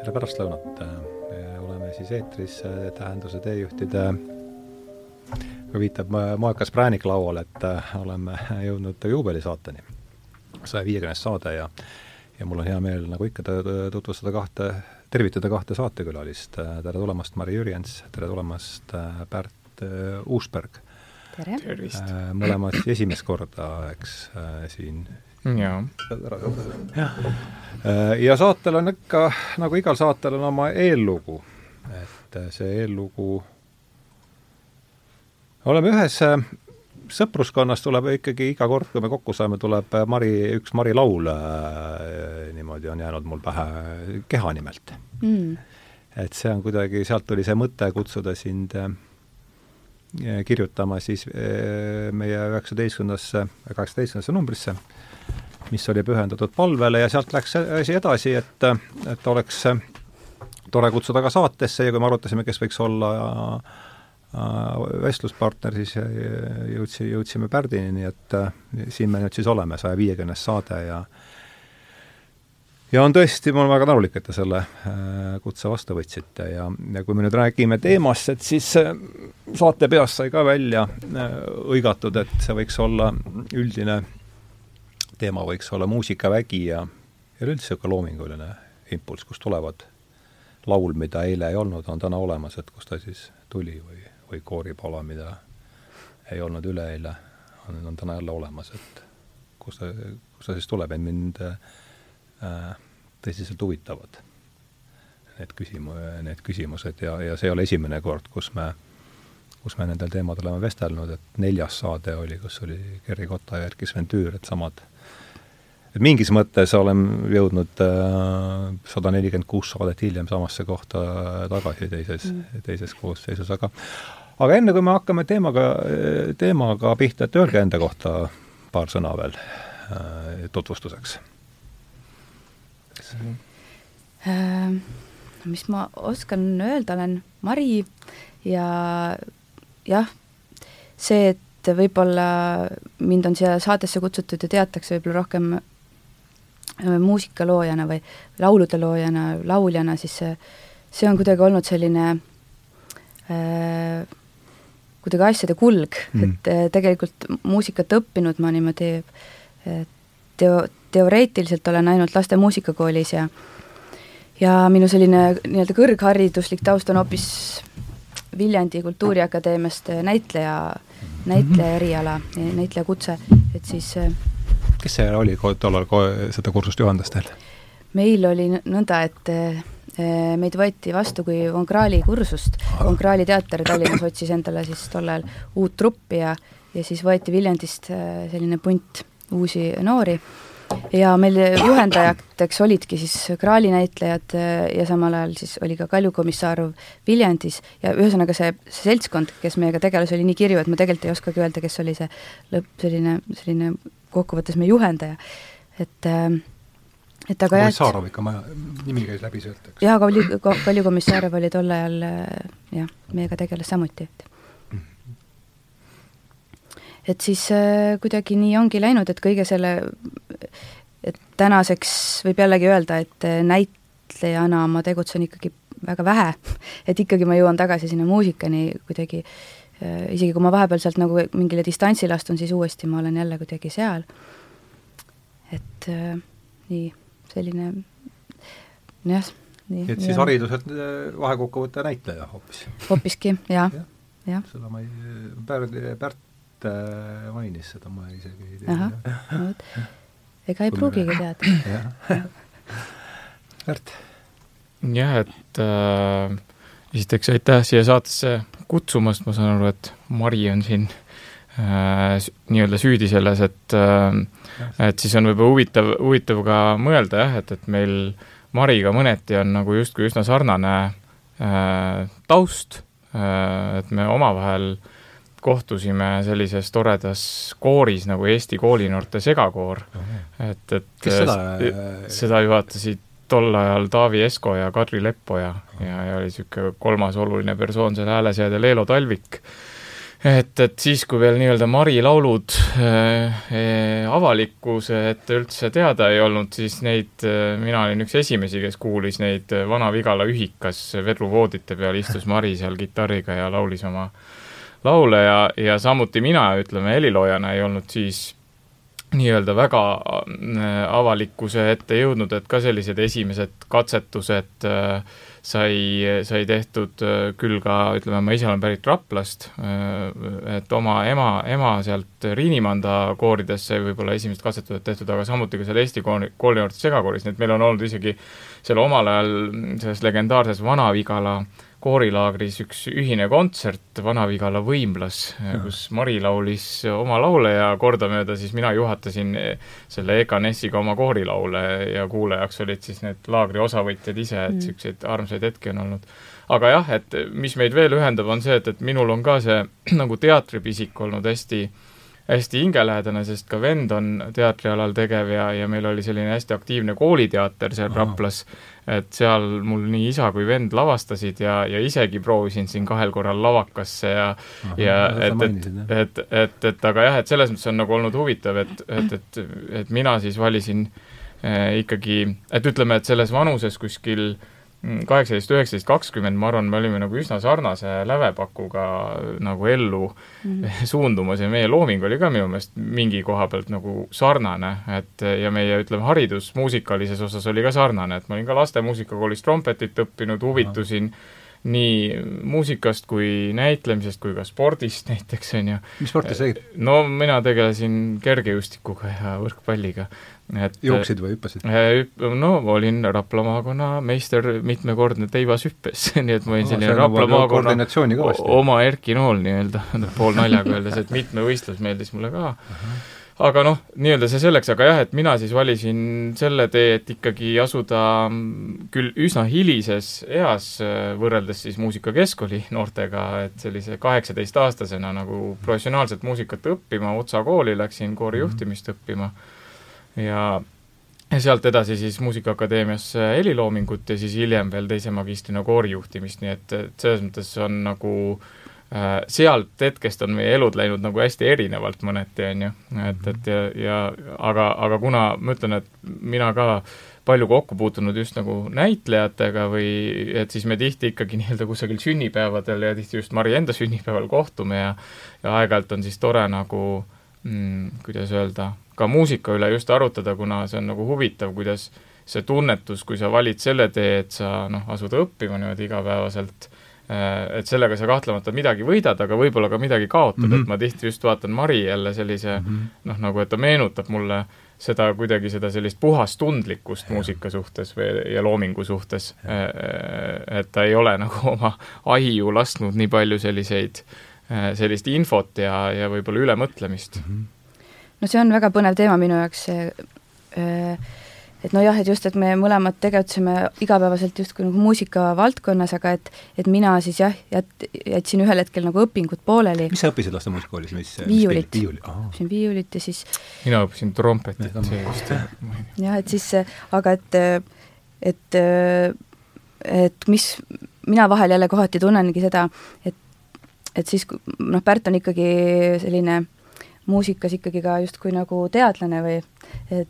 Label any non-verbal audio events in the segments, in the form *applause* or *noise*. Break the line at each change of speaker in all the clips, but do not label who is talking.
tere pärastlõunat, oleme siis eetris Tähenduse teejuhtide viitab moekas präänik laual, et oleme jõudnud juubelisaateni, saja viiekümnes saade ja ja mul on hea meel, nagu ikka, tutvustada kahte, tervitada kahte saatekülalist, tere tulemast, Mari Jürjens, tere tulemast, Pärt Uusberg.
tere!
mõlemad esimest korda, eks, siin
jaa.
jah. ja saatel on ikka, nagu igal saatel on oma eellugu. et see eellugu, oleme ühes sõpruskonnas tuleb ikkagi iga kord, kui me kokku saame, tuleb Mari, üks Mari laul äh, niimoodi on jäänud mul pähe keha nimelt mm.. et see on kuidagi, sealt tuli see mõte kutsuda sind äh, kirjutama siis äh, meie üheksateistkümnendasse, kaheksateistkümnendasse numbrisse äh, mis oli pühendatud palvele ja sealt läks asi edasi, et, et oleks tore kutsuda ka saatesse ja kui me arutasime, kes võiks olla äh, vestluspartner, siis jõudsi, jõudsime Pärdini, nii et äh, siin me nüüd siis oleme, saja viiekümnes saade ja ja on tõesti, ma olen väga tänulik, et te selle äh, kutse vastu võtsite ja, ja kui me nüüd räägime teemast, et siis saate peast sai ka välja hõigatud, et see võiks olla üldine teema võiks olla muusikavägi ja üleüldse niisugune loominguline impulss, kust tulevad laul, mida eile ei olnud, on täna olemas, et kust ta siis tuli või, või kooripala, mida ei olnud üleeile, on, on täna jälle olemas, et kust ta, kust ta siis tuleb, et mind äh, tõsiselt huvitavad need küsimu-, need küsimused ja, ja see ei ole esimene kord, kus me kus me nendel teemadel oleme vestelnud, et neljas saade oli, kus oli Gerri Kotta ja Erkki Sven Tüür, et samad et mingis mõttes olen jõudnud äh, sada nelikümmend kuus saadet hiljem samasse kohta tagasi teises mm., teises koosseisus, aga aga enne, kui me hakkame teemaga, teemaga pihta, et öelge enda kohta paar sõna veel äh, tutvustuseks
äh,. mis ma oskan öelda, olen Mari ja jah, see, et võib-olla mind on siia saatesse kutsutud ja teatakse võib-olla rohkem Äh, muusikaloojana või laulude loojana, lauljana, siis see, see on kuidagi olnud selline äh, kuidagi asjade kulg. Mm., et äh, tegelikult muusikat õppinud ma niimoodi äh, teo-, teoreetiliselt olen ainult laste muusikakoolis ja ja minu selline nii-öelda kõrghariduslik taust on hoopis Viljandi Kultuuriakadeemiast näitleja, näitleja eriala, näitleja kutse, et siis äh,
kes see oli tollal seda kursust juhendas teil?
meil oli nõnda, et eh, meid võeti vastu kui Von Krahli kursust, Von Krahli teater Tallinnas otsis endale siis tol ajal uut truppi ja ja siis võeti Viljandist eh, selline punt uusi noori. Ja meil juhendajateks olidki siis Krahli näitlejad eh, ja samal ajal siis oli ka Kalju Komissarov Viljandis. Ja ühesõnaga see, see seltskond, kes meiega tegeles, oli nii kirju, et ma tegelikult ei oskagi öelda, kes oli see lõpp, selline, selline kokkuvõttes meie juhendaja, et äh, et aga
jah Komissarov ikka, ma, nimi käis läbi sealt, eks?
jaa, Kalju, Kalju Komissarov oli tol ajal äh, jah, meiega tegeles samuti, et mm. et siis äh, kuidagi nii ongi läinud, et kõige selle, et tänaseks võib jällegi öelda, et äh, näitlejana ma tegutsen ikkagi väga vähe, *laughs* et ikkagi ma jõuan tagasi sinna muusikani kuidagi Äh, isegi kui ma vahepeal sealt nagu mingile distantsile astun, siis uuesti ma olen jälle kuidagi seal. et äh, nii, selline jah, nii.
et siis hariduselt äh, vahekokkuvõtte näitleja hoopis?
hoopiski, jah ja., jah.
seda ma ei, Pärt, Pärt äh, mainis seda, ma isegi ei tea.
ega ei pruugigi teada. *laughs*
Pärt?
jah, et äh, esiteks aitäh siia saatesse kutsumast, ma saan aru, et Mari on siin äh, nii-öelda süüdi selles, et äh, et siis on võib-olla huvitav, huvitav ka mõelda jah, et, et meil Mariga mõneti on nagu justkui üsna sarnane äh, taust äh,, et me omavahel kohtusime sellises toredas kooris nagu Eesti koolinoorte segakoor, et, et
kes seda
seda juhatasid tol ajal Taavi Esko ja Kadri Leppoja ja, ja oli niisugune kolmas oluline persoon seal hääleseadel Eelo Talvik. et, et siis, kui veel nii-öelda Mari laulud äh, avalikkuse ette üldse teada ei olnud, siis neid äh,, mina olin üks esimesi, kes kuulis neid Vana-Vigala ühikas vedruvoodite peal, istus Mari seal kitarriga ja laulis oma laule ja, ja samuti mina, ütleme, heliloojana ei olnud siis nii-öelda väga äh, avalikkuse ette jõudnud, et ka sellised esimesed katsetused äh, sai, sai tehtud äh, küll ka, ütleme, ma ise olen pärit Raplast, et oma ema, ema sealt Riinimanda kooridesse võib-olla esimesed katsetused tehtud, aga samuti ka seal Eesti kooli, koolinoorte segakooris, nii et meil on olnud isegi seal omal ajal selles legendaarses Vana-Vigala äh, koorilaagris üks ühine kontsert Vana-Vigala võimlas, kus Mari laulis oma laule ja kordamööda siis mina juhatasin selle Eka Nessiga oma koorilaule ja kuulajaks olid siis need laagri osavõtjad ise, et niisuguseid mm. armsaid hetki on olnud. aga jah, et mis meid veel ühendab, on see, et, et minul on ka see *clears throat* nagu teatripisik olnud hästi hästi hingelähedane, sest ka vend on teatrialal tegev ja, ja meil oli selline hästi aktiivne kooliteater seal Aha. Raplas, et seal mul nii isa kui vend lavastasid ja, ja isegi proovisin siin kahel korral lavakasse ja Aha, ja et, et, et, et, et aga jah, et selles mõttes on nagu olnud huvitav, et, et, et, et mina siis valisin äh, ikkagi, et ütleme, et selles vanuses kuskil äh, kaheksateist, üheksateist, kakskümmend, ma arvan, me olime nagu üsna sarnase lävepakuga nagu ellu mm -hmm. *laughs* suundumas ja meie looming oli ka minu meelest mingi koha pealt nagu sarnane, et ja meie, ütleme, haridus muusikalises osas oli ka sarnane, et ma olin ka laste muusikakoolis trompetit õppinud, huvitusin mm -hmm nii muusikast kui näitlemisest kui ka spordist näiteks, on ju.
mis sporti sa tegid?
no mina tegelesin kergejõustikuga ja võrkpalliga
et jooksid või hüppasid?
Äh, no olin Rapla maakonna meister mitmekordne teivashüppes *laughs* nii et ma olin selline no, Rapla maakonna oma Erki Nool nii-öelda, *laughs* poolnaljaga öeldes, et mitmevõistlus meeldis mulle ka uh. -huh aga noh, nii-öelda see selleks, aga jah, et mina siis valisin selle tee, et ikkagi asuda küll üsna hilises eas, äh, võrreldes siis muusikakeskkooli *laughs* noortega, et sellise kaheksateistaastasena nagu professionaalset muusikat õppima, Otsa kooli läksin koorijuhtimist mm -hmm. Ja ja sealt edasi siis Muusikaakadeemiasse heliloomingut ja siis hiljem veel teise magistrina koorijuhtimist, nii et, et selles mõttes on nagu äh, sealt hetkest on meie elud läinud nagu hästi erinevalt mõneti, on ju, et, et ja, ja aga, aga kuna ma ütlen, et mina ka palju kokku puutunud just nagu näitlejatega või et siis me tihti ikkagi nii-öelda kusagil sünnipäevadel ja tihti just Mari enda sünnipäeval kohtume ja ja aeg-ajalt on siis tore nagu mm, kuidas öelda, ka muusika üle just arutada, kuna see on nagu huvitav, kuidas see tunnetus, kui sa valid selle tee, et sa noh, asud õppima niimoodi igapäevaselt, äh, et sellega sa kahtlemata midagi võidad, aga võib-olla ka midagi kaotad mm, -hmm. et ma tihti just vaatan Mari jälle sellise mm -hmm. noh, nagu et ta meenutab mulle seda kuidagi, seda sellist puhast tundlikkust ja. muusika suhtes või, ja loomingu suhtes. Äh, et ta ei ole *laughs* nagu oma aiu lasknud nii palju selliseid, äh, sellist infot ja, ja võib-olla ülemõtlemist mm. -hmm
no see on väga põnev teema minu jaoks, äh, et nojah, et just, et me mõlemad tegutseme igapäevaselt justkui nagu muusika valdkonnas, aga et et mina siis jah, jät-, jätsin ühel hetkel nagu õpingud pooleli.
mis sa õppisid laste muusikakoolis, mis
viiulit, õppisin viiulit ja siis
mina õppisin trompetit, see just.
jah, et siis, aga et, et et mis, mina vahel jälle kohati tunnengi seda, et et siis, noh, Pärt on ikkagi selline muusikas ikkagi ka justkui nagu teadlane või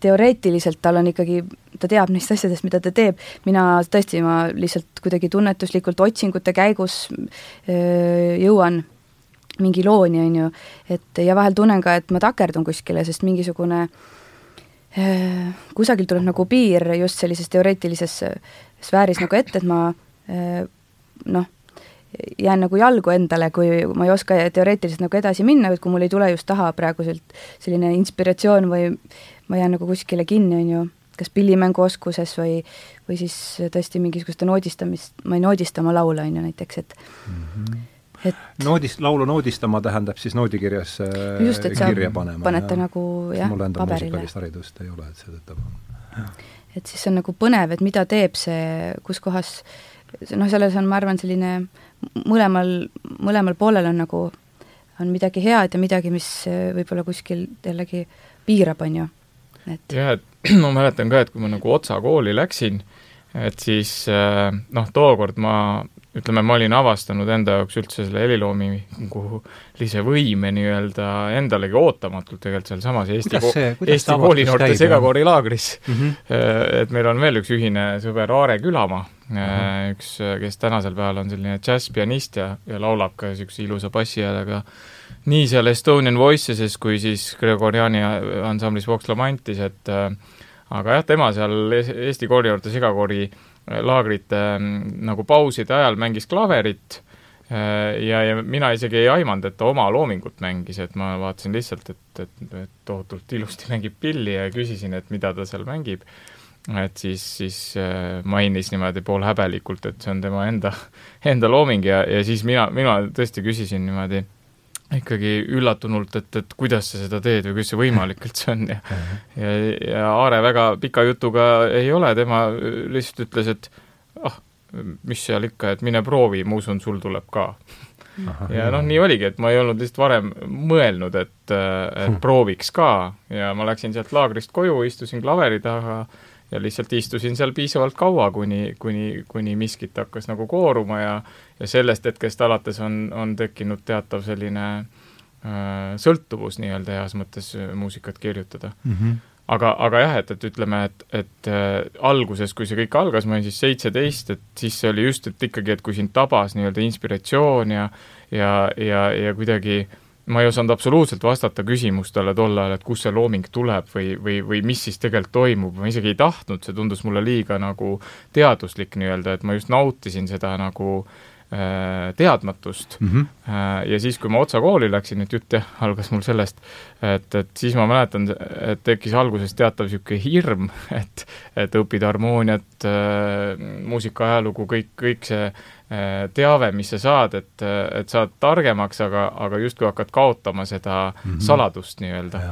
teoreetiliselt tal on ikkagi, ta teab neist asjadest, mida ta teeb, mina tõesti, ma lihtsalt kuidagi tunnetuslikult otsingute käigus öö, jõuan mingi looni, on ju, et ja vahel tunnen ka, et ma takerdun kuskile, sest mingisugune öö, kusagil tuleb nagu piir just sellises teoreetilises sfääris nagu ette, et ma öö, noh, jään nagu jalgu endale, kui ma ei oska teoreetiliselt nagu edasi minna, et kui mul ei tule just taha praeguselt selline inspiratsioon või ma jään nagu kuskile kinni, on ju, kas pillimänguoskuses või, või siis tõesti mingisuguste noodistamist, ma ei noodista oma laule, on ju, näiteks, et mm -hmm
et noodist, laulu noodistama tähendab siis noodikirjas
just, et kirja panema. paned ta nagu jah,
mul endal muusikalist haridust ei ole, et seetõttu
et siis see on nagu põnev, et mida teeb see, kus kohas noh, selles on, ma arvan, selline mõlemal, mõlemal poolel on nagu, on midagi head ja midagi, mis äh, võib-olla kuskil jällegi piirab, on ju,
et jah, et *clears throat* ma mäletan ka, et kui ma nagu Otsa kooli läksin, et siis äh, noh, tookord ma ütleme, ma olin avastanud enda jaoks üldse selle heliloomingulise võime nii-öelda endalegi ootamatult tegelikult sealsamas Eesti, Eesti koolinoorte segakoorilaagris mm. -hmm. et meil on veel üks ühine sõber, Aare Külamaa -hmm. üks, kes tänasel päeval on selline džässpianist ja, ja laulab ka niisuguse ilusa bassihäälega nii seal Estonian Voiceses kui siis Gregoriani ansamblis Vox Lamantis, et äh, aga jah, tema seal Eesti koorinoorte segakoori äh, laagrite nagu pauside ajal mängis klaverit ja, ja mina isegi ei aimanud, et ta oma loomingut mängis, et ma vaatasin lihtsalt, et, et, et tohutult ilusti mängib pilli ja küsisin, et mida ta seal mängib. Et siis, siis äh, mainis niimoodi poolhäbelikult, et see on tema enda, *laughs* enda looming ja, ja siis mina, mina tõesti küsisin niimoodi ikkagi üllatunult, et, et kuidas sa seda teed või kuidas see võimalik üldse on ja ja, ja Aare väga pika jutuga ei ole, tema lihtsalt ütles, et ah, mis seal ikka, et mine proovi, ma usun, sul tuleb ka. ja noh, nii oligi, et ma ei olnud lihtsalt varem mõelnud, et, et prooviks ka ja ma läksin sealt laagrist koju, istusin klaveri taha ja lihtsalt istusin seal piisavalt kaua, kuni, kuni, kuni miskit hakkas nagu kooruma ja ja sellest hetkest alates on, on tekkinud teatav selline äh, sõltuvus nii-öelda heas mõttes äh, muusikat kirjutada mm. -hmm. aga, aga jah, et, et ütleme, et, et äh, alguses, kui see kõik algas, ma olin siis seitseteist, et siis see oli just, et ikkagi, et kui sind tabas nii-öelda inspiratsioon ja ja, ja, ja kuidagi ma ei osanud absoluutselt vastata küsimustele tol ajal, et kust see looming tuleb või, või, või mis siis tegelikult toimub, ma isegi ei tahtnud, see tundus mulle liiga nagu teaduslik nii-öelda, et ma just nautisin seda nagu äh, teadmatust mm. -hmm. ja siis, kui ma Otsa kooli läksin, et jutt jah, algas mul sellest, et, et siis ma mäletan, et tekkis alguses teatav niisugune hirm, *laughs* et, et õppida harmooniat, äh, muusika ajalugu, kõik, kõik see teave, mis sa saad, et, et saad targemaks, aga, aga justkui hakkad kaotama seda mm -hmm. saladust nii-öelda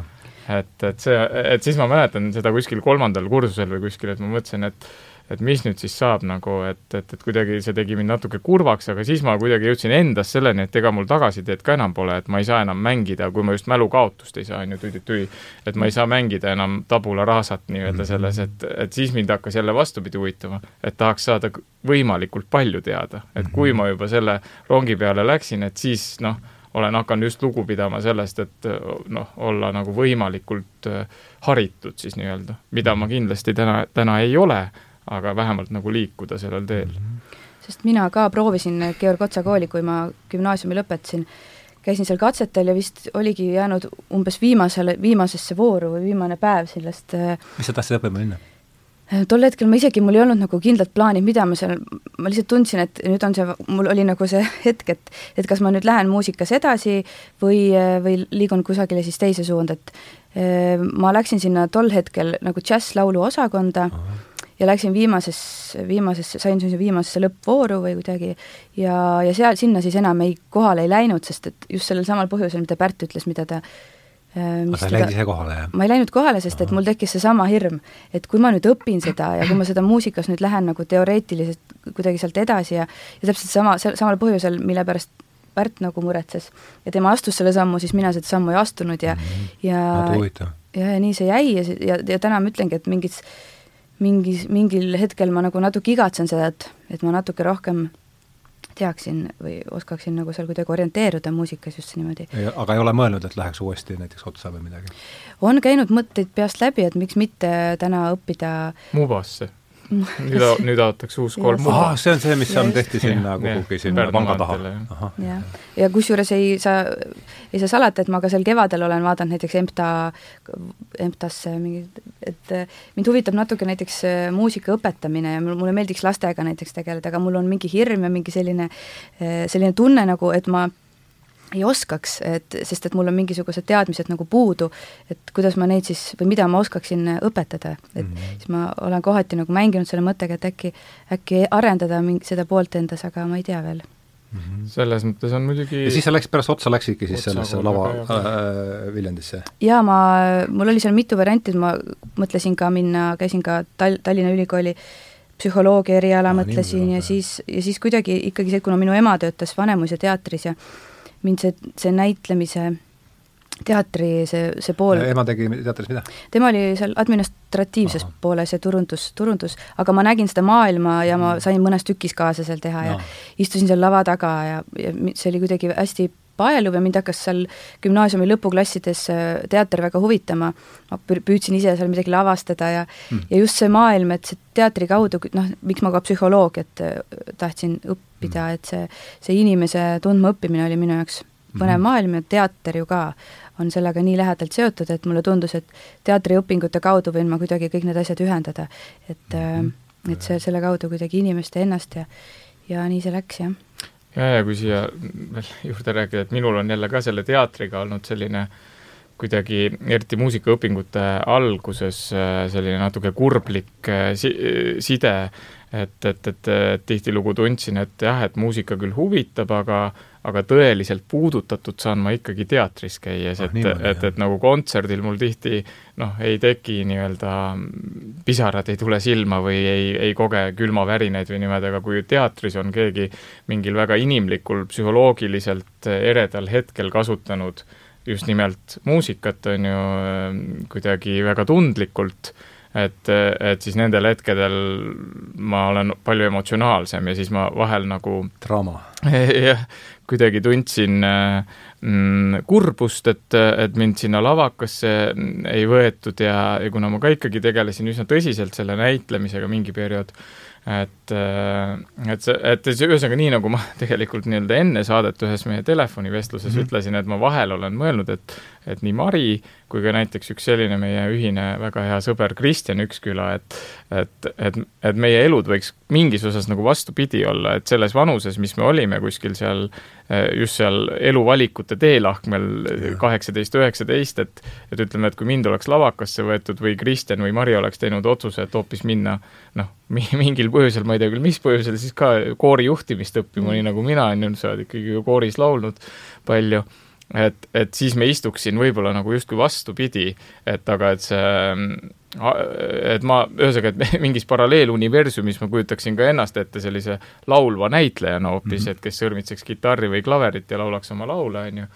et, et see, et siis ma mäletan seda kuskil kolmandal kursusel või kuskil, et ma mõtlesin, et et mis nüüd siis saab nagu, et, et, et kuidagi see tegi mind natuke kurvaks, aga siis ma kuidagi jõudsin endas selleni, et ega mul tagasiteed ka enam pole, et ma ei saa enam mängida, kui ma just mälukaotust ei saa, on ju, tüdi-tüi, et ma ei saa mängida enam tabula rasat nii-öelda mhm. selles, et, et siis mind hakkas jälle vastupidi huvitama, et tahaks saada võimalikult palju teada, et mhm. kui ma juba selle rongi peale läksin, et siis noh, olen hakanud just lugu pidama sellest, et noh, olla nagu võimalikult äh, haritud siis nii-öelda, mida ma kindlasti täna, täna ei ole aga vähemalt nagu liikuda sellel teel mm. -hmm.
sest mina ka proovisin Georg Otsa kooli, kui ma gümnaasiumi lõpetasin, käisin seal katsetel ja vist oligi jäänud umbes viimasele, viimasesse vooru või viimane päev sellest
äh, mis sa tahtsid õppima minna?
Äh, tol hetkel ma isegi, mul ei olnud nagu kindlat plaani, mida ma seal, ma lihtsalt tundsin, et nüüd on see, mul oli nagu see *laughs* hetk, et et kas ma nüüd lähen muusikas edasi või, või liigun kusagile siis teise suunda, et äh, ma läksin sinna tol hetkel nagu džässlaulu osakonda Aha ja läksin viimases, viimasesse, sain siis viimasesse lõppvooru või kuidagi ja, ja seal, sinna siis enam ei, kohale ei läinud, sest et just sellel samal põhjusel, mida Pärt ütles, mida ta
äh, aga sa ei läinud ise kohale, jah?
ma ei läinud kohale, sest et mul tekkis seesama hirm, et kui ma nüüd õpin seda ja kui ma seda muusikas nüüd lähen nagu teoreetiliselt kuidagi sealt edasi ja ja täpselt sama, samal põhjusel, mille pärast Pärt nagu muretses ja tema astus selle sammu, siis mina seda sammu ei astunud ja mm, -hmm. ja ja, ja nii see jäi ja, ja, ja täna ma ütlengi, et mingis mingis, mingil hetkel ma nagu natuke igatsen seda, et, et ma natuke rohkem teaksin või oskaksin nagu seal kuidagi orienteeruda muusikas just niimoodi.
aga ei ole mõelnud, et läheks uuesti näiteks otsa või midagi?
on käinud mõtteid peast läbi, et miks mitte täna õppida
Mubasse *laughs* nüüd, nüüd avatakse uus kolm
aa, see on see, mis on, tehti sinna kuhugi sinna panga taha.
jah, ja kusjuures ei saa, ei saa salata, et ma ka sel kevadel olen vaadanud näiteks EMTA, EMTA-sse mingi, et mind huvitab natuke näiteks äh, muusika õpetamine ja mulle meeldiks lastega näiteks tegeleda, aga mul on mingi hirm ja mingi selline, äh, selline tunne nagu, et ma ei oskaks, et sest et mul on mingisugused teadmised nagu puudu, et kuidas ma neid siis või mida ma oskaksin õpetada, et mm -hmm. siis ma olen kohati nagu mänginud selle mõttega, et äkki, äkki arendada mingi seda poolt endas, aga ma ei tea veel
mm. -hmm. selles mõttes on muidugi
ja siis sa läksid, pärast otsa läksidki siis otsa sellesse lava äh, Viljandisse?
jaa, ma, mul oli seal mitu varianti, ma mõtlesin ka minna, käisin ka Tal-, Tallinna Ülikooli psühholoogia eriala ah, mõtlesin ja siis, ja siis kuidagi ikkagi see, kuna minu ema töötas Vanemuise teatris ja mind see, see näitlemise teatri see, see pool
ema tegi teatris mida?
tema oli seal administratiivses Aha. pooles ja turundus, turundus, aga ma nägin seda maailma ja ma mm. sain mõnes tükis kaasa seal teha ja, ja istusin seal lava taga ja, ja see oli kuidagi hästi paeluv ja mind hakkas seal gümnaasiumi lõpuklassides äh, teater väga huvitama, ma püüdsin ise seal midagi lavastada ja mm. ja just see maailm, et see teatri kaudu, noh, miks ma ka psühholoogiat äh, tahtsin õppida mm., et see, see inimese tundmaõppimine oli minu jaoks põnev mm -hmm. maailm ja teater ju ka on sellega nii lähedalt seotud, et mulle tundus, et teatriõpingute kaudu võin ma kuidagi kõik need asjad ühendada. et mm, -hmm. et see, selle kaudu kuidagi inimest ja ennast ja, ja nii see läks, jah.
Ja, ja kui siia veel juurde rääkida, et minul on jälle ka selle teatriga olnud selline kuidagi, eriti muusikaõpingute alguses äh, selline natuke kurblik äh, si-, side, et, et, et, et tihtilugu tundsin, et jah, et muusika küll huvitab, aga aga tõeliselt puudutatud saan ma ikkagi teatris käies ah,, et, et, et nagu kontserdil mul tihti noh, ei teki nii-öelda, pisarad ei tule silma või ei, ei koge külmavärinaid või niimoodi, aga kui teatris on keegi mingil väga inimlikul, psühholoogiliselt eredal hetkel kasutanud just nimelt muusikat, on ju, kuidagi väga tundlikult, et, et siis nendel hetkedel ma olen palju emotsionaalsem ja siis ma vahel nagu
draama. *laughs*
jah, kuidagi tundsin mm, kurbust, et, et mind sinna lavakasse ei võetud ja, ja kuna ma ka ikkagi tegelesin üsna tõsiselt selle näitlemisega mingi periood, et, äh, et see, et see ühesõnaga nii, nagu ma *laughs* tegelikult nii-öelda enne saadet ühes meie telefonivestluses mm -hmm. ütlesin, et ma vahel olen mõelnud, et et nii Mari kui ka näiteks üks selline meie ühine väga hea sõber Kristjan Üksküla, et et, et, et meie elud võiks mingis osas nagu vastupidi olla, et selles vanuses, mis me olime kuskil seal just seal eluvalikute teelahkmel kaheksateist, üheksateist, et et ütleme, et kui mind oleks lavakasse võetud või Kristjan või Mari oleks teinud otsuse, et hoopis minna noh, mingil põhjusel, ma ei tea küll, mis põhjusel, siis ka koori juhtimist õppima, nii nagu mina, on ju, sa oled ikkagi ju kooris laulnud palju. Et, et siis me istuks siin võib-olla nagu justkui vastupidi, et aga et see et ma, ühesõnaga, et *laughs* mingis paralleeluniversumis ma kujutaksin ka ennast ette sellise laulva näitlejana hoopis mm, -hmm. et kes sõrmitseks kitarri või klaverit ja laulaks oma laule, on ju.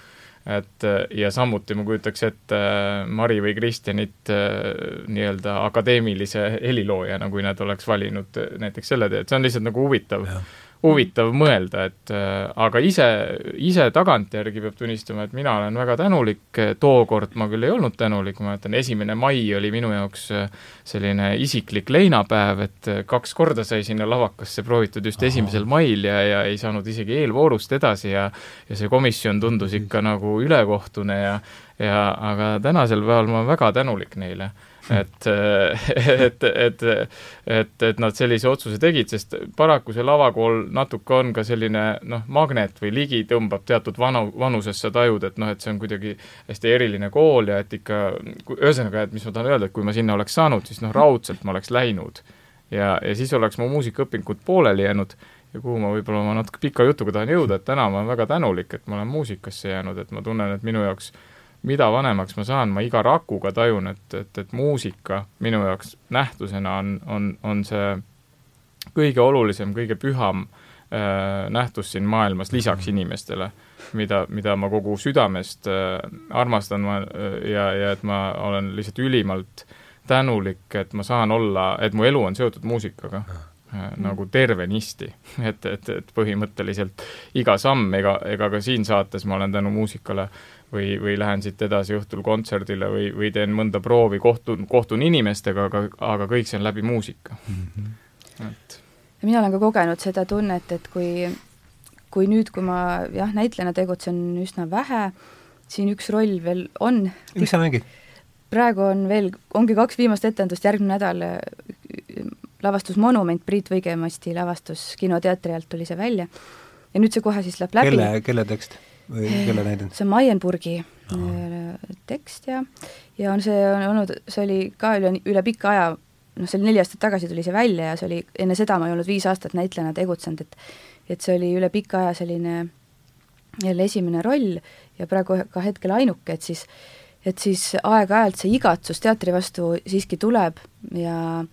et ja samuti ma kujutaks ette Mari või Kristjanit äh, nii-öelda akadeemilise heliloojana, kui nad oleks valinud näiteks selle tee, et see on lihtsalt nagu huvitav ja huvitav mõelda, et äh, aga ise, ise tagantjärgi peab tunnistama, et mina olen väga tänulik, tookord ma küll ei olnud tänulik, ma mäletan, esimene mai oli minu jaoks äh, selline isiklik leinapäev, et äh, kaks korda sai sinna lavakasse proovitud just Aha. esimesel mail ja, ja ei saanud isegi eelvoorust edasi ja ja see komisjon tundus ikka nagu ülekohtune ja ja aga tänasel päeval ma olen väga tänulik neile et, *laughs* et, et, et, et nad sellise otsuse tegid, sest paraku see lavakool natuke on ka selline noh, magnet või ligi tõmbab teatud vanu, vanusesse tajud, et noh, et see on kuidagi hästi eriline kool ja et ikka, ühesõnaga, et mis ma tahan öelda, et kui ma sinna oleks saanud, siis noh, raudselt ma oleks läinud. ja, ja siis oleks mu muusikaõpingud pooleli jäänud ja kuhu ma võib-olla oma natuke pika jutuga tahan jõuda, et täna ma olen väga tänulik, et ma olen muusikasse jäänud, et ma tunnen, et minu jaoks äh, mida vanemaks ma saan, ma iga rakuga tajun, et, et, et muusika minu jaoks nähtusena on, on, on see kõige olulisem, kõige püham äh, nähtus siin maailmas lisaks inimestele, mida, mida ma kogu südamest äh, armastan ma äh, ja, ja et ma olen lihtsalt ülimalt tänulik, et ma saan olla, et mu elu on seotud muusikaga äh, nagu tervenisti, *laughs* et, et, et põhimõtteliselt iga samm, ega, ega ka siin saates ma olen tänu muusikale või, või lähen siit edasi õhtul kontserdile või, või teen mõnda proovi, kohtun, kohtun inimestega, aga, aga kõik see on läbi muusika mm.
-hmm. et ja mina olen ka kogenud seda tunnet, et kui, kui nüüd, kui ma jah, näitlejana tegutsen üsna vähe, siin üks roll veel on.
mis sa mängid?
praegu on veel, ongi kaks viimast etendust, järgmine nädal lavastus Monument, Priit Võigemasti lavastus Kinoteatri alt tuli see välja ja nüüd see kohe siis läheb läbi.
kelle, kelle tekst? Või kelle näidend?
see on Maienburgi äh, tekst ja, ja on see on olnud, see oli ka üle, üle pika aja, noh, see oli neli aastat tagasi tuli see välja ja see oli, enne seda ma ei olnud viis aastat näitlejana tegutsenud, et et see oli üle pika aja selline jälle esimene roll ja praegu ka hetkel ainuke, et siis et siis aeg-ajalt see igatsus teatri vastu siiski tuleb ja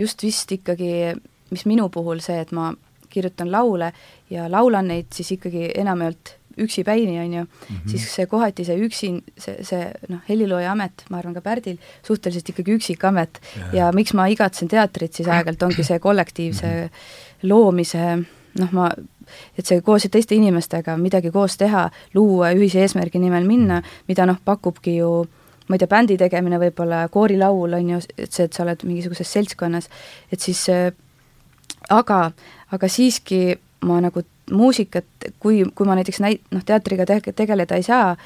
just vist ikkagi, mis minu puhul see, et ma kirjutan laule ja laulan neid siis ikkagi enamjaolt üksipäini, on ju mm, -hmm. siis see kohati see üksi, see, see noh, helilooja amet, ma arvan ka Pärdil, suhteliselt ikkagi üksik amet ja, ja miks ma igatsen teatrit, siis aeg-ajalt ongi see kollektiivse mm -hmm. loomise noh, ma, et see koos teiste inimestega midagi koos teha, luua, ühise eesmärgi nimel minna, mida noh, pakubki ju ma ei tea, bändi tegemine võib-olla, koorilaul on ju, et see, et sa oled mingisuguses seltskonnas, et siis aga, aga siiski ma nagu muusikat, kui, kui ma näiteks näit-, noh, teatriga te-, tegeleda ei saa,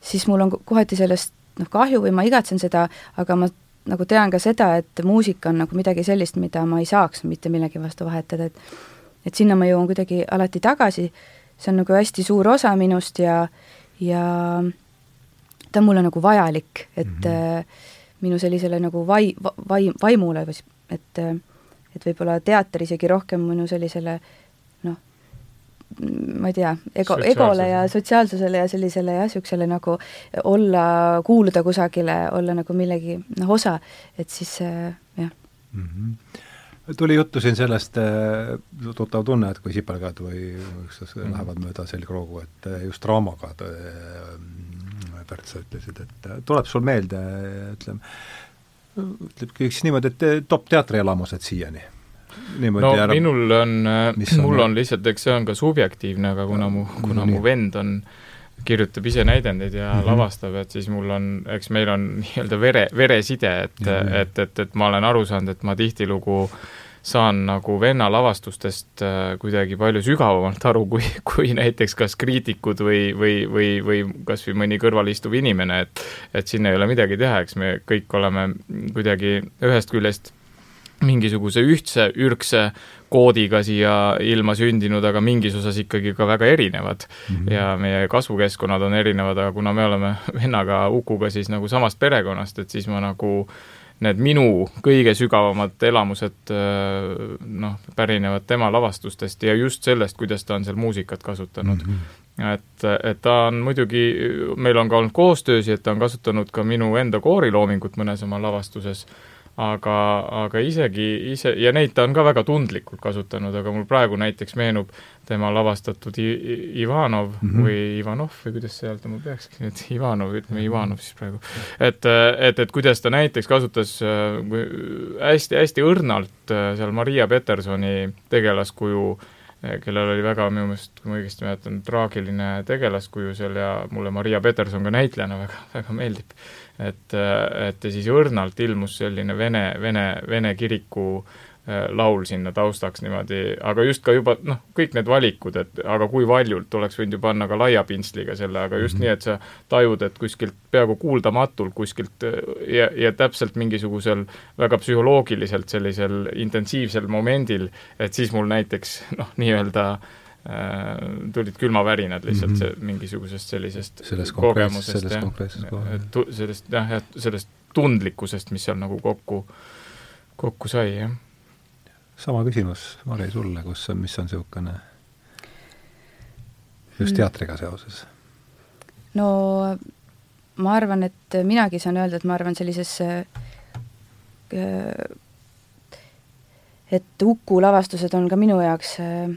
siis mul on kohati sellest noh, kahju või ma igatsen seda, aga ma nagu tean ka seda, et muusika on nagu midagi sellist, mida ma ei saaks mitte millegi vastu vahetada, et et sinna ma jõuan kuidagi alati tagasi, see on nagu hästi suur osa minust ja, ja ta on mulle nagu vajalik, et mm -hmm. minu sellisele nagu vai-, vai-, vaimule, et et võib-olla teater isegi rohkem minu sellisele ma ei tea, ego, egole ja sotsiaalsusele ja sellisele jah, niisugusele nagu olla, kuuluda kusagile, olla nagu millegi noh, osa, et siis jah mm.
-hmm tuli juttu siin sellest äh, tuttav tunne, et kui sipelgad või üksteist mm -hmm. lähevad mööda selgroogu, et äh, just draamaga Pärt, sa ütlesid, et tuleb sul meelde, ütleme, ütleb üks niimoodi, et top teatrielamused siiani
niimoodi no ära... minul on, mul on lihtsalt, eks see on ka subjektiivne, aga kuna mu, kuna no, mu vend on kirjutab ise näidendeid ja mm -hmm. lavastab, et siis mul on, eks meil on *laughs* nii-öelda vere, vereside, et mm, -hmm. et, et, et ma olen aru saanud, et ma tihtilugu saan nagu venna lavastustest äh, kuidagi palju sügavamalt aru, kui, *laughs* kui näiteks kas kriitikud või, või, või, või kas või mõni kõrval istuv inimene, et et siin ei ole midagi teha, eks me kõik oleme kuidagi ühest küljest mingisuguse ühtse ürgse koodiga siia ilma sündinud, aga mingis osas ikkagi ka väga erinevad mm. -hmm. ja meie kasvukeskkonnad on erinevad, aga kuna me oleme vennaga Ukuga siis nagu samast perekonnast, et siis ma nagu need minu kõige sügavamad elamused noh, pärinevad tema lavastustest ja just sellest, kuidas ta on seal muusikat kasutanud mm. -hmm. et, et ta on muidugi, meil on ka olnud koostöös ja et ta on kasutanud ka minu enda kooriloomingut mõnes oma lavastuses aga, aga isegi ise, ja neid ta on ka väga tundlikult kasutanud, aga mul praegu näiteks meenub tema lavastatud I, Ivanov mm -hmm. või Ivanov või kuidas see öelda, ma peakski nüüd Ivanov, ütleme Ivanov siis praegu. et, et, et kuidas ta näiteks kasutas hästi-hästi äh, õrnalt äh, seal Maria Petersoni tegelaskuju äh, kellel oli väga minu meelest, kui ma õigesti mäletan, traagiline tegelaskuju seal ja mulle Maria Peterson ka näitlejana väga, väga meeldib et, et ja siis õrnalt ilmus selline vene, vene, vene kiriku äh, laul sinna taustaks niimoodi, aga just ka juba noh, kõik need valikud, et aga kui valjult oleks võinud ju panna ka laia pintsliga selle, aga just mm -hmm. nii, et sa tajud, et kuskilt peaaegu kuuldamatult kuskilt äh, ja, ja täpselt mingisugusel väga psühholoogiliselt sellisel intensiivsel momendil, et siis mul näiteks noh, nii-öelda äh, Äh, tulid külmavärinad lihtsalt mm -hmm. see, mingisugusest sellisest
sellest kogemusest, sellest konkreetsest
kohast. sellest jah, jah, sellest tundlikkusest, mis seal nagu kokku, kokku sai, jah.
sama küsimus, Mari, sulle, kus, mis on niisugune just mm. teatriga seoses?
no ma arvan, et minagi saan öelda, et ma arvan sellises äh, et Uku lavastused on ka minu jaoks äh,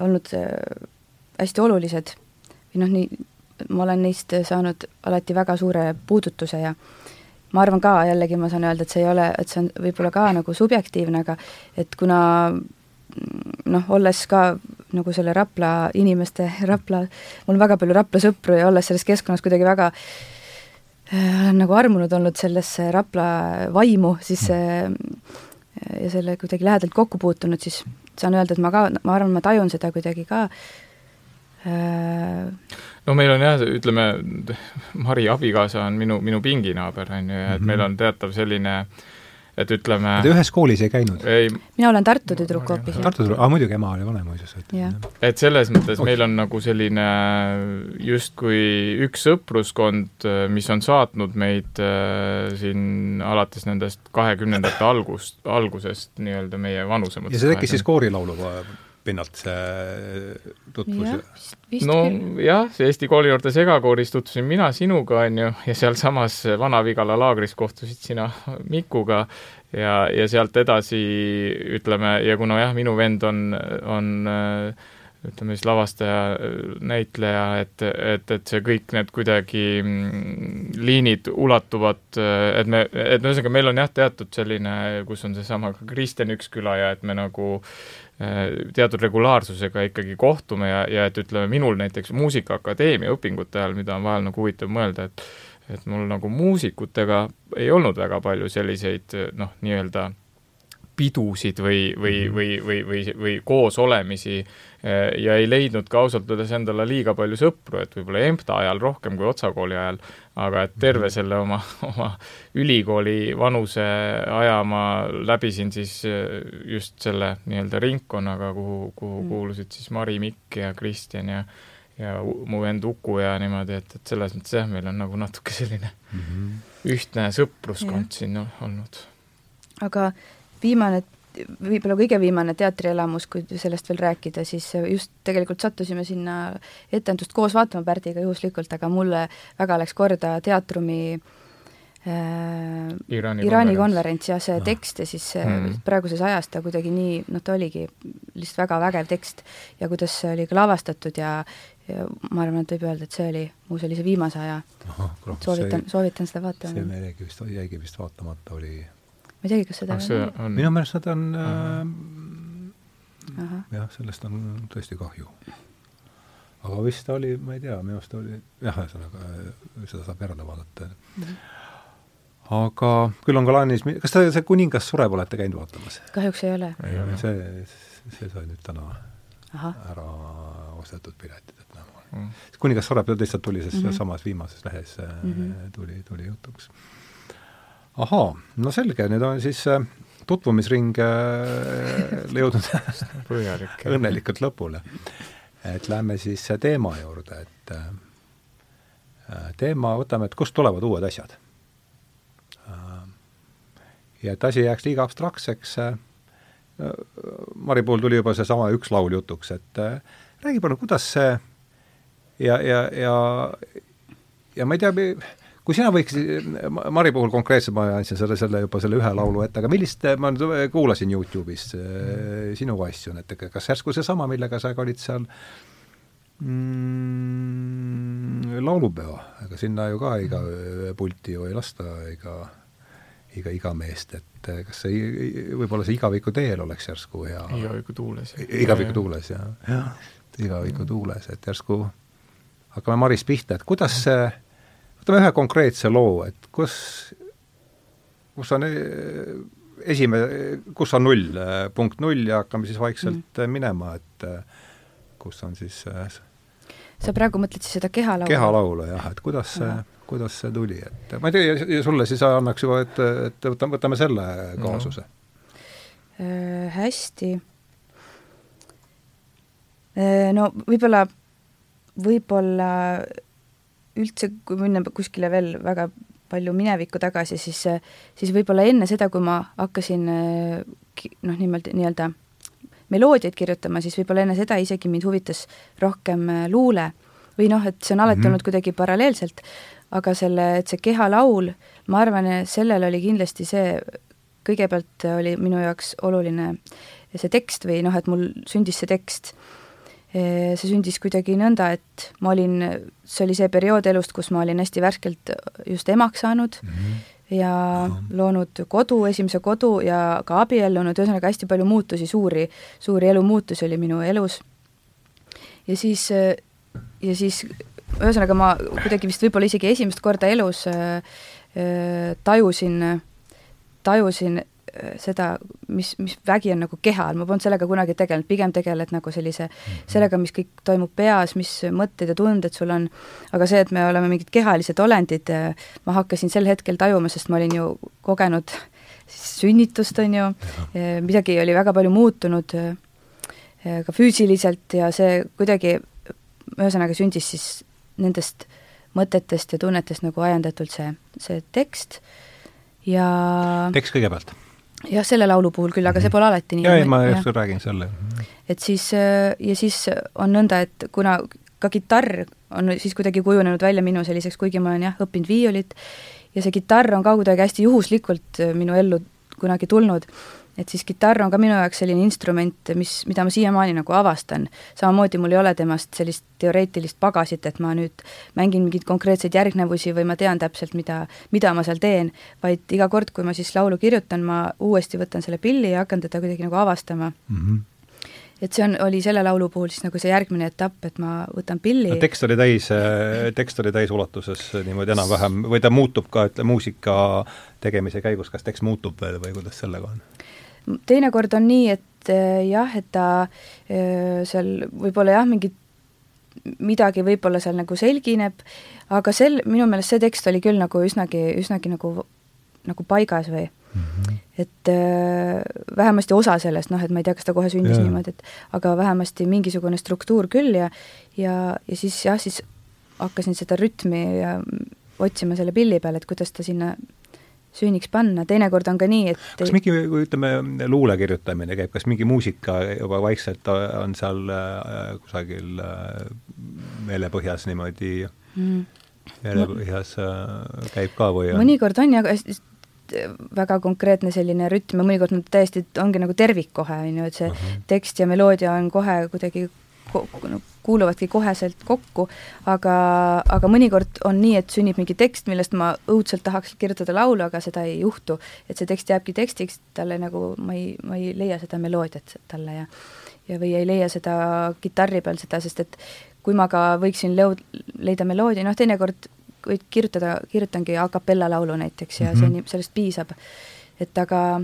olnud äh, hästi olulised. Või noh, nii, ma olen neist saanud alati väga suure puudutuse ja ma arvan ka, jällegi ma saan öelda, et see ei ole, et see on võib-olla ka nagu subjektiivne, aga et kuna noh, olles ka nagu selle Rapla inimeste, Rapla, mul on väga palju Rapla sõpru ja olles selles keskkonnas kuidagi väga äh, olen nagu armunud olnud sellesse Rapla vaimu, siis ja selle kuidagi lähedalt kokku puutunud, siis saan öelda, et ma ka, ma arvan, ma tajun seda kuidagi ka
äh, no meil on jah, ütleme, Mari abikaasa on minu, minu pinginaaber, on ju, ja et mm -hmm. meil on teatav selline äh, et ütleme
Te ühes koolis ei käinud?
mina olen Tartu tüdruk hoopis.
Tartu tüdruk, aa muidugi, ema oli vanem muuseas.
et selles mõttes meil on nagu selline justkui üks sõpruskond, mis on saatnud meid äh, siin alates nendest kahekümnendate algust, algusest nii-öelda meie vanuse mõttes.
ja see tekkis siis koorilaulu pinnalt see tutvus?
nojah, see Eesti Koolinoorte Segakooris tutvusin mina sinuga, on ju, ja sealsamas Vana-Vigala laagris kohtusid sina Mikuga ja, ja sealt edasi ütleme, ja kuna jah, minu vend on, on äh, ütleme siis lavastaja, näitleja, et, et, et see kõik need kuidagi mm, liinid ulatuvad, et me, et ühesõnaga, meil on jah, teatud selline, kus on seesama Kristjan Üksküla ja et me nagu äh, teatud regulaarsusega ikkagi kohtume ja, ja et ütleme, minul näiteks Muusikaakadeemia õpingute ajal, mida on vahel nagu huvitav mõelda, et et mul nagu muusikutega ei olnud väga palju selliseid noh, nii-öelda pidusid või, või, mhm. või, või, või, või, koosolemisi eh, ja ei leidnud ka ausalt öeldes endale liiga palju sõpru, et võib-olla EMTA ajal rohkem kui Otsakooli ajal, aga et terve mhm. selle oma, oma ülikooli vanuse aja ma läbisin siis eh, just selle nii-öelda ringkonnaga, kuhu, kuhu mm. kuulusid siis Mari Mikk ja Kristjan ja ja mu vend Uku ja niimoodi, et, et selles mõttes jah, meil on nagu natuke selline mm -hmm. ühtne sõpruskond ja. siin no, olnud.
aga viimane, võib-olla kõige viimane teatrielamus, kui sellest veel rääkida, siis just tegelikult sattusime sinna etendust koos vaatama Pärdiga juhuslikult, aga mulle väga läks korda teatrumi äh,
Iraani,
Iraani konverents ja see no. tekst ja siis mm. praeguses ajas ta kuidagi nii, noh, ta oligi lihtsalt väga vägev tekst ja kuidas see oli ka lavastatud ja ja ma arvan, et võib öelda, et see oli mu sellise viimase aja. soovitan, soovitan seda vaatama.
see meil jäigi vist, jäigi vist vaatamata, oli
ma ei teagi, kas seda
veel on? minu meelest nad on äh, jah, sellest on tõesti kahju. aga vist oli, ma ei tea, minu arust oli jah, ühesõnaga seda saab järele vaadata mm. -hmm. aga küll on ka plaanis, kas te see Kuningas sureb olete käinud vaatamas?
kahjuks ei ole.
see, see sai nüüd täna Aha. ära ostetud piletid, et näha mm.. kuningas sureb lihtsalt tuli, sest mm -hmm. samas viimases lehes mm -hmm. tuli, tuli jutuks ahaa, no selge, nüüd on siis äh, tutvumisring äh, jõudnud *laughs* õnnelikult lõpule. et lähme siis teema juurde, et äh, teema, võtame, et kust tulevad uued asjad. ja et asi jääks liiga abstraktseks, Mari puhul tuli juba seesama üks laul jutuks, et räägi palun, kuidas see ja, ja, ja ja ma ei tea, kui sina võiksid, Mari puhul konkreetselt ma andsin selle, selle juba selle ühe laulu ette, aga millist, ma kuulasin Youtube'is mm. sinu asju, et kas järsku seesama, millega sa ka olid seal mm, laulupeo, ega sinna ju ka iga pulti ju ei lasta iga, iga, iga meest, et kas see, võib-olla see igaviku teel oleks järsku hea
igaviku tuules.
igaviku tuules, jah. jah, igaviku tuules, et järsku hakkame Maris pihta, et kuidas see võtame ühe konkreetse loo, et kus, kus on eh, esimene, kus on null, eh, punkt null ja hakkame siis vaikselt mm. minema, et kus on siis
sa praegu mõtled siis seda kehalaulu?
kehalaulu jah, et kuidas see, kuidas see tuli, et ma ei tea, ja sulle siis annaks juba, et, et võtame, võtame selle kaasuse
no.. Äh, hästi. no võib-olla, võib-olla üldse, kui minna kuskile veel väga palju minevikku tagasi, siis, siis võib-olla enne seda, kui ma hakkasin noh, nimelt nii-öelda meloodiaid kirjutama, siis võib-olla enne seda isegi mind huvitas rohkem luule või noh, et see on alati mm -hmm. olnud kuidagi paralleelselt, aga selle, et see kehalaul, ma arvan, sellel oli kindlasti see, kõigepealt oli minu jaoks oluline see tekst või noh, et mul sündis see tekst see sündis kuidagi nõnda, et ma olin, see oli see periood elust, kus ma olin hästi värskelt just emaks saanud mm -hmm. ja loonud kodu, esimese kodu ja ka abiellunud, ühesõnaga hästi palju muutusi, suuri, suuri elumuutusi oli minu elus. ja siis, ja siis ühesõnaga ma kuidagi vist võib-olla isegi esimest korda elus äh, äh, tajusin, tajusin seda, mis, mis vägi on nagu kehal, ma polnud sellega kunagi tegelenud, pigem tegeled nagu sellise, mhm. sellega, mis kõik toimub peas, mis mõtted ja tunded sul on, aga see, et me oleme mingid kehalised olendid, äh, ma hakkasin sel hetkel tajuma, sest ma olin ju kogenud sünnitust, on ju, midagi oli väga palju muutunud äh, ka füüsiliselt ja see kuidagi, ühesõnaga sündis siis nendest mõtetest ja tunnetest nagu ajendatult see, see tekst. Ja
tekst kõigepealt
jah, selle laulu puhul küll, aga see pole alati nii.
jaa, ei, ma just räägin selle.
et siis, äh, ja siis on nõnda, et kuna ka kitarr on siis kuidagi kujunenud välja minu selliseks, kuigi ma olen jah, õppinud viiulit, ja see kitarr on ka kuidagi hästi juhuslikult äh, minu ellu kunagi tulnud, et siis kitarr on ka minu jaoks selline instrument, mis, mida ma siiamaani nagu avastan. samamoodi mul ei ole temast sellist teoreetilist pagasit, et ma nüüd mängin mingeid konkreetseid järgnevusi või ma tean täpselt, mida, mida ma seal teen, vaid iga kord, kui ma siis laulu kirjutan, ma uuesti võtan selle pilli ja hakkan teda kuidagi nagu avastama mm. -hmm et see on, oli selle laulu puhul siis nagu see järgmine etapp, et ma võtan pilli
no, tekst oli täis, tekst oli täisulatuses niimoodi enam-vähem või ta muutub ka, ütle, muusika tegemise käigus, kas tekst muutub veel või kuidas sellega on?
Teinekord on nii, et eh, jah, et ta eh, seal võib-olla jah, mingid midagi võib-olla seal nagu selgineb, aga sel, minu meelest see tekst oli küll nagu üsnagi, üsnagi nagu, nagu paigas või mm. -hmm. et äh, vähemasti osa sellest, noh, et ma ei tea, kas ta kohe sündis yeah. niimoodi, et aga vähemasti mingisugune struktuur küll ja ja, ja siis jah, siis hakkasin seda rütmi ja otsima selle pilli peal, et kuidas ta sinna süüniks panna, teinekord on ka nii, et
kas mingi, kui ütleme, luule kirjutamine käib, kas mingi muusika juba vaikselt on seal äh, kusagil äh, meelepõhjas niimoodi mm. meelepõhjas äh, käib ka või
on? mõnikord on ja väga konkreetne selline rütm ja mõnikord nad täiesti ongi nagu tervik kohe, on ju, et see uh -huh. tekst ja meloodia on kohe kuidagi kuuluvadki koheselt kokku, aga, aga mõnikord on nii, et sünnib mingi tekst, millest ma õudselt tahaks kirjutada laulu, aga seda ei juhtu. et see tekst jääbki tekstiks, talle nagu, ma ei, ma ei leia seda meloodiat talle ja ja või ei leia seda kitarri peal seda, sest et kui ma ka võiksin leud-, leida meloodia, noh teinekord võid kirjutada, kirjutangi a capella laulu näiteks ja mm -hmm. see, mhm. sellest piisab. et aga,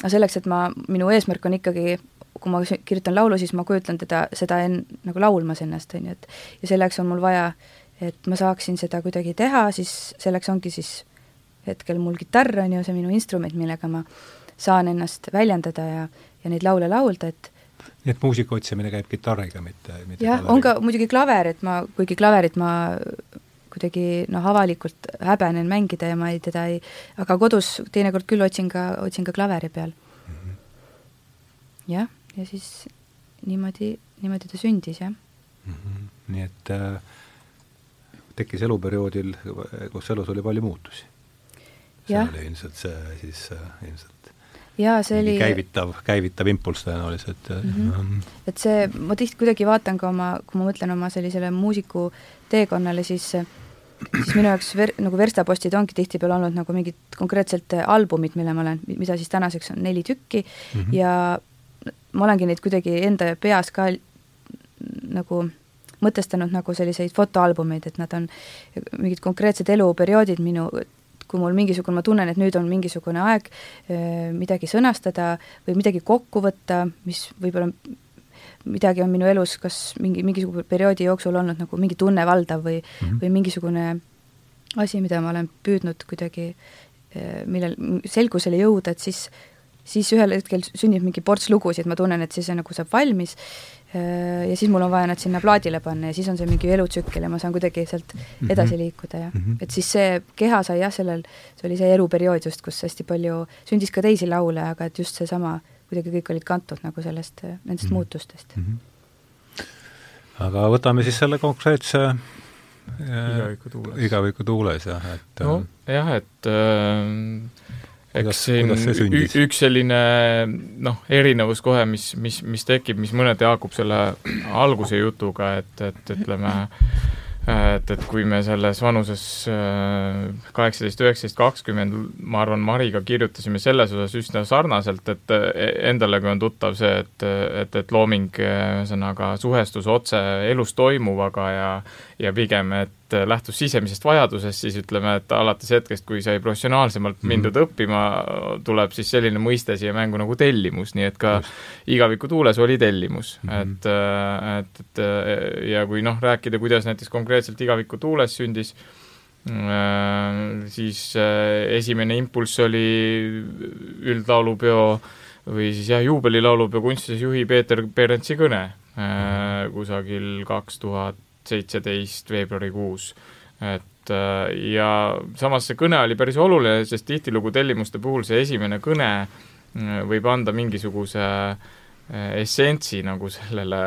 aga selleks, et ma, minu eesmärk on ikkagi kui ma kirjutan laulu, siis ma kujutlen teda, seda en-, nagu laulmas ennast, on ju, et ja selleks on mul vaja, et ma saaksin seda kuidagi teha, siis selleks ongi siis hetkel mul kitarr, on ju, see minu instrument, millega ma saan ennast väljendada ja, ja neid laule laulda, et
nii et muusika otsimine käib kitarriga, mitte, mitte
jah, on ka muidugi klaver, et ma, kuigi klaverit ma kuidagi noh, avalikult häbenen mängida ja ma ei, teda ei, aga kodus teinekord küll otsin ka, otsin ka klaveri peal mm. -hmm. jah, ja siis niimoodi, niimoodi ta sündis, jah mm.
-hmm. nii et äh, tekkis eluperioodil, kus elus oli palju muutusi. see ja. oli ilmselt see siis äh, ilmselt
jaa, see oli
käivitav, käivitav impulss tõenäoliselt mm. -hmm.
et see, ma tihti kuidagi vaatan ka oma, kui ma mõtlen oma sellisele muusiku teekonnale, siis siis minu jaoks ver-, nagu verstapostid ongi tihtipeale olnud nagu mingid konkreetselt albumid, mille ma olen, mida siis tänaseks on neli tükki mm -hmm. ja ma olengi neid kuidagi enda peas ka nagu mõtestanud nagu selliseid fotoalbumeid, et nad on mingid konkreetsed eluperioodid minu, kui mul mingisugune, ma tunnen, et nüüd on mingisugune aeg midagi sõnastada või midagi kokku võtta, mis võib-olla midagi on minu elus kas mingi, mingisuguse perioodi jooksul olnud nagu mingi tunne valdav või mm, -hmm. või mingisugune asi, mida ma olen püüdnud kuidagi, millel selgusele jõuda, et siis, siis ühel hetkel sünnib mingi ports lugusid, ma tunnen, et siis see nagu saab valmis ja siis mul on vaja nad sinna plaadile panna ja siis on see mingi elutsükkel ja ma saan kuidagi sealt mhm. edasi liikuda ja mm -hmm. et siis see keha sai jah, sellel, see oli see eluperiood just, kus hästi palju sündis ka teisi laule, aga et just seesama kuidagi kõik olid kantud nagu sellest, nendest mm -hmm. muutustest mm. -hmm.
aga võtame siis selle konkreetse igaviku tuules, igaviku tuules jah, et
no jah, et äh, eks siin üks selline noh, erinevus kohe, mis, mis, mis tekib, mis mõneti haakub selle alguse jutuga, et, et ütleme, et, et kui me selles vanuses äh, kaheksateist, üheksateist, kakskümmend, ma arvan, Mariga kirjutasime selles osas üsna sarnaselt, et e, endalegi on tuttav see, et, et, et looming ühesõnaga suhestus otse elus toimuvaga ja ja pigem, et lähtus sisemisest vajadusest, siis ütleme, et alates hetkest, kui sai professionaalsemalt mhm. mindud mm -hmm. õppima, tuleb siis selline mõiste siia mängu nagu tellimus, nii et ka Just. igaviku tuules oli tellimus mm, -hmm. et, et, et ja kui noh, rääkida, kuidas näiteks konkreetselt igaviku tuules sündis, siis esimene impulss oli üldlaulupeo või siis jah, juubelilaulupeo kunstijuhi Peeter Perentsi kõne -hmm. kusagil kaks tuhat seitseteist veebruarikuus. et äh, ja samas see kõne oli päris oluline, sest tihtilugu tellimuste puhul see esimene kõne äh, võib anda mingisuguse Eh, essentsi nagu sellele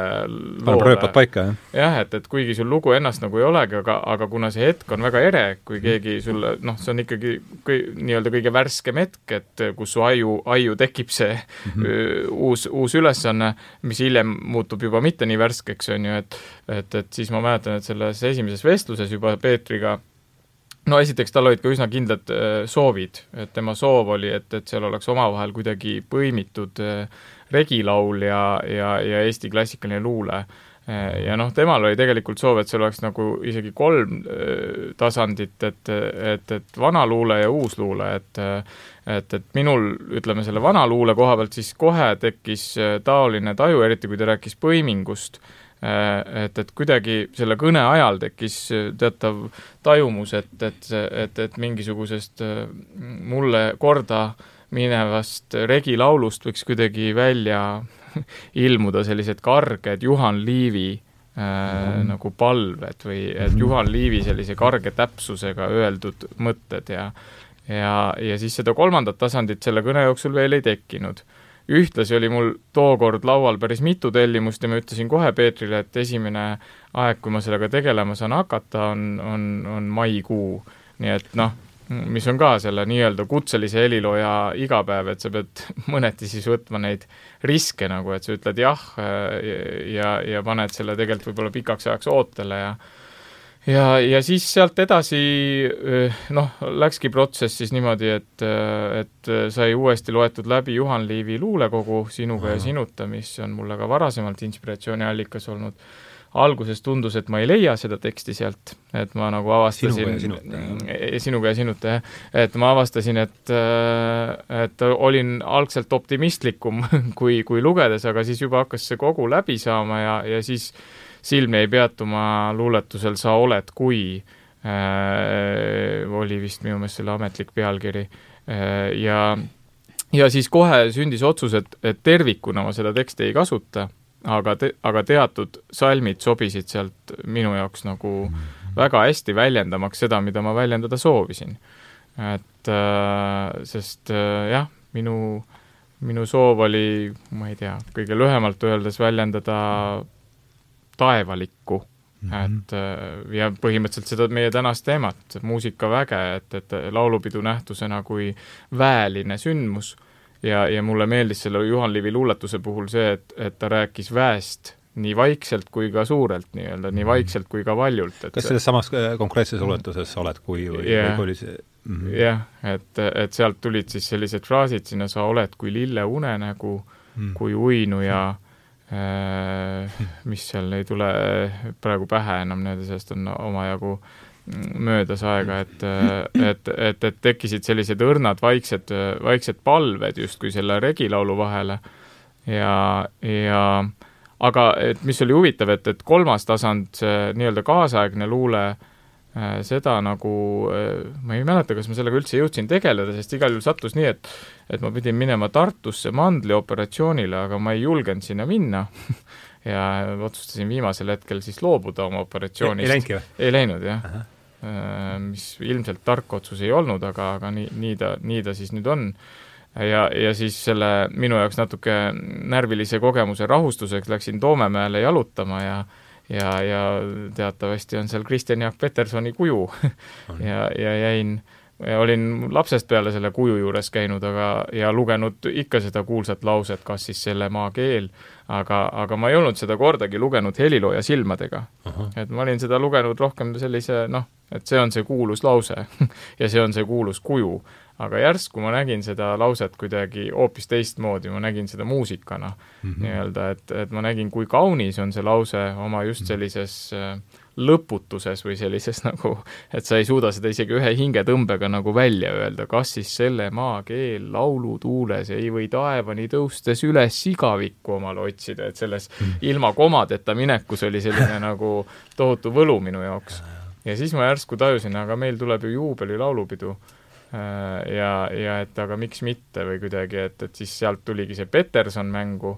paneb rööpad paika, jah?
jah, et, et kuigi sul lugu ennast nagu ei olegi, aga, aga kuna see hetk on väga ere, kui keegi sulle, noh, see on ikkagi kõi, nii-öelda kõige värskem hetk, et kus su aju, aiu tekib see mm -hmm. uus, uus ülesanne, mis hiljem muutub juba mitte nii värskeks, on ju, et et, et siis ma mäletan, et selles esimeses vestluses juba Peetriga no esiteks, tal olid ka üsna kindlad soovid, et tema soov oli, et, et seal oleks omavahel kuidagi põimitud äh, regilaul ja, ja, ja Eesti klassikaline luule. ja noh, temal oli tegelikult soov, et seal oleks nagu isegi kolm tasandit, et, et, et vana luule ja uus luule, et et, et minul, ütleme selle vana luule koha pealt siis kohe tekkis taoline taju, eriti kui ta rääkis põimingust, et, et kuidagi selle kõne ajal tekkis teatav tajumus, et, et, et, et mingisugusest mulle korda äh, minevast regilaulust võiks kuidagi välja *laughs* ilmuda sellised karged Juhan Liivi äh, mm. nagu palved või et Juhan Liivi sellise karge täpsusega öeldud mõtted ja ja, ja siis seda kolmandat tasandit selle kõne jooksul veel ei tekkinud. ühtlasi oli mul tookord laual päris mitu tellimust ja ma ütlesin kohe Peetrile, et esimene aeg, kui ma sellega tegelema saan hakata, on, on, on maikuu. nii et noh, mis on ka selle nii-öelda kutselise helilooja igapäev, et sa pead *laughs* mõneti siis võtma neid riske nagu, et sa ütled jah ja, ja paned selle tegelikult võib-olla pikaks ajaks ootele ja ja, ja siis sealt edasi noh, läkski protsess siis niimoodi, et, et sai uuesti loetud läbi Juhan Liivi luulekogu Sinuga ja sinuta, mis on mulle ka varasemalt inspiratsiooniallikas olnud alguses tundus, et ma ei leia seda teksti sealt, et ma nagu avastasin sinuga ja sinuta, jah. et ma avastasin, et, äh, et olin algselt optimistlikum *laughs* kui, kui lugedes, aga siis juba hakkas see kogu läbi saama ja, ja siis silm jäi peatuma luuletusel Sa oled, kui äh, oli vist minu meelest selle ametlik pealkiri. Äh, ja ja siis kohe sündis otsus, et, et tervikuna ma seda teksti ei kasuta aga te-, aga teatud salmid sobisid sealt minu jaoks nagu mhm. väga hästi väljendamaks seda, mida ma väljendada soovisin. et äh, sest äh, jah, minu, minu soov oli, ma ei tea, kõige lühemalt öeldes väljendada taevalikku mm, -hmm. et äh, ja põhimõtteliselt seda meie tänast teemat, muusikaväge, et, et laulupidu nähtusena kui väeline sündmus ja, ja mulle meeldis selle Juhan Liivi luuletuse puhul see, et, et ta rääkis väest nii vaikselt kui ka suurelt nii-öelda, nii mhm. vaikselt kui ka valjult, et
kas selles samas äh, konkreetses luuletuses oled kui või
yeah.
või oli see
mm -hmm. jah, et, et sealt tulid siis sellised fraasid sinna, sa oled kui lille unenägu mm., kui uinuja äh,, mis seal ei tule praegu pähe enam, need sellest on omajagu äh, möödas aega, et, et, et, et tekkisid sellised õrnad vaiksed, vaiksed palved justkui selle regilaulu vahele ja, ja aga et mis oli huvitav, et, et kolmas tasand, see nii-öelda kaasaegne luule, seda nagu, ma ei mäleta, kas ma sellega üldse jõudsin tegeleda, sest igal juhul sattus nii, et et ma pidin minema Tartusse mandlioperatsioonile, aga ma ei julgenud sinna minna *laughs* ja otsustasin viimasel hetkel siis loobuda oma operatsioonist.
ei läinudki või?
ei läinud, jah. Äh, mis ilmselt tark otsus ei olnud, aga, aga nii, nii ta, nii ta siis nüüd on. ja, ja siis selle minu jaoks natuke närvilise kogemuse rahustuseks läksin Toomemäele jalutama ja ja, ja teatavasti on seal Kristjan Jaak Petersoni kuju ja, ja jäin ja olin lapsest peale selle kuju juures käinud, aga, ja lugenud ikka seda kuulsat lauset, kas siis selle maa keel aga, aga ma ei olnud seda kordagi lugenud helilooja silmadega. et ma olin seda lugenud rohkem sellise noh, et see on see kuulus lause *laughs* ja see on see kuulus kuju. aga järsku ma nägin seda lauset kuidagi hoopis teistmoodi, ma nägin seda muusikana mm -hmm. nii-öelda, et, et ma nägin, kui kaunis on see lause oma just mhm. sellises äh, lõputuses või sellises *laughs* nagu, et sa ei suuda seda isegi ühe hingetõmbega nagu välja öelda, kas siis selle maakeel laulutuules ei või taevani tõustes üles igavikku omale otsida, et selles mm. ilma komadeta minekus oli selline *laughs* nagu tohutu võlu minu jaoks. ja siis ma järsku tajusin, aga meil tuleb ju juubelilaulupidu äh, ja, ja et aga miks mitte või kuidagi, et, et siis sealt tuligi see Peterson mängu,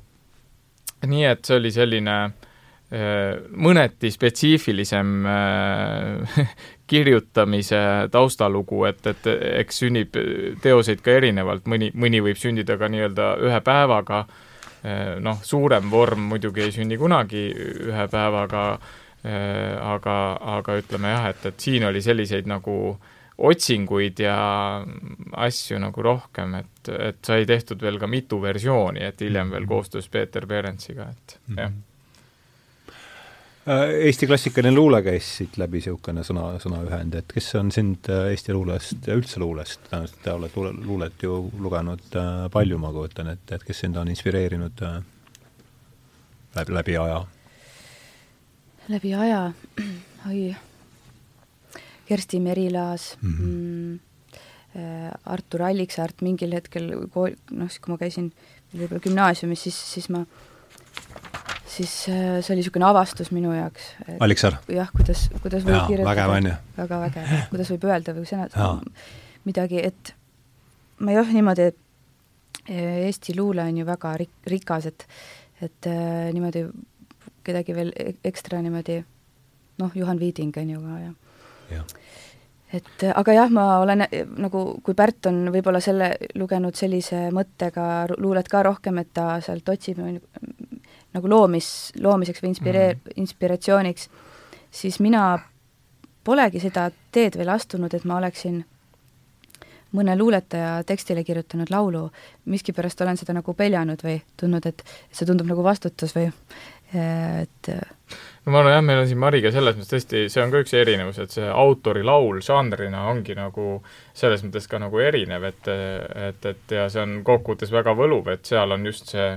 nii et see oli selline äh, Äh, mõneti spetsiifilisem äh, *laughs* kirjutamise taustalugu, et, et eks sünnib teoseid ka erinevalt, mõni, mõni võib sündida ka nii-öelda ühe päevaga, noh, suurem vorm muidugi ei sünni kunagi ühe päevaga, aga, aga ütleme jah, et, et siin oli selliseid nagu otsinguid ja asju nagu rohkem, et, et sai tehtud veel ka mitu versiooni, et hiljem veel koostöös Peeter Perentsiga, et jah. mm -hmm
Äh, Eesti klassikaline luule käis siit läbi niisugune sõna, sõnaühend, et kes on sind äh, Eesti luulest ja üldse luulest, tõenäoliselt te olete luule, luulet ju lugenud äh, palju, ma kujutan ette, et kes sind on inspireerinud läbi, läbi aja?
läbi aja, *clears throat* oi, Kersti Merilaas mhm. mm, -hmm. Artur Alliksaart mingil hetkel kool, noh, siis kui ma käisin võib-olla gümnaasiumis, siis, siis ma siis äh, see oli niisugune avastus minu jaoks.
Alliksaar?
jah, kuidas, kuidas võib
Jaa,
kirjutada.
vägev
väga vägev, kuidas võib öelda või sõnada midagi, et ma jah, niimoodi, et äh, Eesti luule on ju väga rik-, rikas, et et äh, niimoodi kedagi veel e-, ekstra niimoodi noh, Juhan Viiding on ju ka ja, ja et aga jah, ma olen nagu, kui Pärt on võib-olla selle lugenud sellise mõttega luulet ka rohkem, et ta sealt otsib nagu loomis, loomiseks või inspiree- mm., inspiratsiooniks, siis mina polegi seda teed veel astunud, et ma oleksin mõne luuletaja tekstile kirjutanud laulu, miskipärast olen seda nagu peljanud või tundnud, et see tundub nagu vastutus või et
no ma arvan jah, meil on siin Mariga selles mõttes tõesti, see on ka üks erinevus, et see autori laul žanrina ongi nagu selles mõttes ka nagu erinev, et et, et ja see on kokkuvõttes väga võluv, et seal on just see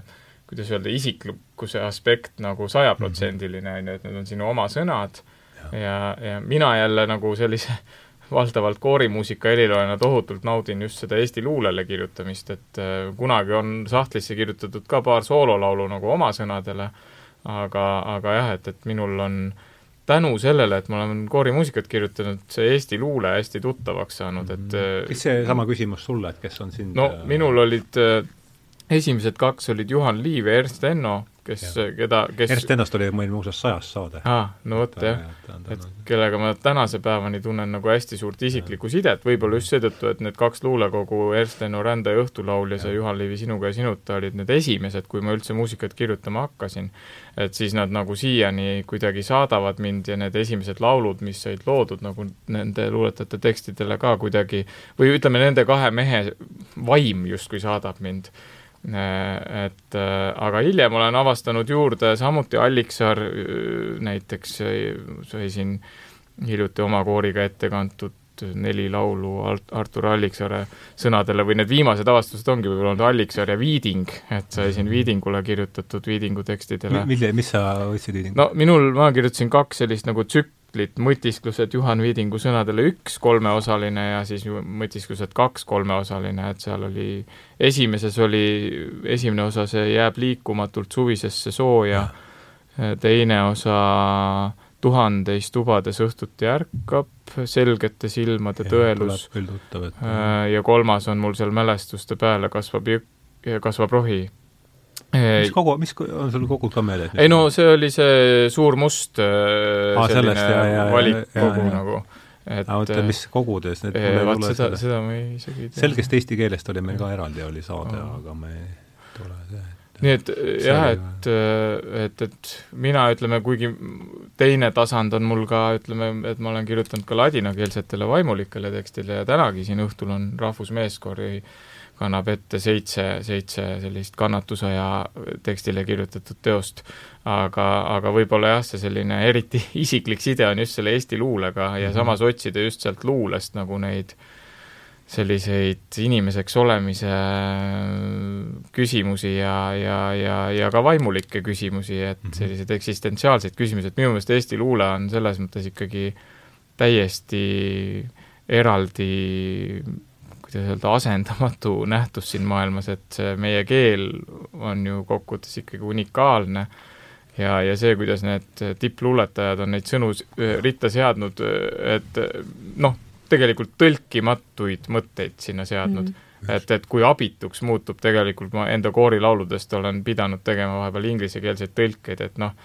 kuidas öelda, isiklikkuse aspekt nagu sajaprotsendiline, on ju, et need on sinu oma sõnad. Ja, ja, ja mina jälle nagu sellise *laughs* valdavalt koorimuusika heliloojana tohutult naudin just seda Eesti luulele kirjutamist, et äh, kunagi on sahtlisse kirjutatud ka paar soololaulu nagu oma sõnadele, aga, aga jah, et, et minul on tänu sellele, et ma olen koorimuusikat kirjutanud, see Eesti luule hästi tuttavaks saanud, et
mm. kes seesama küsimus sulle, et kes on sind
no minul olid esimesed kaks olid Juhan Liiv ja Ernst Enno, kes, keda, kes
Ernst Ennost oli meil muuseas sajas saade.
aa, no vot jah, et kellega ma tänase päevani tunnen nagu hästi suurt isiklikku sidet, võib-olla just seetõttu, et need kaks luulekogu, Ernst Enno Rände ja Õhtulaul ja Juhan Liivi Sinuga ja sinuta olid need esimesed, kui ma üldse muusikat kirjutama hakkasin. et siis nad nagu siiani kuidagi saadavad mind ja need esimesed laulud, mis said loodud nagu nende luuletajate tekstidele ka kuidagi, või ütleme, nende kahe mehe vaim justkui saadab mind et äh, aga hiljem olen avastanud juurde samuti Alliksaar äh, näiteks sai siin hiljuti oma kooriga ette kantud neli laulu Artur Alliksaare sõnadele või need viimased avastused ongi võib-olla olnud Alliksaar ja Viiding, et sai siin Viidingule kirjutatud Viidingu tekstidele.
mille, mis sa võtsid Viidingu?
no minul, ma kirjutasin kaks sellist nagu tsük-, tsüklit, mõtisklused Juhan Viidingu sõnadele üks kolmeosaline ja siis mõtisklused kaks kolmeosaline, et seal oli, esimeses oli, esimene osa, see jääb liikumatult suvisesse sooja, teine osa tuhandeis tubades õhtuti ärkab, selgete silmade ja, tõelus ja kolmas on mul seal mälestuste peale kasvab jõk, kasvab rohi
mis kogu, mis on sul kogud ka meeles?
ei no see oli see suur must Aa, selline valikkogu nagu.
et oota, mis kogudes
need vaat seda, seda ma isegi ei
tea. selgest eesti keelest oli meil ka eraldi, oli saade, aga me ei tule see
nii et jah, et, et, et mina ütleme, kuigi teine tasand on mul ka, ütleme, et ma olen kirjutanud ka ladinakeelsetele vaimulikele tekstile ja tänagi siin õhtul on rahvusmeeskoori kannab ette seitse, seitse sellist kannatusaja tekstile kirjutatud teost. aga, aga võib-olla jah, see selline eriti *laughs* isiklik side on just selle Eesti luulega ja mm -hmm. samas otsida just sealt luulest nagu neid selliseid inimeseks olemise küsimusi ja, ja, ja, ja ka vaimulikke küsimusi, et mhm. selliseid eksistentsiaalseid küsimusi, et minu meelest Eesti luule on selles mõttes ikkagi täiesti eraldi kuidas öelda, asendamatu nähtus siin maailmas, et see meie keel on ju kokkuvõttes ikkagi unikaalne ja, ja see, kuidas need tippluuletajad on neid sõnu ritta seadnud, et noh, tegelikult tõlkimatuid mõtteid sinna seadnud mm. -hmm. et, et kui abituks muutub tegelikult, ma enda koorilauludest olen pidanud tegema vahepeal inglisekeelseid tõlkeid, et noh,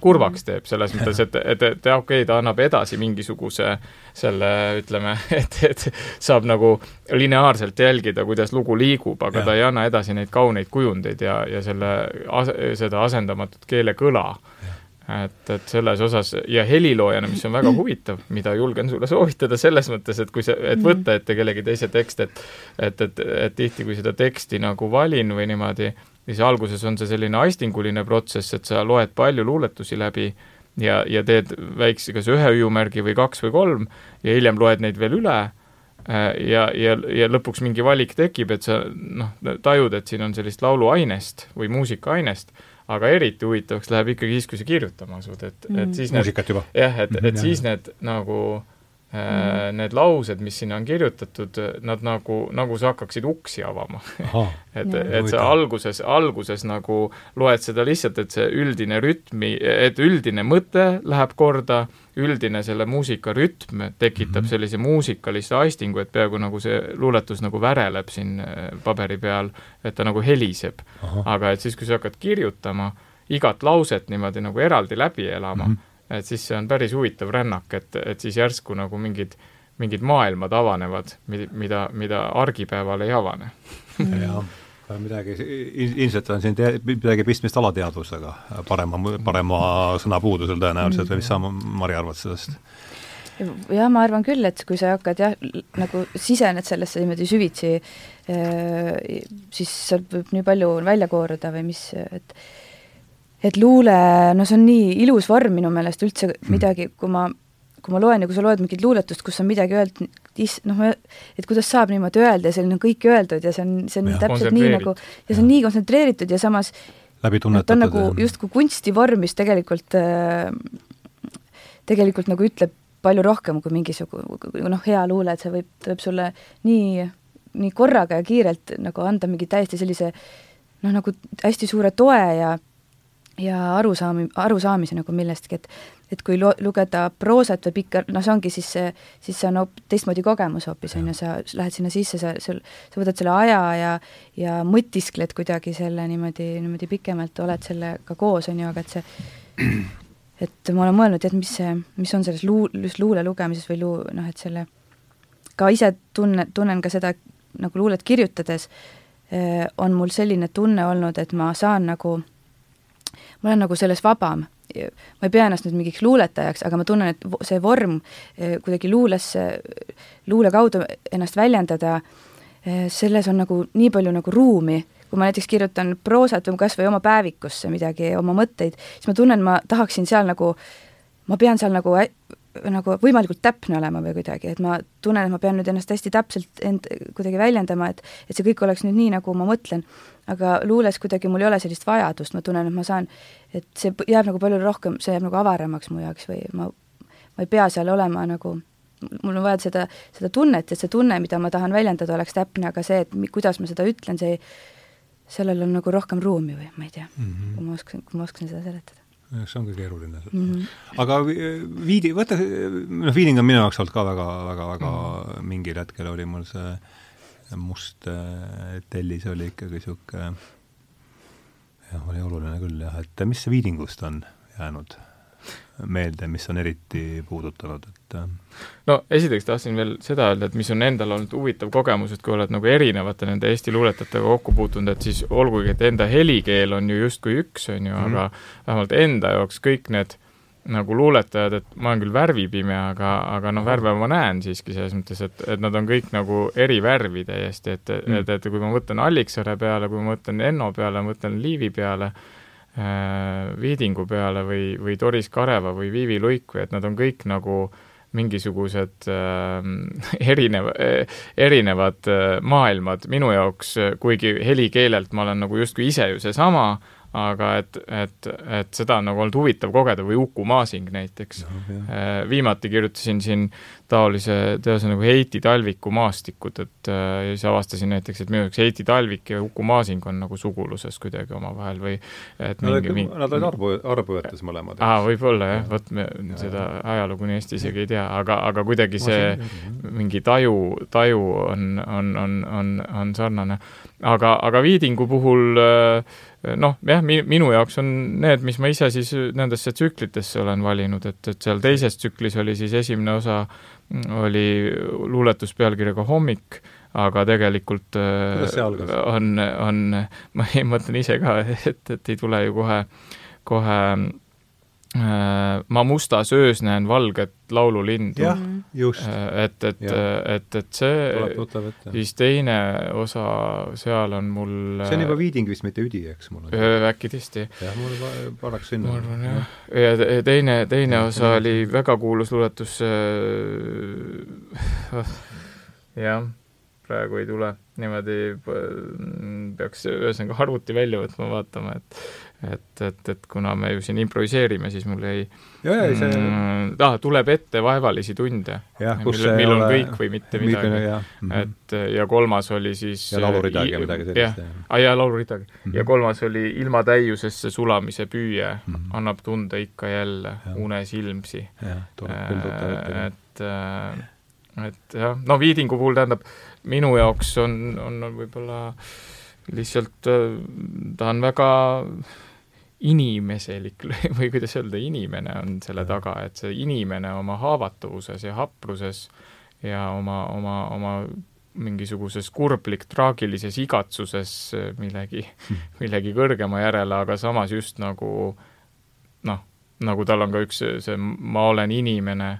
kurvaks teeb, selles *laughs* mõttes, et, et, et okei okay,, ta annab edasi mingisuguse selle, ütleme, *laughs* et, et saab nagu lineaarselt jälgida, kuidas lugu liigub, aga ja. ta ei anna edasi neid kauneid kujundeid ja, ja selle as-, seda asendamatut keelekõla et, et selles osas ja heliloojana, mis on väga huvitav, mida julgen sulle soovitada selles mõttes, et kui see, et võtta ette kellegi teise tekst, et et, et, et tihti, kui seda teksti nagu valin või niimoodi, siis alguses on see selline aistinguline protsess, et sa loed palju luuletusi läbi ja, ja teed väikse, kas ühe hüüumärgi või kaks või kolm ja hiljem loed neid veel üle äh, ja, ja, ja lõpuks mingi valik tekib, et sa noh, tajud, et siin on sellist lauluainest või muusikaainest aga eriti huvitavaks läheb ikkagi siis, kui sa kirjutama asud, et mm., et siis
need muusikat juba?
jah, et, et siis need nagu äh, mm. need laused, mis sinna on kirjutatud, nad nagu, nagu sa hakkaksid uksi avama *laughs* et, et sa alguses, alguses nagu loed seda lihtsalt, et see üldine rütmi, et üldine mõte läheb korda üldine selle muusika rütm tekitab mm -hmm. sellise muusikalise aistingu, et peaaegu nagu see luuletus nagu väreleb siin äh, paberi peal, et ta nagu heliseb. aga et siis, kui sa hakkad kirjutama igat lauset niimoodi nagu eraldi läbi elama mm, -hmm. Et siis see on päris huvitav rännak, et, et siis järsku nagu mingid, mingid maailmad avanevad, mida, mida argipäeval ei avane. *laughs*
Jah midagi, ilmselt on siin te-, midagi pistmist alateadvusega, parema, parema sõnapuudusel tõenäoliselt või mis sa, Mari, arvad sellest?
jah, ma arvan küll, et kui sa hakkad jah, nagu sisened sellesse niimoodi süvitsi, siis sealt võib nii palju välja kooruda või mis, et et luule, no see on nii ilus vorm minu meelest üldse midagi, kui ma kui ma loen ja kui sa loed mingit luuletust, kus on midagi öeldud, is-, noh, et kuidas saab niimoodi öelda ja seal on kõik öeldud ja see on, see on ja, täpselt nii nagu, ja see on nii kontsentreeritud ja samas
läbi tunnetatud.
ta on nagu justkui kunstivorm, mis tegelikult, äh, tegelikult nagu ütleb palju rohkem kui mingisugune noh, hea luule, et see võib, ta võib sulle nii, nii korraga ja kiirelt nagu anda mingi täiesti sellise noh, nagu hästi suure toe ja ja arusaami, arusaamise nagu millestki, et et kui lo-, lugeda proosat või pikka, noh, see ongi siis see, siis see on hoop-, teistmoodi kogemus hoopis, on ju, sa lähed sinna sisse, sa, sul, sa võtad selle aja ja ja mõtiskled kuidagi selle niimoodi, niimoodi pikemalt, oled sellega koos, on ju, aga et see *clears throat* et ma olen mõelnud, et mis see, mis on selles luu-, just luule lugemises või luu-, noh, et selle ka ise tunne, tunnen ka seda nagu luulet kirjutades, eh, on mul selline tunne olnud, et ma saan nagu ma olen nagu selles vabam, ma ei pea ennast nüüd mingiks luuletajaks, aga ma tunnen, et see vorm eh, kuidagi luules, luule kaudu ennast väljendada, eh, selles on nagu nii palju nagu ruumi, kui ma näiteks kirjutan proosat või kas või oma päevikusse midagi, oma mõtteid, siis ma tunnen, ma tahaksin seal nagu, ma pean seal nagu nagu võimalikult täpne olema või kuidagi, et ma tunnen, et ma pean nüüd ennast hästi täpselt end kuidagi väljendama, et et see kõik oleks nüüd nii, nagu ma mõtlen aga luules kuidagi mul ei ole sellist vajadust, ma tunnen, et ma saan, et see jääb nagu palju rohkem, see jääb nagu avaramaks mu jaoks või ma, ma ei pea seal olema nagu, mul on vaja seda, seda tunnet, et see tunne, mida ma tahan väljendada, oleks täpne, aga see, et kuidas ma seda ütlen, see sellel on nagu rohkem ruumi või ma ei tea mm, -hmm. kui ma oskan, kui ma oskan seda seletada
see on ka keeruline mm. -hmm. aga Viidi, võta, noh, Viiding on minu jaoks olnud ka väga, väga, väga mm -hmm. mingil hetkel oli mul see must äh, tellis oli ikkagi niisugune jah, oli oluline küll jah, et mis Viidingust on jäänud meelde, mis on eriti puudutanud, et äh,
no esiteks tahtsin veel seda öelda, et mis on endal olnud huvitav kogemus, et kui oled nagu erinevate nende Eesti luuletajatega kokku puutunud, et siis olgugi, et enda helikeel on ju justkui üks, on ju mm, -hmm. aga vähemalt enda jaoks kõik need nagu luuletajad, et ma olen küll värvipime, aga, aga noh, värve ma näen siiski selles mõttes, et, et nad on kõik nagu eri värvi täiesti, et mm., et, et kui ma mõtlen Alliksaare peale, kui ma mõtlen Enno peale, mõtlen Liivi peale Viidingu peale või, või Doris Kareva või Viivi Luik või et nad on kõik nagu mingisugused *laughs* äh, erinev äh,, erinevad äh, maailmad minu jaoks, kuigi helikeelelt ma olen nagu justkui ise ju seesama äh,, aga et, et, et seda on nagu olnud huvitav kogeda või Uku Masing näiteks no,. Äh, viimati kirjutasin siin taolise teose nagu Heiti Talviku maastikud, et äh, ja siis avastasin näiteks, et minu jaoks Heiti Talvik ja Uku Masing on nagu suguluses kuidagi omavahel või et
no, mingi, mingi Nad olid arvu, arvujõetes mõlemad.
aa, võib-olla jah, vot me ja, seda ajalugu nii hästi isegi ei tea, aga, aga kuidagi see mingi taju, taju on, on, on, on, on sarnane aga, aga Viidingu puhul noh, jah, mi-, minu jaoks on need, mis ma ise siis nendesse tsüklitesse olen valinud, et, et seal teises tsüklis oli siis esimene osa, oli luuletus pealkirjaga Hommik, aga tegelikult on, on, ma mõtlen ise ka, *laughs* et, et ei tule ju kohe, kohe Äh, ma mustas öös näen valget laululindu.
jah, just.
Äh, et, et, et, et see, siis teine osa seal on mul
see on juba Viiding vist, mitte Üdi, eks mul
on? äkki tõesti.
jah, mul paraks sinna.
ma arvan jah. ja teine, teine osa oli väga kuulus luuletus jah, praegu ei tule niimoodi, peaks ühesõnaga arvuti välja võtma, vaatama, et et, et, et kuna me ju siin improviseerime, siis mul jäi see... mm, ah, tuleb ette vaevalisi tunde, millel, millel on kõik või mitte midagi. Mm -hmm. et ja kolmas oli siis
ja lauluridagi või midagi sellist.
ah, ja lauluridagi mm. -hmm. ja kolmas oli Ilma täiusesse sulamise püüe mm, -hmm. annab tunda ikka jälle ja. unes ilmsi.
et,
et, äh, et jah, no Viidingu puhul tähendab, minu jaoks on, on, võib-olla lihtsalt äh, ta on väga inimeselik *laughs* või kuidas öelda, inimene on selle taga, et see inimene oma haavatavuses ja hapruses ja oma, oma, oma mingisuguses kurblik traagilises igatsuses millegi, *laughs* millegi kõrgema järele, aga samas just nagu noh, nagu tal on ka üks see Ma olen inimene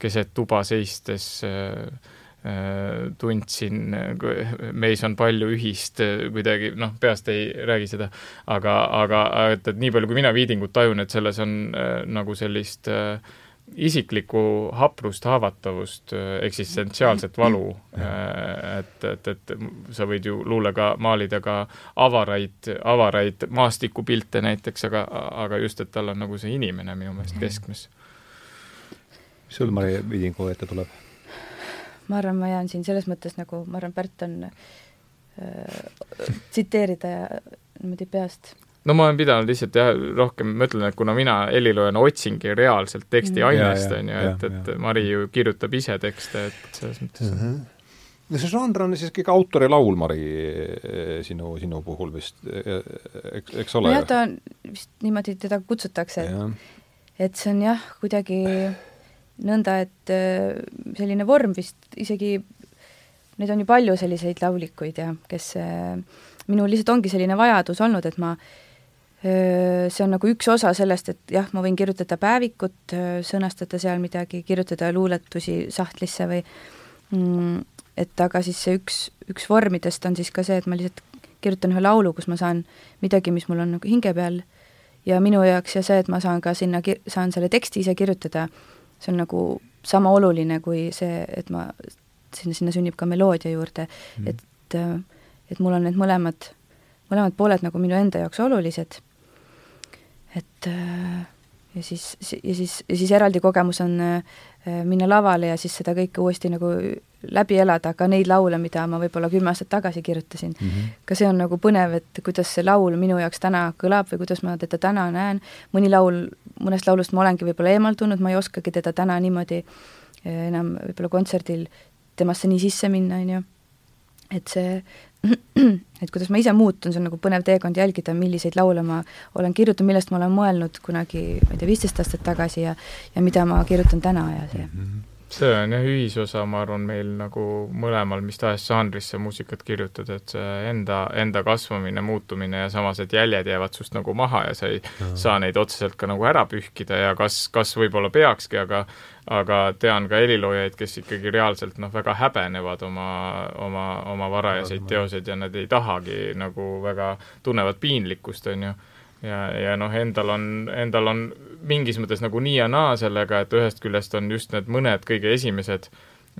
keset tuba seistes Äh, tundsin, meis on palju ühist, äh, kuidagi noh, peast ei räägi seda, aga, aga et, et nii palju, kui mina Viidingut tajun, et selles on äh, nagu sellist äh, isiklikku haprust, haavatavust, eksistentsiaalset valu, et, et, et sa võid ju luulega maalida ka avaraid, avaraid maastikupilte näiteks, aga, aga just, et tal on nagu see inimene minu meelest keskmes.
mis sul, Mari, Viidingu ette tuleb?
Ma arvan, ma jään siin selles mõttes nagu, ma arvan, Pärt on äh, tsiteerida niimoodi peast
no ma olen pidanud lihtsalt jah, rohkem, ma ütlen, et kuna mina heliloojana otsingi reaalselt teksti mm. ainest, on ju, et, et Mari ju kirjutab ise tekste, et selles mõttes mm. -hmm
no see žanr on siis ikkagi autori laul, Mari, sinu, sinu puhul vist, eks, eks ole?
nojah, ta on, vist niimoodi teda kutsutakse, et et see on jah, kuidagi nõnda, et äh, selline vorm vist isegi, neid on ju palju selliseid laulikuid ja kes, äh, minul lihtsalt ongi selline vajadus olnud, et ma äh, see on nagu üks osa sellest, et jah, ma võin kirjutada päevikut, sõnastada seal midagi, kirjutada luuletusi sahtlisse või mm, et aga siis see üks, üks vormidest on siis ka see, et ma lihtsalt kirjutan ühe laulu, kus ma saan midagi, mis mul on nagu hinge peal ja minu jaoks ja see, et ma saan ka sinna, saan selle teksti ise kirjutada, see on nagu sama oluline kui see, et ma, sinna, sinna sünnib ka meloodia juurde mm., et, et mul on need mõlemad, mõlemad pooled nagu minu enda jaoks olulised, et ja siis, ja siis, ja siis eraldi kogemus on minna lavale ja siis seda kõike uuesti nagu läbi elada, ka neid laule, mida ma võib-olla kümme aastat tagasi kirjutasin mm. -hmm. ka see on nagu põnev, et kuidas see laul minu jaoks täna kõlab või kuidas ma teda täna näen, mõni laul, mõnest laulust ma olengi võib-olla eemaldunud, ma ei oskagi teda täna niimoodi eh, enam võib-olla kontserdil temasse nii sisse minna, on ju, et see, *clears throat* et kuidas ma ise muutun, see on nagu põnev teekond jälgida, milliseid laule ma olen kirjutanud, millest ma olen mõelnud kunagi, ma ei tea, viisteist aastat tagasi ja ja mida ma kirjutan täna ja see mm. -hmm
see on jah ühisosa, ma arvan, meil nagu mõlemal mis tahes žanrisse muusikat kirjutada, et see enda, enda kasvamine, muutumine ja samas, et jäljed jäävad sust nagu maha ja sa ei ja. saa neid otseselt ka nagu ära pühkida ja kas, kas võib-olla peakski, aga aga tean ka heliloojaid, kes ikkagi reaalselt noh, väga häbenevad oma, oma, oma varajaseid teoseid ja nad ei tahagi nagu väga, tunnevad piinlikkust, on ju ja, ja noh, endal on, endal on mingis mõttes nagu nii ja naa sellega, et ühest küljest on just need mõned kõige esimesed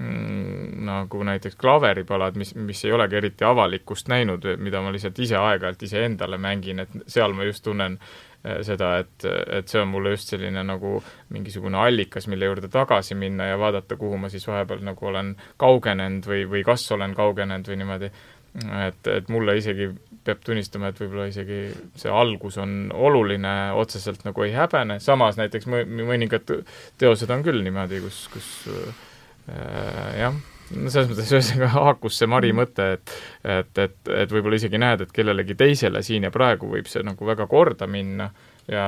mm, nagu näiteks klaveripalad, mis, mis ei olegi eriti avalikkust näinud, mida ma lihtsalt ise aeg-ajalt iseendale mängin, et seal ma just tunnen eh, seda, et, et see on mulle just selline nagu mingisugune allikas, mille juurde tagasi minna ja vaadata, kuhu ma siis vahepeal nagu olen kaugenenud või, või kas olen kaugenenud või niimoodi. et, et mulle isegi peab tunnistama, et võib-olla isegi see algus on oluline, otseselt nagu ei häbene, samas näiteks mõningad teosed on küll niimoodi, kus, kus äh, jah, no selles mõttes *laughs* ühesõnaga haakus see Mari mõte, et et, et, et võib-olla isegi näed, et kellelegi teisele siin ja praegu võib see nagu väga korda minna ja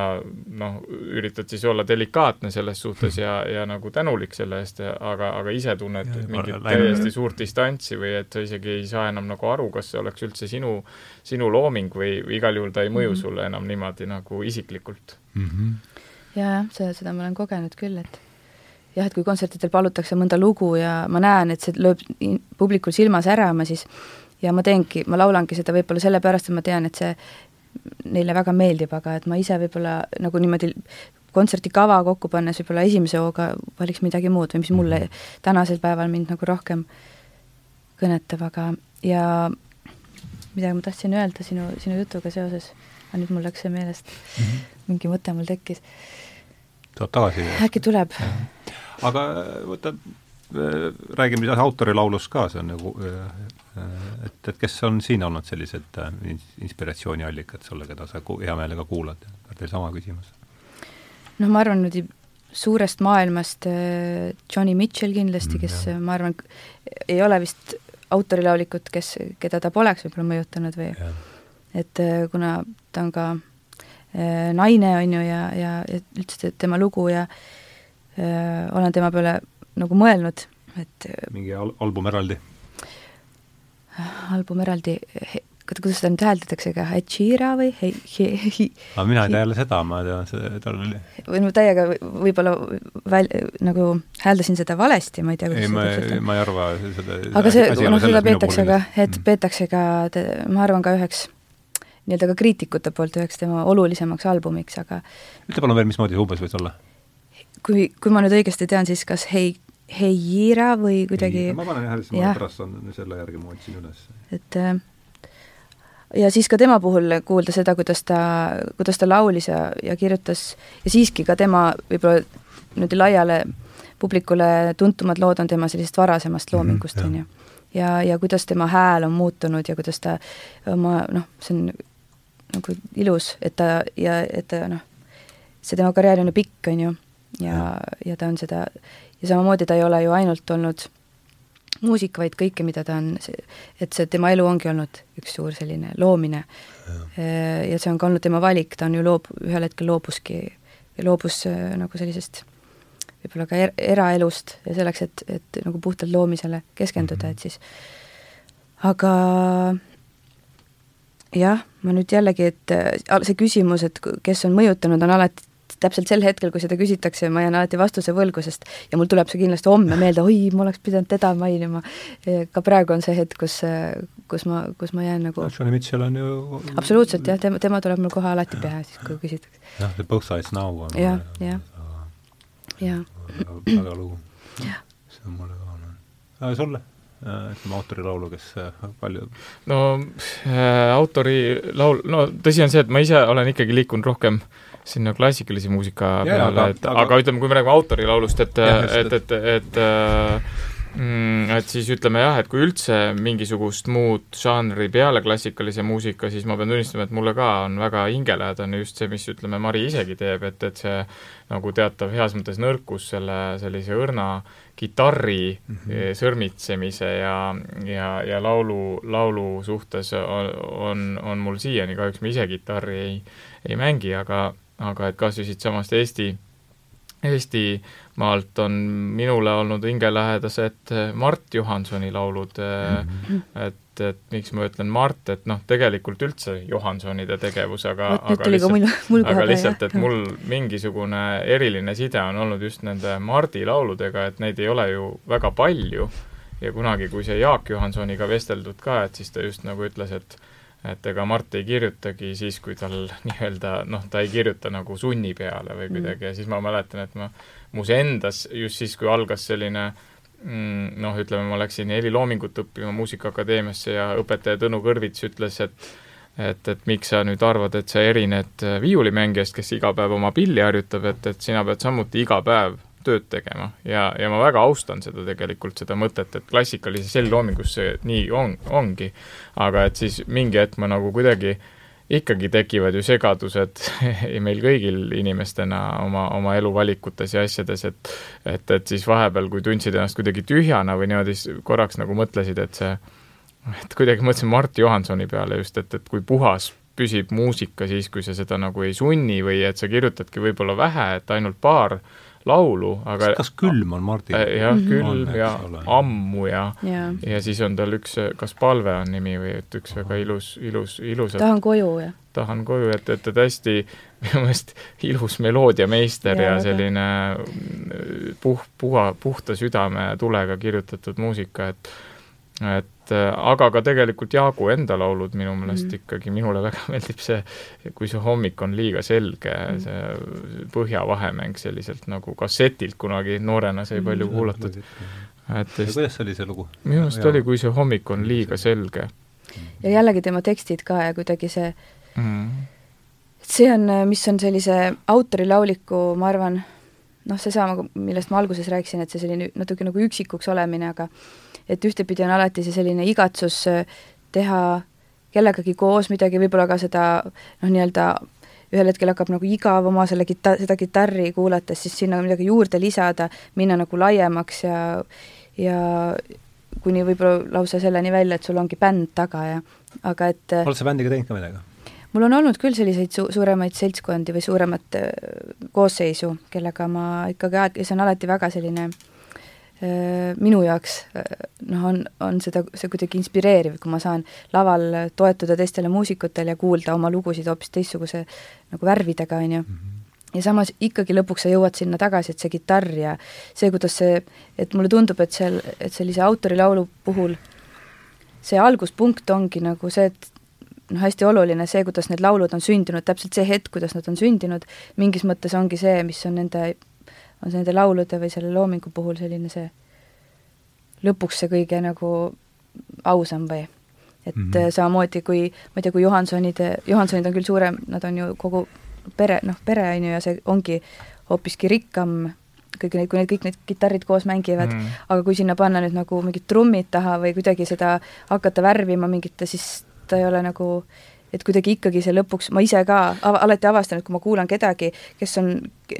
noh, üritad siis olla delikaatne selles suhtes ja, ja nagu tänulik selle eest, aga, aga ise tunned ja, mingit täiesti suurt distantsi või et sa isegi ei saa enam nagu aru, kas see oleks üldse sinu, sinu looming või, või igal juhul ta ei mõju mm -hmm. sulle enam niimoodi nagu isiklikult
mm. -hmm. ja, jah, seda, seda ma olen kogenud küll, et jah, et kui kontsertidel palutakse mõnda lugu ja ma näen, et see lööb publikul silma särama, siis ja ma teengi, ma laulangi seda võib-olla sellepärast, et ma tean, et see neile väga meeldib, aga et ma ise võib-olla nagu niimoodi kontsertikava kokku pannes võib-olla esimese hooga valiks midagi muud või mis mulle mhm. tänasel päeval mind nagu rohkem kõnetab, aga ja midagi ma tahtsin öelda sinu, sinu jutuga seoses, aga nüüd mul läks see meelest mm, -hmm. mingi mõte mul tekkis.
tuleb tagasi?
äkki tuleb.
aga võta, räägime autorilaulust ka, see on nagu Äh, et, et kes on siin olnud sellised äh, inspiratsiooniallikad sulle, keda sa hea meelega kuulad, teil sama küsimus?
noh, ma arvan niimoodi suurest maailmast äh, Johnny Mitchell kindlasti, kes mm, ma arvan, ei ole vist autorilaulikut, kes, keda ta poleks võib-olla mõjutanud või ja. et kuna ta on ka äh, naine, on ju, ja, ja, ja üldse tema lugu ja äh, olen tema peale nagu mõelnud, et
mingi al-, album eraldi
album eraldi, kuidas seda nüüd hääldatakse, ka Hachira või he-, he-, he-?
aga mina ei tea jälle seda, ma tean, see, tal oli
või ma täiega võib-olla väl-, nagu hääldasin seda valesti, ma ei tea,
kuidas ei, ma, ma ei arva seda
aga see, noh, seda peetakse ka, et mm. peetakse ka, ma arvan ka üheks nii-öelda ka kriitikute poolt üheks tema olulisemaks albumiks, aga
ütle palun veel, mismoodi see umbes võis olla?
kui, kui ma nüüd õigesti tean, siis kas Hei Heira või kuidagi
ma panen jah, siis ma pärast on selle järgi, ma otsin üles.
et äh, ja siis ka tema puhul kuulda seda, kuidas ta, kuidas ta laulis ja, ja kirjutas. Ja siiski ka tema võib-olla niimoodi laiale publikule tuntumad lood on tema sellisest varasemast mhm, loomingust, on ju. ja, ja kuidas tema hääl on muutunud ja kuidas ta oma noh, see on nagu ilus, et ta ja et ta noh, see tema karjäär on ju pikk, on ju, ja, ja ta on seda ja samamoodi ta ei ole ju ainult olnud muusik, vaid kõike, mida ta on, et see tema elu ongi olnud üks suur selline loomine. ja see on ka olnud tema valik, ta on ju loob-, ühel hetkel loobuski, loobus äh, nagu sellisest võib-olla ka er, eraelust ja selleks, et, et nagu puhtalt loomisele keskenduda, et siis aga jah, ma nüüd jällegi, et äh, see küsimus, et kes on mõjutanud, on alati täpselt sel hetkel, kui seda küsitakse, ma jään alati vastuse võlgu, sest ja mul tuleb see kindlasti homme meelde, oi, ma oleks pidanud teda mainima. ka praegu on see hetk, kus, kus ma, kus ma jään nagu
Johnny Mitchell on ju
absoluutselt jah, tema, tema tuleb mul kohe alati pähe siis, kui küsitakse.
jah, The Both Sides Now on
jah, jah, jah.
väga lugu. see on mulle ka meeldinud. sulle? ütleme autorilaulu, kes äh, palju
no äh, autorilaul, no tõsi on see, et ma ise olen ikkagi liikunud rohkem äh, sinna klassikalise muusika ja, peale, et aga, aga ütleme, kui me räägime autorilaulust, et, et, et, et, et mm, et siis ütleme jah, et kui üldse mingisugust muud žanri peale klassikalise muusika, siis ma pean tunnistama, et mulle ka on väga hingelähedane just see, mis ütleme, Mari isegi teeb, et, et see nagu teatav heas mõttes nõrkus selle sellise õrna kitarri mm -hmm. sõrmitsemise ja, ja, ja laulu, laulu suhtes on, on, on mul siiani, kahjuks ma ise kitarri ei, ei mängi, aga aga et kas või siitsamast Eesti, Eestimaalt on minule olnud hingelähedased Mart Johansoni laulud mm, -hmm. et, et miks ma ütlen Mart, et noh, tegelikult üldse Johansonide tegevus, aga aga lihtsalt, aga lihtsalt, et mul mingisugune eriline side on olnud just nende Mardi lauludega, et neid ei ole ju väga palju ja kunagi, kui see Jaak Johansoniga vesteldud ka, et siis ta just nagu ütles, et et ega Mart ei kirjutagi siis, kui tal *laughs* nii-öelda noh, ta ei kirjuta nagu sunni peale või mm. kuidagi ja siis ma mäletan, et ma, mus endas just siis, kui algas selline mm, noh, ütleme, ma läksin heliloomingut õppima Muusikaakadeemiasse ja õpetaja Tõnu Kõrvits ütles, et et, et miks sa nüüd arvad, et sa erined viiulimängijast, kes iga päev oma pilli harjutab, et, et sina pead samuti iga päev tööd tegema ja, ja ma väga austan seda tegelikult, seda mõtet, et klassikalises heliloomingus see nii on, ongi. aga et siis mingi hetk ma nagu kuidagi ikkagi tekivad ju segadused *laughs* meil kõigil inimestena oma, oma eluvalikutes ja asjades, et et, et siis vahepeal, kui tundsid ennast kuidagi tühjana või niimoodi korraks nagu mõtlesid, et see, et kuidagi mõtlesin Mart Johansoni peale just, et, et kui puhas püsib muusika siis, kui sa seda nagu ei sunni või et sa kirjutadki võib-olla vähe, et ainult paar laulu, aga
kas külm on Mardil?
Äh, jah, külm ja ole. ammu ja
ja.
ja siis on tal üks, kas Palve on nimi või et üks väga ilus, ilus, ilus
tahan koju, jah.
tahan koju, et, et, et hästi *laughs* minu meelest ilus meloodiameister ja, ja selline puh-, puha, puhta südametulega kirjutatud muusika, et et aga ka tegelikult Jaagu enda laulud minu meelest mm. ikkagi, minule väga *laughs* meeldib see, kui see hommik on liiga selge mm., see Põhja-Vahemäng selliselt nagu kassetilt kunagi noorena sai mm. palju kuulatud.
et ja kuidas oli see lugu?
minu meelest oli, kui see hommik on liiga selge.
ja jällegi tema tekstid ka ja kuidagi see
mm.
see on, mis on sellise autorilauliku, ma arvan, noh, seesama, millest ma alguses rääkisin, et see selline natuke nagu üksikuks olemine, aga et ühtepidi on alati see selline igatsus äh, teha kellegagi koos midagi, võib-olla ka seda noh, nii-öelda ühel hetkel hakkab nagu igav oma selle kita-, seda kitarri kuulates, siis sinna midagi juurde lisada, minna nagu laiemaks ja ja kuni võib-olla lausa selleni välja, et sul ongi bänd taga ja aga et
oled sa bändiga teinud ka midagi?
mul on olnud küll selliseid su-, suuremaid seltskondi või suuremat äh, koosseisu, kellega ma ikkagi, see on alati väga selline äh, Äh, minu jaoks äh, noh, on, on seda, see kuidagi inspireeriv, kui ma saan laval toetuda teistele muusikutele ja kuulda oma lugusid hoopis teistsuguse nagu värvidega, on ju. Mhm. ja samas ikkagi lõpuks sa jõuad sinna tagasi, et see kitarr ja see, kuidas see, et mulle tundub, et seal, et sellise autorilaulu puhul see alguspunkt ongi nagu see, et noh, hästi oluline see, kuidas need laulud on sündinud, täpselt see hetk, kuidas nad on sündinud, mingis mõttes ongi see, mis on nende on see nende laulude või selle loomingu puhul selline see lõpuks see kõige nagu ausam või et mm -hmm. samamoodi kui, ma ei tea, kui Johansonid, Johansonid on küll suurem, nad on ju kogu pere, noh, pere on ju, ja see ongi hoopiski rikkam, kõik need, kui need kõik need kitarrid koos mängivad mm, -hmm. aga kui sinna panna nüüd nagu mingid trummid taha või kuidagi seda hakata värvima mingite, siis ta ei ole nagu äh, et kuidagi ikkagi see lõpuks, ma ise ka av alati avastan, et kui ma kuulan kedagi, kes on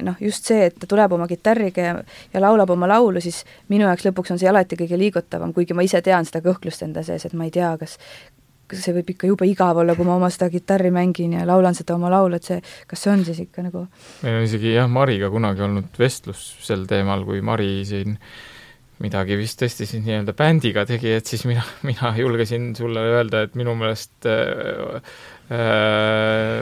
noh, just see, et ta tuleb oma kitarriga ja, ja laulab oma laulu, siis minu jaoks lõpuks on see alati kõige liigutavam, kuigi ma ise tean seda kõhklust enda sees, et ma ei tea, kas kas see võib ikka jube igav olla, kui ma oma seda kitarri mängin ja laulan seda oma laulu, et see, kas see on siis ikka nagu
meil on isegi jah, Mariga kunagi olnud vestlus sel teemal, kui Mari siin midagi vist tõesti siis nii-öelda bändiga tegi, et siis mina, *laughs* mina julgesin sulle öelda, et minu meelest äh, Äh,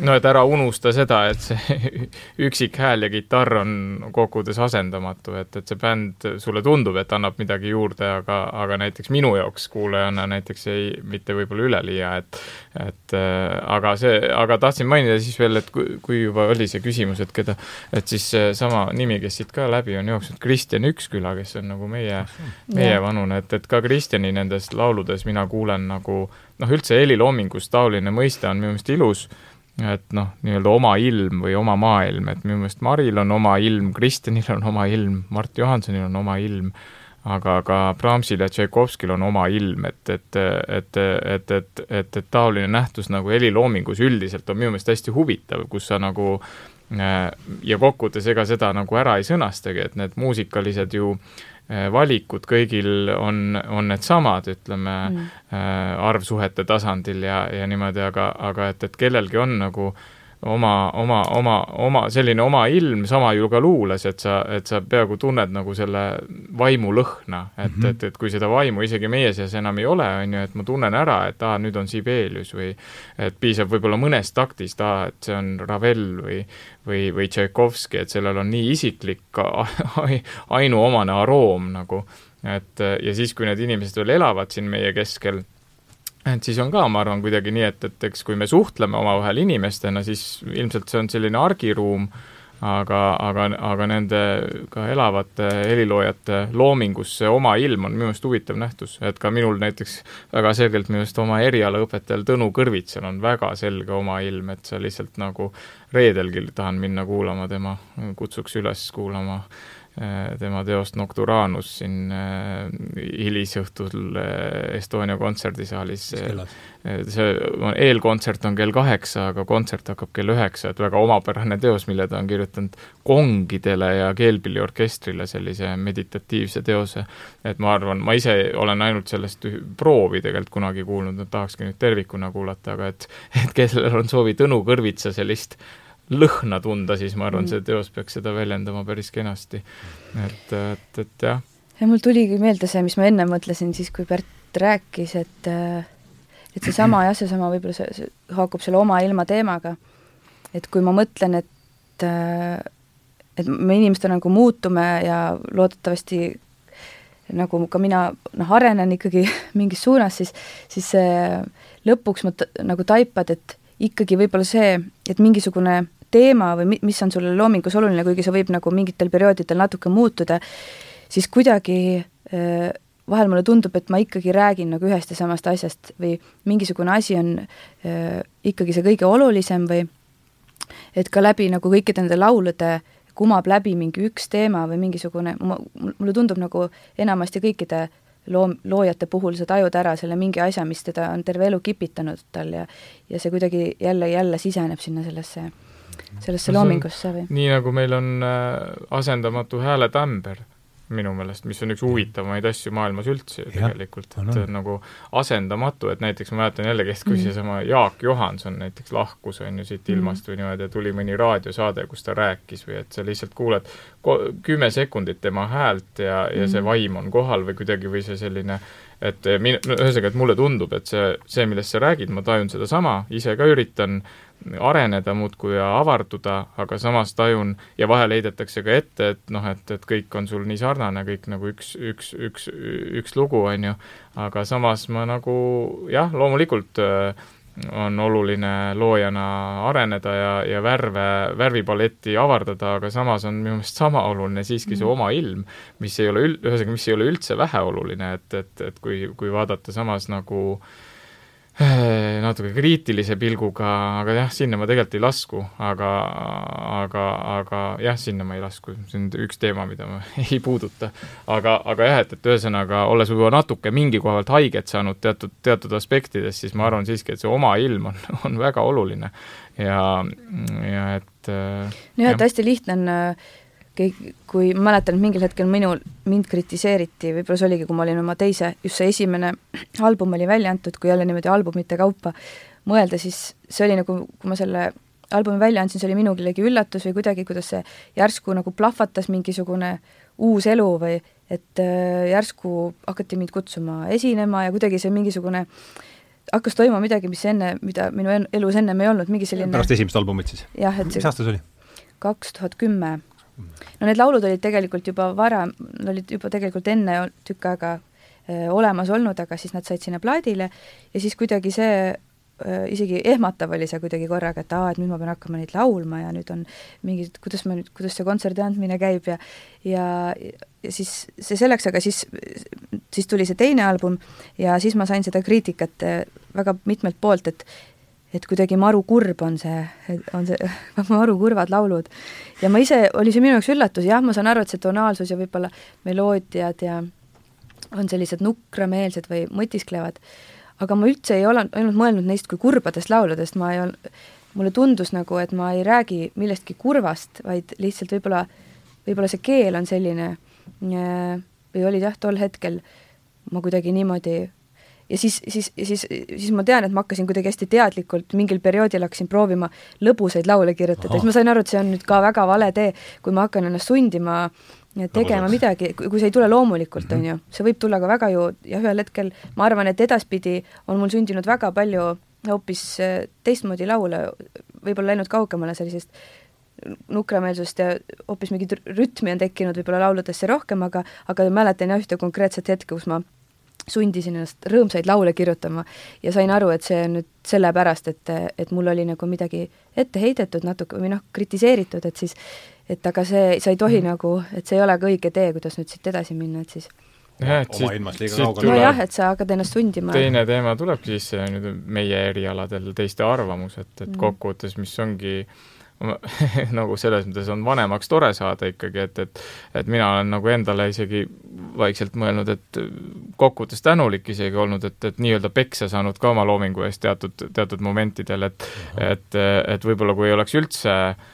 no et ära unusta seda, et see *laughs* üksik hääl ja kitarr on kokkuvõttes asendamatu, et, et see bänd sulle tundub, et annab midagi juurde, aga, aga näiteks minu jaoks kuulajana näiteks ei, mitte võib-olla üleliia, et et äh, aga see, aga tahtsin mainida siis veel, et kui, kui juba oli see küsimus, et keda, et siis sama nimi, kes siit ka läbi on jooksnud, Kristjan Üksküla, kes on nagu meie, meie vanune, et, et ka Kristjani nendes lauludes mina kuulen nagu noh, üldse heliloomingus taoline mõiste on minu meelest ilus, et noh, nii-öelda oma ilm või oma maailm, et minu meelest Maril on oma ilm, Kristjanil on oma ilm, Mart Johansonil on oma ilm, aga ka Brahmsil ja Tšaikovskil on oma ilm, et, et, et, et, et, et, et taoline nähtus nagu heliloomingus üldiselt on minu meelest hästi huvitav, kus sa nagu ja kokkuvõttes ega seda nagu ära ei sõnastagi, et need muusikalised ju äh, Äh, valikud kõigil on, on needsamad, ütleme mm., äh, arvsuhete tasandil ja, ja niimoodi, aga, aga et, et kellelgi on nagu äh, oma, oma, oma, oma selline oma ilm sama ju ka luules, et sa, et sa peaaegu tunned nagu selle vaimu lõhna, et mm, -hmm. et, et kui seda vaimu isegi meie seas enam ei ole, on ju, et ma tunnen ära, et aa, nüüd on Sibelius või et piisab võib-olla mõnest taktist, aa, et see on Ravel või või, või Tšaikovski, et sellel on nii isiklik *laughs* ainuomane aroom nagu, et ja siis, kui need inimesed veel elavad siin meie keskel et siis on ka, ma arvan, kuidagi nii, et, et eks kui me suhtleme omavahel inimestena, siis ilmselt see on selline argiruum, aga, aga, aga nende ka elavate heliloojate loomingus see oma ilm on minu meelest huvitav nähtus, et ka minul näiteks väga selgelt minu meelest oma erialaõpetajal Tõnu Kõrvitsal on väga selge oma ilm, et sa lihtsalt nagu reedelgi tahan minna kuulama tema, kutsuks üles kuulama Äh, tema teost Nocturanus siin äh, hilisõhtul äh, Estonia kontserdisaalis. see eelkontsert on kell kaheksa, aga kontsert hakkab kell üheksa, et väga omapärane teos, mille ta on kirjutanud kongidele ja keelpilliorkestrile sellise meditatiivse teose. et ma arvan, ma ise olen ainult sellest proovi tegelikult kunagi kuulnud, et tahakski nüüd tervikuna kuulata, aga et et kellel on soovi Tõnu Kõrvitsa sellist lõhna tunda, siis ma arvan, mm. see teos peaks seda väljendama päris kenasti. et, et, et jah.
ja mul tuligi meelde see, mis ma enne mõtlesin siis, kui Pärt rääkis, et et seesama jah, seesama võib-olla see, see haakub selle oma ilma teemaga, et kui ma mõtlen, et et me inimestena nagu muutume ja loodetavasti nagu ka mina noh, arenen ikkagi *laughs* mingis suunas, siis, siis lõpuks ma nagu taipad, et ikkagi võib-olla see, et mingisugune teema või mis on sulle loomingus oluline, kuigi see võib nagu mingitel perioodidel natuke muutuda, siis kuidagi äh, vahel mulle tundub, et ma ikkagi räägin nagu ühest ja samast asjast või mingisugune asi on äh, ikkagi see kõige olulisem või et ka läbi nagu kõikide nende laulude kumab läbi mingi üks teema või mingisugune, mulle tundub nagu enamasti kõikide loo, loojate puhul sa tajud ära selle mingi asja, mis teda on terve elu kipitanud tal ja ja see kuidagi jälle, jälle siseneb sinna sellesse, sellesse loomingusse või?
nii nagu meil on äh, asendamatu hääletämber minu meelest, mis on üks huvitavamaid asju maailmas üldse ju tegelikult, et no. nagu asendamatu, et näiteks ma mäletan jällegi, kui mm. seesama Jaak Johanson näiteks lahkus, on ju, siit ilmast mm. või niimoodi ja tuli mõni raadiosaade, kus ta rääkis või et sa lihtsalt kuuled kümme sekundit tema häält ja, ja see mm. vaim on kohal või kuidagi, või see selline et min-, ühesõnaga, et mulle tundub, et see, see, millest sa räägid, ma tajun sedasama, ise ka üritan areneda muudkui ja avarduda, aga samas tajun ja vahel heidetakse ka ette, et noh, et, et kõik on sul nii sarnane, kõik nagu üks, üks, üks, üks lugu, on ju, aga samas ma nagu jah, loomulikult äh, on oluline loojana areneda ja, ja värve, värvipaletti avardada, aga samas on minu meelest sama oluline siiski see mm. oma ilm, mis ei ole ül-, ühesõnaga, mis ei ole üldse väheoluline, et, et, et kui, kui vaadata samas nagu äh, Äh, natuke kriitilise pilguga, aga jah, sinna ma tegelikult ei lasku, aga, aga, aga jah, sinna ma ei lasku, see on üks teema, mida ma *laughs* ei puuduta. aga, aga jah, et, et ühesõnaga, olles võib-olla natuke mingi koha pealt haiget saanud teatud, teatud aspektides, siis ma arvan siiski, et see oma ilm on, *laughs* on väga oluline. ja, ja et
jah, et hästi lihtne on äh, kõik, kui mäletan, et mingil hetkel minul, mind kritiseeriti, võib-olla see oligi, kui ma olin oma teise, just see esimene *clears throat* album oli välja antud, kui jälle niimoodi albumite kaupa mõelda, siis see oli nagu, kui ma selle albumi välja andsin, see oli minulegi üllatus või kuidagi, kuidas see järsku nagu plahvatas mingisugune uus elu või et äh, järsku hakati mind kutsuma esinema ja kuidagi see mingisugune hakkas toimuma midagi, mis enne, mida minu elus ennem ei olnud, mingi selline
pärast esimest albumit siis?
jah, et
see mis aasta see oli?
kaks tuhat kümme no need laulud olid tegelikult juba varem, olid juba tegelikult enne tükk aega öö, olemas olnud, aga siis nad said sinna plaadile ja siis kuidagi see öö, isegi ehmatav oli see kuidagi korraga, et aa, et nüüd ma pean hakkama neid laulma ja nüüd on mingid, kuidas ma nüüd, kuidas see kontserdi andmine käib ja ja, ja siis see selleks, aga siis, siis tuli see teine album ja siis ma sain seda kriitikat väga mitmelt poolt, et et kuidagi maru kurb on see, on see, *laughs* maru kurvad laulud. ja ma ise, oli see minu jaoks üllatus, jah, ma saan aru, et see tonaalsus ja võib-olla meloodiad ja on sellised nukrameelsed või mõtisklevad, aga ma üldse ei ole ainult mõelnud neist kui kurbadest lauludest, ma ei ol-, mulle tundus nagu, et ma ei räägi millestki kurvast, vaid lihtsalt võib-olla, võib-olla see keel on selline või oli jah, tol hetkel ma kuidagi niimoodi ja siis, siis, siis, siis ma tean, et ma hakkasin kuidagi hästi teadlikult, mingil perioodil hakkasin proovima lõbusaid laule kirjutada, siis ma sain aru, et see on nüüd ka väga vale tee, kui ma hakkan ennast sundima tegema Vabandust. midagi, kui see ei tule loomulikult mm, on -hmm. ju, see võib tulla ka väga ju, jah, ühel hetkel ma arvan, et edaspidi on mul sündinud väga palju hoopis äh, teistmoodi laule, võib-olla läinud kaugemale sellisest nukrameelsust ja hoopis mingit rütmi on tekkinud võib-olla lauludesse rohkem, aga aga mäletan jah ühte konkreetset hetke, kus ma sundisin ennast rõõmsaid laule kirjutama ja sain aru, et see on nüüd sellepärast, et, et mul oli nagu midagi ette heidetud natuke või noh, kritiseeritud, et siis et aga see, sa ei tohi mm. nagu, et see ei ole ka õige tee, kuidas nüüd siit edasi minna, et siis
jah, et oma ilmast liiga kaugele.
nojah, et sa hakkad ennast sundima.
teine teema tulebki sisse nüüd meie erialadel teiste arvamus, et, et mm. kokkuvõttes, mis ongi *laughs* nagu selles mõttes on vanemaks tore saada ikkagi, et, et et mina olen nagu endale isegi vaikselt mõelnud, et kokkuvõttes tänulik isegi olnud, et, et nii-öelda peksa saanud ka oma loomingu eest teatud, teatud momentidel, et et, et võib-olla kui ei oleks üldse äh,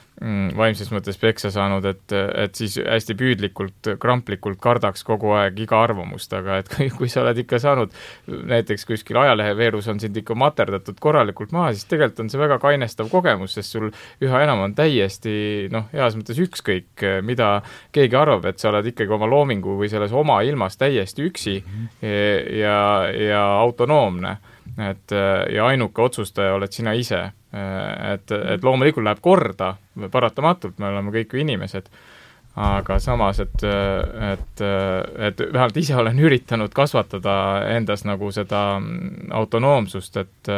vaimses mõttes peksa saanud, et, et siis hästi püüdlikult, kramplikult kardaks kogu aeg iga arvamust, aga et *laughs* kui, kui sa oled ikka saanud, näiteks kuskil ajaleheveerus on sind ikka materdatud korralikult maha, siis tegelikult on see väga kainestav kogemus, sest sul üha enam on täiesti noh, heas mõttes ükskõik, mida keegi arvab, et sa oled ikkagi oma loomingu või selles oma ilmas täiesti üksi mm -hmm. ja, ja autonoomne et ja ainuke otsustaja oled sina ise et, et loomulikult läheb korda, paratamatult, me oleme kõik ju inimesed, aga samas, et, et, et vähemalt ise olen üritanud kasvatada endas nagu seda autonoomsust, et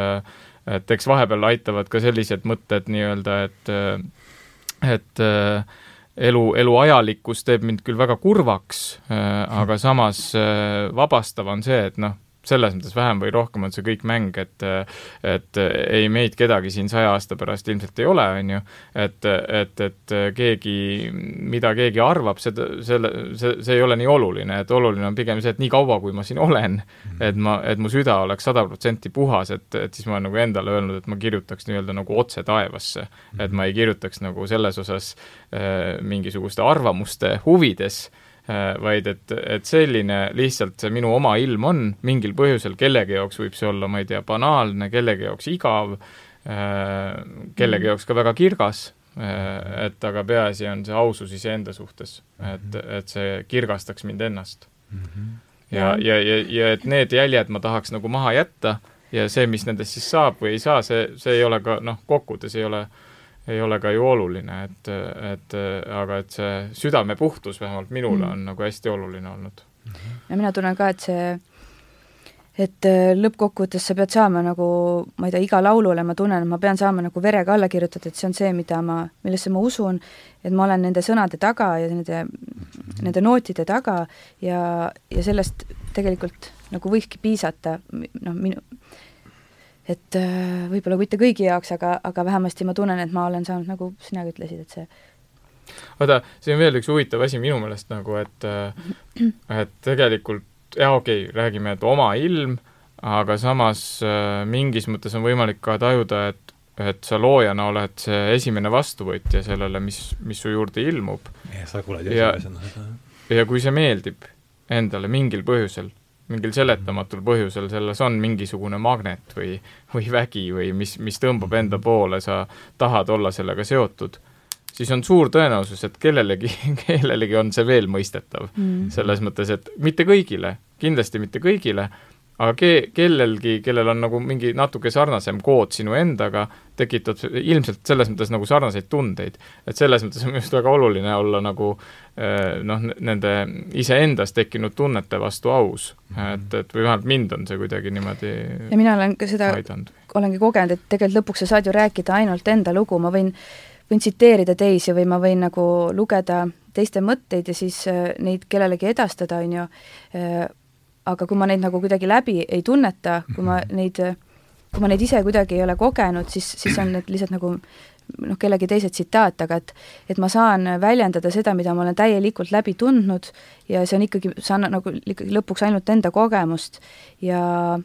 et eks vahepeal aitavad ka sellised mõtted nii-öelda, et et elu, elu ajalikkus teeb mind küll väga kurvaks, aga samas vabastav on see, et noh, selles mõttes vähem või rohkem on see kõik mäng, et et ei meid kedagi siin saja aasta pärast ilmselt ei ole, on ju, et, et, et keegi, mida keegi arvab, seda, selle, see, see ei ole nii oluline, et oluline on pigem see, et nii kaua, kui ma siin olen, mhm. et ma, et mu süda oleks sada protsenti puhas, et, et siis ma olen nagu endale öelnud, et ma kirjutaks nii-öelda nagu otse taevasse. et ma ei kirjutaks nagu selles osas äh, mingisuguste arvamuste huvides Äh, vaid et, et selline lihtsalt see minu oma ilm on, mingil põhjusel kellegi jaoks võib see olla, ma ei tea, banaalne, kellegi jaoks igav, äh, kellegi mm. jaoks ka väga kirgas, äh, et aga peaasi on see ausus iseenda suhtes, et, mhm. et see kirgastaks mind ennast mm. -hmm. ja, ja, ja, ja et need jäljed ma tahaks nagu maha jätta ja see, mis nendest siis saab või ei saa, see, see ei ole ka noh, kokkuvõttes ei ole äh, ei ole ka ju oluline, et, et aga et see südame puhtus vähemalt minule mm. on nagu hästi oluline olnud.
ja mina tunnen ka, et see, et äh, lõppkokkuvõttes sa pead saama nagu, ma ei tea, iga laulule ma tunnen, et ma pean saama nagu verega alla kirjutada, et see on see, mida ma, millesse ma usun, et ma olen nende sõnade taga ja nende, nende nootide taga ja, ja sellest tegelikult nagu võikski piisata, noh, minu, et äh, võib-olla mitte kõigi jaoks, aga, aga vähemasti ma tunnen, et ma olen saanud, nagu sinagi ütlesid, et see
vaata, see on veel üks huvitav asi minu meelest nagu, et äh, et tegelikult jaa, okei okay,, räägime, et oma ilm, aga samas äh, mingis mõttes on võimalik ka tajuda, et et sa loojana oled see esimene vastuvõtja sellele, mis, mis su juurde ilmub.
ja sa kuuled esimesena seda.
ja kui see meeldib endale mingil põhjusel, mingil seletamatul põhjusel selles on mingisugune magnet või, või vägi või mis, mis tõmbab enda poole, sa tahad olla sellega seotud, siis on suur tõenäosus, et kellelegi, *laughs* kellelegi on see veel mõistetav. Mm.. selles mõttes, et mitte kõigile, kindlasti mitte kõigile, aga ke-, kellelgi, kellel on nagu mingi natuke sarnasem kood sinu endaga, tekitab ilmselt selles mõttes nagu sarnaseid tundeid. et selles mõttes on minu arust väga oluline olla nagu eh, noh, nende iseendas tekkinud tunnete vastu aus. -hmm. et, et või vähemalt mind on see kuidagi niimoodi
ja mina olen ka seda, olengi kogenud, et tegelikult lõpuks sa saad ju rääkida ainult enda lugu, ma võin võin tsiteerida teisi või ma võin nagu lugeda teiste mõtteid ja siis äh, neid kellelegi edastada, on ju äh,, aga kui ma neid nagu kuidagi läbi ei tunneta, kui ma mhm. neid, kui ma neid ise kuidagi ei ole kogenud, siis, siis on need lihtsalt nagu noh, kellegi teise tsitaat, aga et et ma saan väljendada seda, mida ma olen täielikult läbi tundnud ja see on ikkagi, saan nagu ikkagi lõpuks ainult enda kogemust ja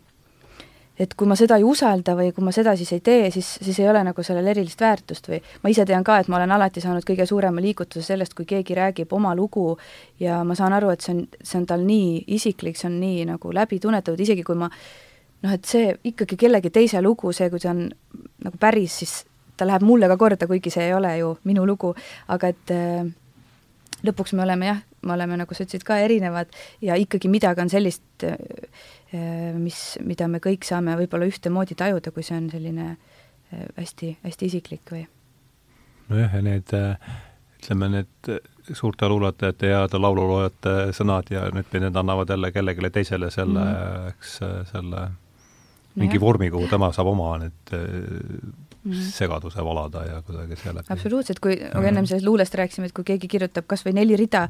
et kui ma seda ei usalda või kui ma seda siis ei tee, siis, siis ei ole nagu sellel erilist väärtust või ma ise tean ka, et ma olen alati saanud kõige suurema liigutuse sellest, kui keegi räägib oma lugu ja ma saan aru, et see on, see on tal nii isiklik, see on nii nagu läbi tunnetatud, isegi kui ma noh, et see ikkagi kellegi teise lugu, see, kui see on nagu päris, siis ta läheb mulle ka korda, kuigi see ei ole ju minu lugu, aga et äh, lõpuks me oleme jah, me oleme, nagu sa ütlesid, ka erinevad ja ikkagi midagi on sellist äh, Äh, mis, mida me kõik saame võib-olla ühtemoodi tajuda, kui see on selline äh, hästi, hästi isiklik või?
nojah, ja need ütleme, need suurte luuletajate ja laululoojate sõnad ja nüüd need annavad jälle kellelegi teisele selle mm., eks selle mingi no vormi, kuhu tema saab oma need. Segaduse valada ja kuidagi seeläbi.
absoluutselt, kui mm. ennem sellest luulest rääkisime, et kui keegi kirjutab kas või neli rida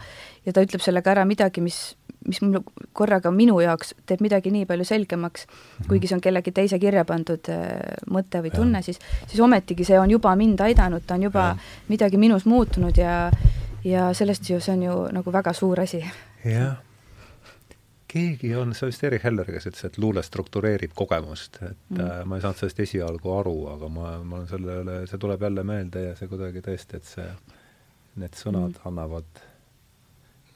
ja ta ütleb sellega ära midagi, mis mis mul korraga minu jaoks teeb midagi nii palju selgemaks, mhm. kuigi see on kellegi teise kirja pandud äh, mõte või tunne, siis, siis ometigi see on juba mind aidanud, ta on juba ja. midagi minus muutunud ja ja sellest ju, see on ju nagu väga suur asi.
jah keegi on, see vist Erich Heller, kes ütles, et luule struktureerib kogemust, et mm. äh, ma ei saanud sellest esialgu aru, aga ma, ma olen sellele, see tuleb jälle meelde ja see kuidagi tõesti, et see, need sõnad mm. annavad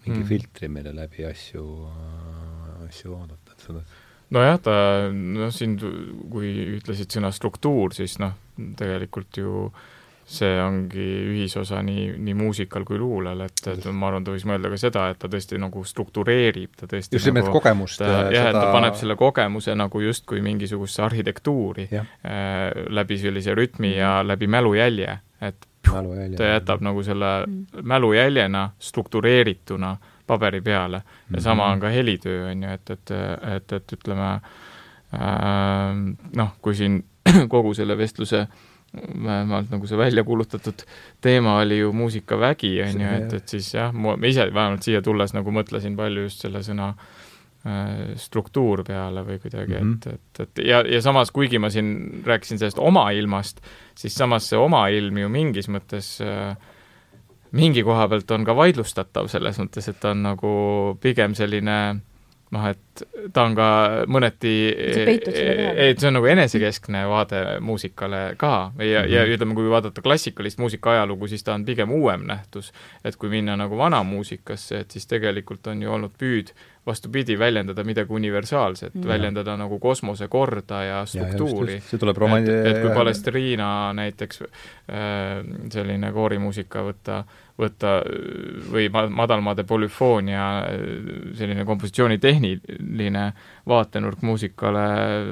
mingi mm. filtri, mille läbi asju, asju vaadata, et seda
nojah, ta, noh, siin, kui ütlesid sõna struktuur, siis noh, tegelikult ju äh, see ongi ühisosa nii, nii muusikal kui luulel, et, et ma arvan, ta võis mõelda ka seda, et ta tõesti nagu struktureerib, ta tõesti
just nimelt
nagu,
kogemust.
jah seda..., et ta paneb selle kogemuse nagu justkui mingisugusesse arhitektuuri äh, läbi sellise rütmi ja mhm. läbi mälujälje, et mälujälje, ta jätab nagu selle mm. mälujäljena struktureerituna paberi peale ja mm -hmm. sama on ka helitöö, on ju, et, et, et, et ütleme äh, noh, kui siin *clears throat* kogu selle vestluse äh, vähemalt nagu see välja kuulutatud teema oli ju muusikavägi, on ju, et, et siis jah, ma ise vähemalt siia tulles nagu mõtlesin palju just selle sõna äh, struktuur peale või kuidagi mm, -hmm. et, et, et ja, ja samas, kuigi ma siin rääkisin sellest oma ilmast, siis samas see oma ilm ju mingis mõttes äh, mingi koha pealt on ka vaidlustatav, selles mõttes, et ta on nagu pigem selline noh, et ta on ka mõneti, et see on nagu enesekeskne vaade muusikale ka ja, ja mhm. ütleme, kui vaadata klassikalist muusika ajalugu, siis ta on pigem uuem nähtus. et kui minna nagu vana muusikasse, et siis tegelikult on ju olnud püüd vastupidi, väljendada midagi universaalset mm., väljendada nagu kosmose korda ja struktuuri.
see tuleb romani-.
et, et kui Palestriina näiteks äh, selline koorimuusika võtta, võtta või madalmaade polüfoonia, selline kompositsioonitehniline vaatenurk muusikale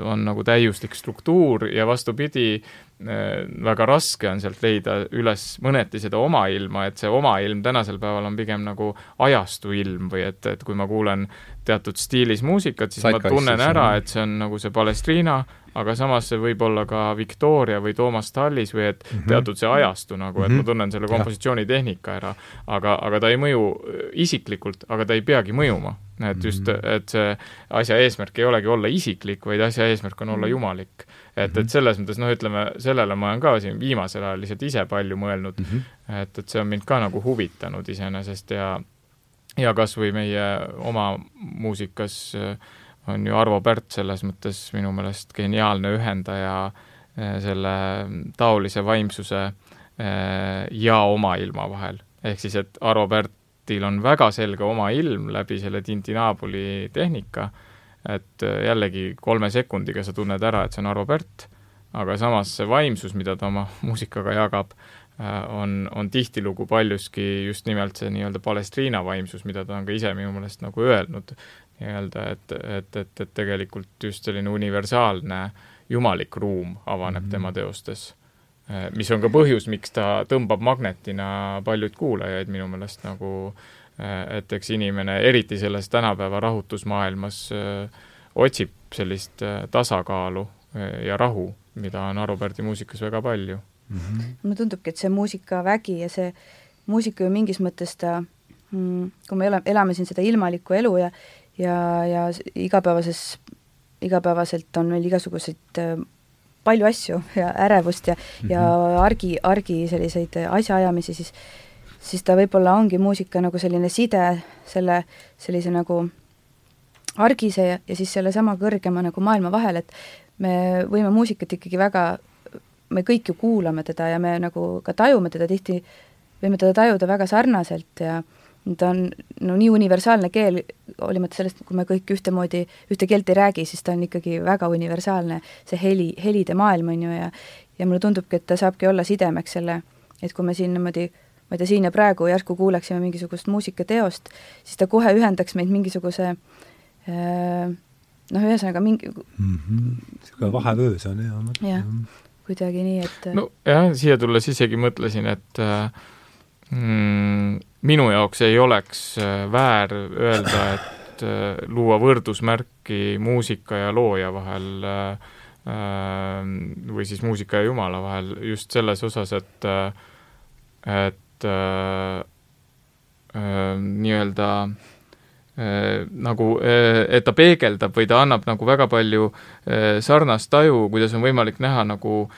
on nagu täiuslik struktuur ja vastupidi, väga raske on sealt leida üles mõneti seda oma ilma, et see oma ilm tänasel päeval on pigem nagu ajastu ilm või et, et kui ma kuulen teatud stiilis muusikat, siis Saika ma tunnen ära, et see on nagu see Palestriina, aga samas see võib olla ka Victoria või Toomas Tallis või et mm -hmm. teatud see ajastu nagu, et mm -hmm. ma mhm. tunnen selle kompositsioonitehnika ära, aga, aga ta ei mõju isiklikult, aga ta ei peagi mõjuma. et just, mhm. et see asja eesmärk ei olegi olla isiklik, vaid asja eesmärk on olla mhm. jumalik. et, et selles mõttes noh, ütleme, sellele ma olen ka siin viimasel ajal lihtsalt ise palju mõelnud mm, -hmm. et, et see on mind ka nagu huvitanud iseenesest ja ja kas või meie oma muusikas äh, on ju Arvo Pärt selles mõttes minu meelest geniaalne ühendaja eh, selle taolise vaimsuse eh, ja oma ilma vahel. ehk siis, et Arvo Pärtil on väga selge oma ilm läbi selle Tintinabuli tehnika, et jällegi kolme sekundiga sa tunned ära, et see on Arvo Pärt, aga samas see vaimsus, mida ta oma *laughs* muusikaga jagab, on, on tihtilugu paljuski just nimelt see nii-öelda Palestriina vaimsus, mida ta on ka ise minu meelest nagu öelnud nii-öelda, et, et, et, et tegelikult just selline universaalne jumalik ruum avaneb mm -hmm. tema teostes. Eh, mis on ka põhjus, miks ta tõmbab magnetina paljuid kuulajaid minu meelest nagu, eh, et eks inimene, eriti selles tänapäeva rahutusmaailmas, otsib sellist tasakaalu ja rahu, mida on Arvo Pärdi muusikas väga palju
mm. -hmm. mulle tundubki, et see muusikavägi ja see muusika ju mingis mõttes ta mm, kui me elame, elame siin seda ilmalikku elu ja ja, ja igapäevases, igapäevaselt on meil igasuguseid äh, palju asju ja ärevust ja mm, -hmm. ja mhm. argi, argi selliseid asjaajamisi, siis siis ta võib-olla ongi muusika nagu selline side selle sellise nagu argise ja, ja siis sellesama kõrgema nagu maailma vahel, et me võime muusikat ikkagi väga, me kõik ju kuulame teda ja me nagu ka tajume teda tihti, võime teda tajuda väga sarnaselt ja ta on no nii universaalne keel, hoolimata sellest, kui me kõik ühtemoodi, ühte keelt ei räägi, siis ta on ikkagi väga universaalne, see heli, helide maailm, on ju, ja ja mulle tundubki, et ta saabki olla sidemeks selle, et kui me siin niimoodi ma ei tea, siin ja praegu järsku kuuleksime mingisugust muusikateost, siis ta kohe ühendaks meid mingisuguse äh, noh, ühesõnaga mingi
mm -hmm. niisugune vahevöö see on hea.
jah, kuidagi nii, et
nojah, siia tulles isegi mõtlesin, et äh, mm, minu jaoks ei oleks äh, väär öelda, et äh, luua võrdusmärki muusika ja looja vahel äh, või siis muusika ja Jumala vahel just selles osas, et, et nii-öelda äh, nagu äh,, et ta peegeldab või ta annab nagu väga palju äh, sarnast taju, kuidas on võimalik näha nagu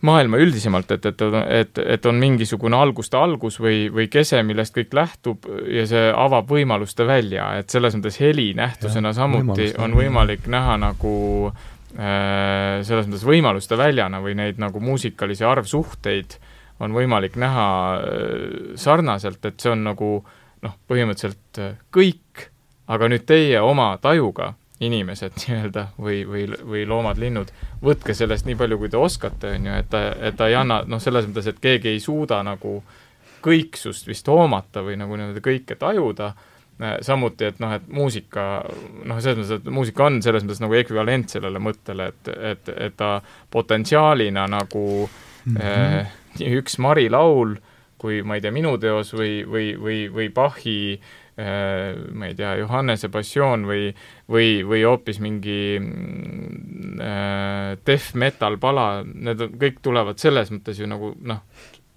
maailma üldisemalt, et, et, et, et on mingisugune alguste algus või, või kese, millest kõik lähtub ja see avab võimaluste välja, et selles mõttes heli nähtusena ja, samuti on võimalik näha nagu äh, selles mõttes võimaluste väljana või neid nagu muusikalisi arvsuhteid on võimalik näha äh, sarnaselt, et see on nagu noh, põhimõtteliselt äh, kõik, aga nüüd teie oma tajuga inimesed *laughs* nii-öelda või, või, või loomad-linnud, võtke sellest nii palju, kui te oskate, on ju, et ta, et ta ei anna, noh, selles mõttes, et keegi ei suuda nagu kõiksust vist hoomata või nagu niimoodi kõike tajuda, äh, samuti, et noh, et muusika, noh, selles mõttes, et muusika on selles mõttes nagu ekvivalent sellele mõttele, et, et, et ta potentsiaalina nagu mm -hmm. äh, üks Mari laul kui ma ei tea, minu teos või, või, või, või Bachi äh, ma ei tea, Johannese passioon või, või, või hoopis mingi mm, äh, death metal pala, need kõik tulevad selles mõttes ju nagu noh,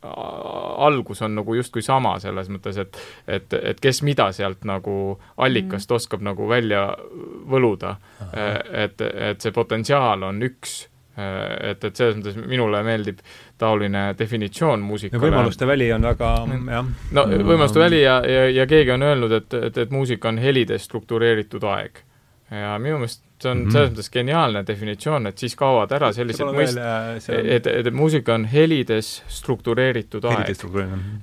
algus on nagu justkui sama selles mõttes, et et, et kes mida sealt nagu allikast mm. oskab nagu välja võluda. et, et see potentsiaal on üks et, et selles mõttes minule meeldib taoline definitsioon muusikale.
võimaluste väli on väga jah.
no võimaluste väli ja, ja, ja keegi on öelnud, et, et, et muusika on helide struktureeritud aeg ja minu meelest see on mm -hmm. selles mõttes geniaalne definitsioon, et siis kaovad ära sellised mõist-, on... et, et, muusika on helides struktureeritud aeg.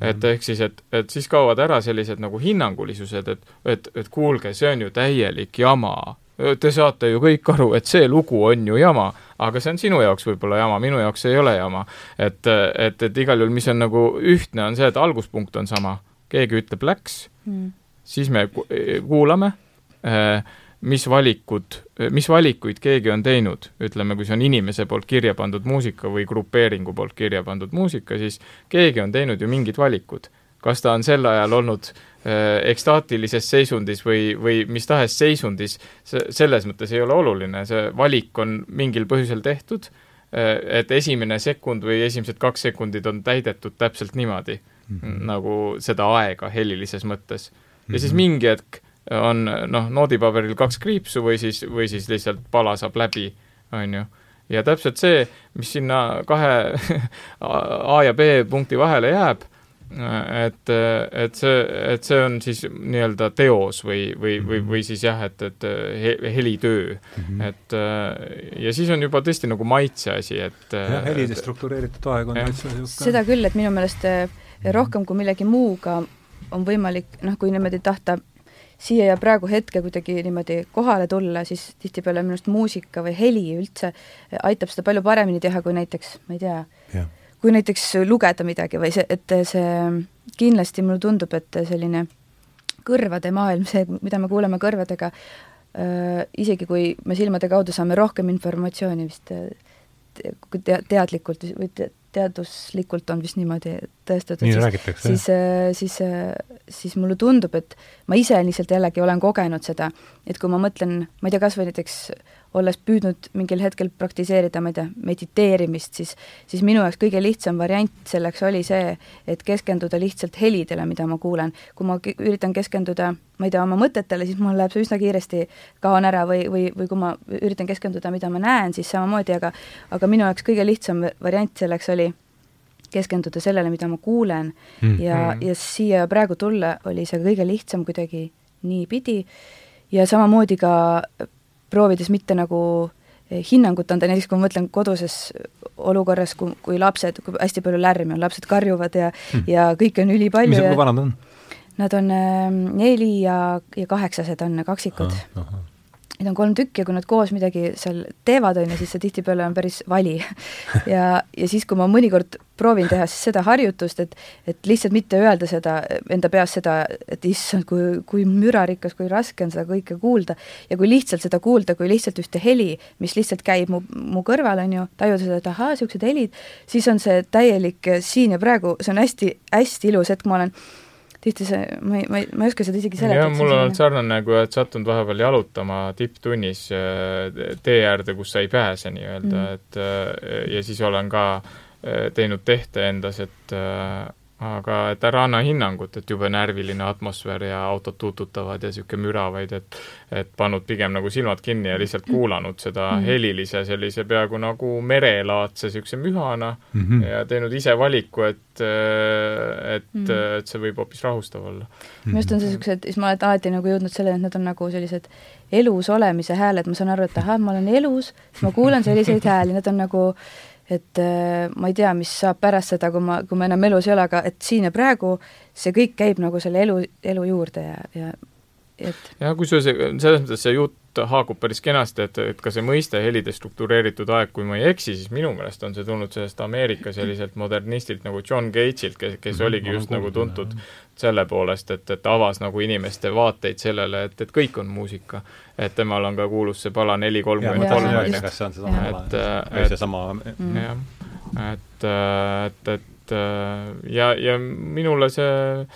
et ehk siis, et, et siis kaovad ära sellised nagu hinnangulisused, et, et, et kuulge, see on ju täielik jama. Te saate ju kõik aru, et see lugu on ju jama, aga see on sinu jaoks võib-olla jama, minu jaoks ei ole jama. et, et, et igal juhul, mis on nagu ühtne, on see, et alguspunkt on sama. keegi ütleb läks mm., siis me kuulame äh,, mis valikud, mis valikuid keegi on teinud, ütleme, kui see on inimese poolt kirja pandud muusika või grupeeringu poolt kirja pandud muusika, siis keegi on teinud ju mingid valikud. kas ta on sel ajal olnud äh, ekstaatilises seisundis või, või mis tahes seisundis, see, selles mõttes ei ole oluline, see valik on mingil põhjusel tehtud äh,, et esimene sekund või esimesed kaks sekundit on täidetud täpselt niimoodi mm, -hmm. nagu seda aega helilises mõttes. ja siis mingi hetk on noh, noodipaberil kaks kriipsu või siis, või siis lihtsalt pala saab läbi, on ju. ja täpselt see, mis sinna kahe *laughs* A ja B punkti vahele jääb, et, et see, et see on siis nii-öelda teos või, või, või, või siis jah, et, et helitöö mm. -hmm. et ja siis on juba tõesti nagu maitse asi, et
jah, helide struktureeritud aeg on täitsa
seda küll, et minu meelest rohkem kui millegi muuga on võimalik, noh, kui niimoodi tahta siia ja praegu hetke kuidagi niimoodi kohale tulla, siis tihtipeale minu arust muusika või heli üldse aitab seda palju paremini teha kui näiteks, ma ei tea, kui näiteks lugeda midagi või see, et see kindlasti mulle tundub, et selline kõrvade maailm, see, mida me kuuleme kõrvadega äh,, isegi kui me silmade kaudu saame rohkem informatsiooni vist te teadlikult või te teaduslikult on vist niimoodi tõestatud,
siis,
siis, siis, siis mulle tundub, et ma ise lihtsalt jällegi olen kogenud seda, et kui ma mõtlen, ma ei tea, kas või näiteks olles püüdnud mingil hetkel praktiseerida, ma ei tea, mediteerimist, siis siis minu jaoks kõige lihtsam variant selleks oli see, et keskenduda lihtsalt helidele, mida ma kuulen. kui ma üritan keskenduda, ma ei tea, oma mõtetele, siis mul läheb see üsna kiiresti, kaon ära või, või, või kui ma üritan keskenduda, mida ma näen, siis samamoodi, aga aga minu jaoks kõige lihtsam variant selleks oli keskenduda sellele, mida ma kuulen mm. ja, ja siia praegu tulla oli see kõige lihtsam kuidagi niipidi ja samamoodi ka proovides mitte nagu eh, hinnangut anda, näiteks kui ma mõtlen koduses olukorras, kui, kui lapsed, kui hästi palju lärmi on, lapsed karjuvad ja hmm. ja kõike on ülipalju
mis, kui vanad nad on?
Nad on äh, neli ja, ja kaheksased on kaksikud. Neid on kolm tükki ja kui nad koos midagi seal teevad, on ju, siis see tihtipeale on päris vali. *laughs* Ja, ja siis, kui ma mõnikord proovin teha siis seda harjutust, et et lihtsalt mitte öelda seda, enda peas seda, et issand, kui, kui mürarikas, kui raske on seda kõike kuulda, ja kui lihtsalt seda kuulda, kui lihtsalt ühte heli, mis lihtsalt käib mu, mu kõrval, on ju, tajuda seda, et ahaa, niisugused helid, siis on see täielik siin ja praegu, see on hästi, hästi ilus hetk, ma olen tihti see, ma ei, ma ei, ma ei oska seda isegi seletada.
jah, mul on olnud sarnane, kui oled sattunud vahepeal jalutama tipptunnis äh, tee äärde, kus sa ei pääse nii-öelda mm., et äh, ja siis olen ka äh, teinud tehte endas, et aga et ära anna hinnangut, et jube närviline atmosfäär ja autod tuututavad ja niisugune müra, vaid et et pannud pigem nagu silmad kinni ja lihtsalt kuulanud seda mm -hmm. helilise sellise peaaegu nagu merelaadse niisuguse mühana mm -hmm. ja teinud ise valiku, et et mm, -hmm. et see võib hoopis rahustav olla.
minu arust on see niisugused, siis ma olen alati nagu jõudnud selleni, et need on nagu sellised elus olemise hääled, ma saan aru, et ahah, ma olen elus, siis ma kuulan selliseid hääli, need on nagu et äh, ma ei tea, mis saab pärast seda, kui ma, kui ma enam elus ei ole, aga et siin ja praegu see kõik käib nagu selle elu, elu juurde ja, ja et
jah, kusjuures selles mõttes see jutt haakub päris kenasti, et, et ka see mõiste helide struktureeritud aeg, kui ma ei eksi, siis minu meelest on see tulnud sellest Ameerika selliselt modernistilt nagu John Cage'ilt, kes, kes -hmm. oligi just nagu tuntud selle poolest, et, et avas nagu inimeste vaateid sellele, et, et kõik on muusika. et temal on ka kuulus see pala neli kolmkümmend kolm,
on ju. kas see on seesama pala?
et, et seesama mm. jah, et, et, et ja, ja minule see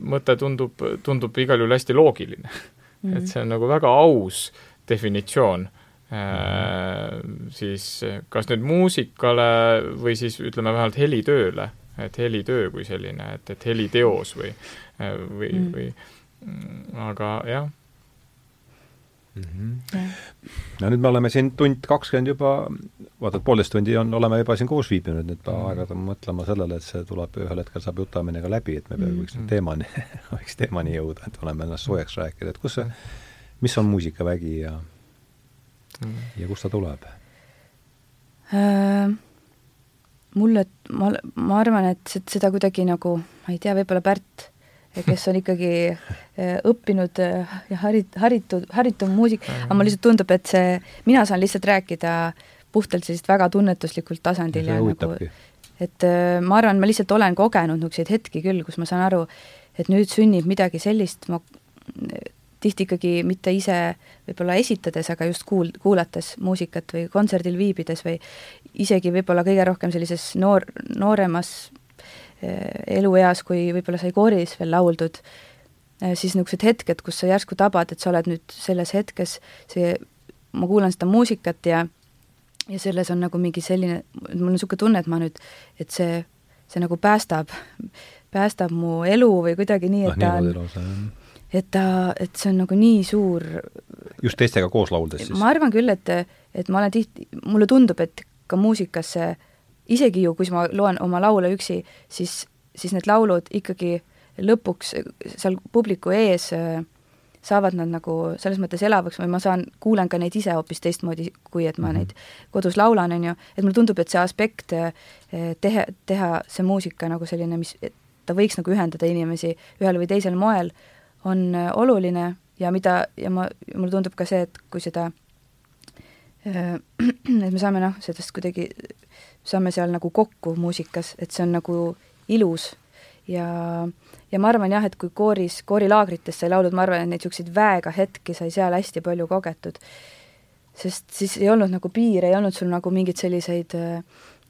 mõte tundub, tundub igal juhul hästi loogiline mm. -hmm. et see on nagu väga aus definitsioon äh,, siis kas nüüd muusikale või siis ütleme vähemalt helitööle, et helitöö kui selline, et, et heliteos või, või mm., või aga jah
mm. -hmm. no nüüd me oleme siin tund kakskümmend juba, vaata et poolteist tundi on, oleme juba siin koos viibinud, nüüd mm -hmm. aeg-ajalt mõtlema sellele, et see tuleb, ühel hetkel saab jutamine ka läbi, et me peame mm -hmm. võiks teemani *laughs* võiks teemani jõuda, et oleme ennast soojaks rääkinud, et kus see, mis on muusikavägi ja mm -hmm. ja kust ta tuleb
äh,? Mulle, ma, ma arvan, et seda kuidagi nagu, ma ei tea, võib-olla Pärt kes on ikkagi eh, õppinud eh, ja harit-, haritud, haritud muusik, aga mulle lihtsalt tundub, et see, mina saan lihtsalt rääkida puhtalt sellisest väga tunnetuslikul tasandil ja, ja nagu et eh, ma arvan, ma lihtsalt olen kogenud niisuguseid hetki küll, kus ma saan aru, et nüüd sünnib midagi sellist, ma tihti ikkagi mitte ise võib-olla esitades, aga just kuul-, kuulates muusikat või kontserdil viibides või isegi võib-olla kõige rohkem sellises noor, nooremas Eh, elueas, kui võib-olla sai kooris veel lauldud, eh, siis niisugused hetked, kus sa järsku tabad, et sa oled nüüd selles hetkes, see, ma kuulan seda muusikat ja ja selles on nagu mingi selline, mul on niisugune tunne, et ma nüüd, et see, see nagu päästab, päästab mu elu või kuidagi nii, et ah, ta on, et ta, et see on nagu nii suur
just teistega koos lauldes siis?
ma arvan küll, et, et ma olen tihti, mulle tundub, et ka muusikas see isegi ju, kui ma loen oma laule üksi, siis, siis need laulud ikkagi lõpuks seal publiku ees äh, saavad nad nagu selles mõttes elavaks või ma saan, kuulen ka neid ise hoopis teistmoodi, kui et ma mhm. neid kodus laulan, on ju, et mulle tundub, et see aspekt äh, teha, teha see muusika nagu selline, mis, ta võiks nagu ühendada inimesi ühel või teisel moel, on äh, oluline ja mida, ja ma, mulle tundub ka see, et kui seda *clears throat* et me saame noh, sellest kuidagi saame seal nagu kokku muusikas, et see on nagu ilus ja, ja ma arvan jah, et kui kooris, koorilaagrites sai laulud, ma arvan, et neid niisuguseid väega hetki sai seal hästi palju kogetud. sest siis ei olnud nagu piire, ei olnud sul nagu mingeid selliseid,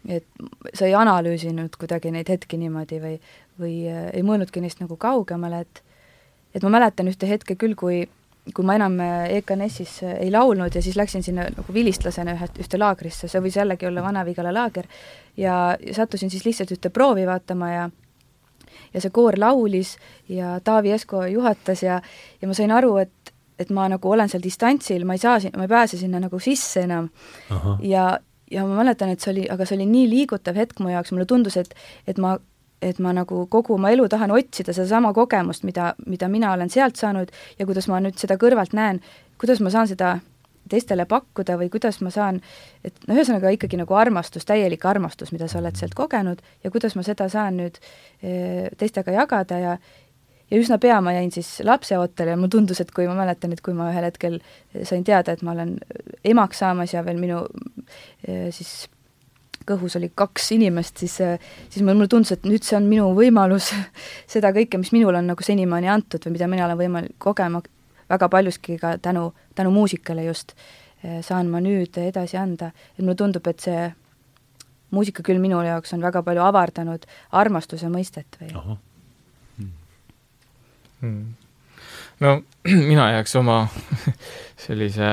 et sa ei analüüsinud kuidagi neid hetki niimoodi või, või ei mõelnudki neist nagu kaugemale, et et ma mäletan ühte hetke küll, kui kui ma enam äh, EKNS-is äh, ei laulnud ja siis läksin sinna nagu vilistlasena ühe, ühte laagrisse, see võis jällegi olla Vana-Vigala laager, ja sattusin siis lihtsalt ühte proovi vaatama ja ja see koor laulis ja Taavi Esko juhatas ja, ja ma sain aru, et, et ma nagu olen seal distantsil, ma ei saa, ma ei pääse sinna nagu sisse enam. ja, ja ma mäletan, et see oli, aga see oli nii liigutav hetk mu jaoks, mulle tundus, et, et ma et ma nagu kogu oma elu tahan otsida sedasama kogemust, mida, mida mina olen sealt saanud ja kuidas ma nüüd seda kõrvalt näen, kuidas ma saan seda teistele pakkuda või kuidas ma saan, et no ühesõnaga ikkagi nagu armastus, täielik armastus, mida sa oled sealt kogenud ja kuidas ma seda saan nüüd e, teistega jagada ja ja üsna pea ma jäin siis lapseootele ja mulle tundus, et kui ma mäletan, et kui ma ühel hetkel sain teada, et ma olen emaks saamas ja veel minu e, siis kõhus oli kaks inimest, siis, siis mulle tundus, et nüüd see on minu võimalus *laughs* seda kõike, mis minule on nagu senimaani antud või mida mina olen võimalik kogema väga paljuski ka tänu, tänu muusikale just, saan ma nüüd edasi anda. et mulle tundub, et see muusika küll minu jaoks on väga palju avardanud armastuse mõistet või hmm.
Hmm. no *clears throat* mina jääks oma *laughs* sellise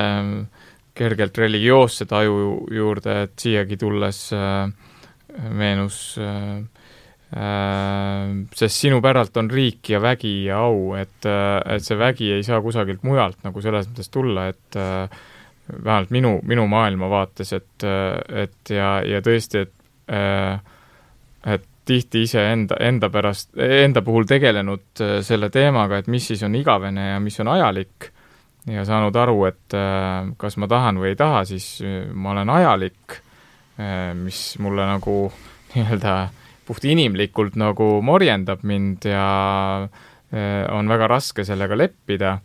kergelt religioosse taju juurde, et siiagi tulles äh, meenus äh, sest sinu päralt on riik ja vägi ja au, et, et see vägi ei saa kusagilt mujalt nagu selles mõttes tulla, et vähemalt minu, minu maailmavaates, et, et ja, ja tõesti, et et tihti iseenda, enda pärast, enda puhul tegelenud selle teemaga, et mis siis on igavene ja mis on ajalik, ja saanud aru, et kas ma tahan või ei taha, siis ma olen ajalik, mis mulle nagu *laughs* nii-öelda puhtinimlikult nagu morjendab mind ja on väga raske sellega leppida,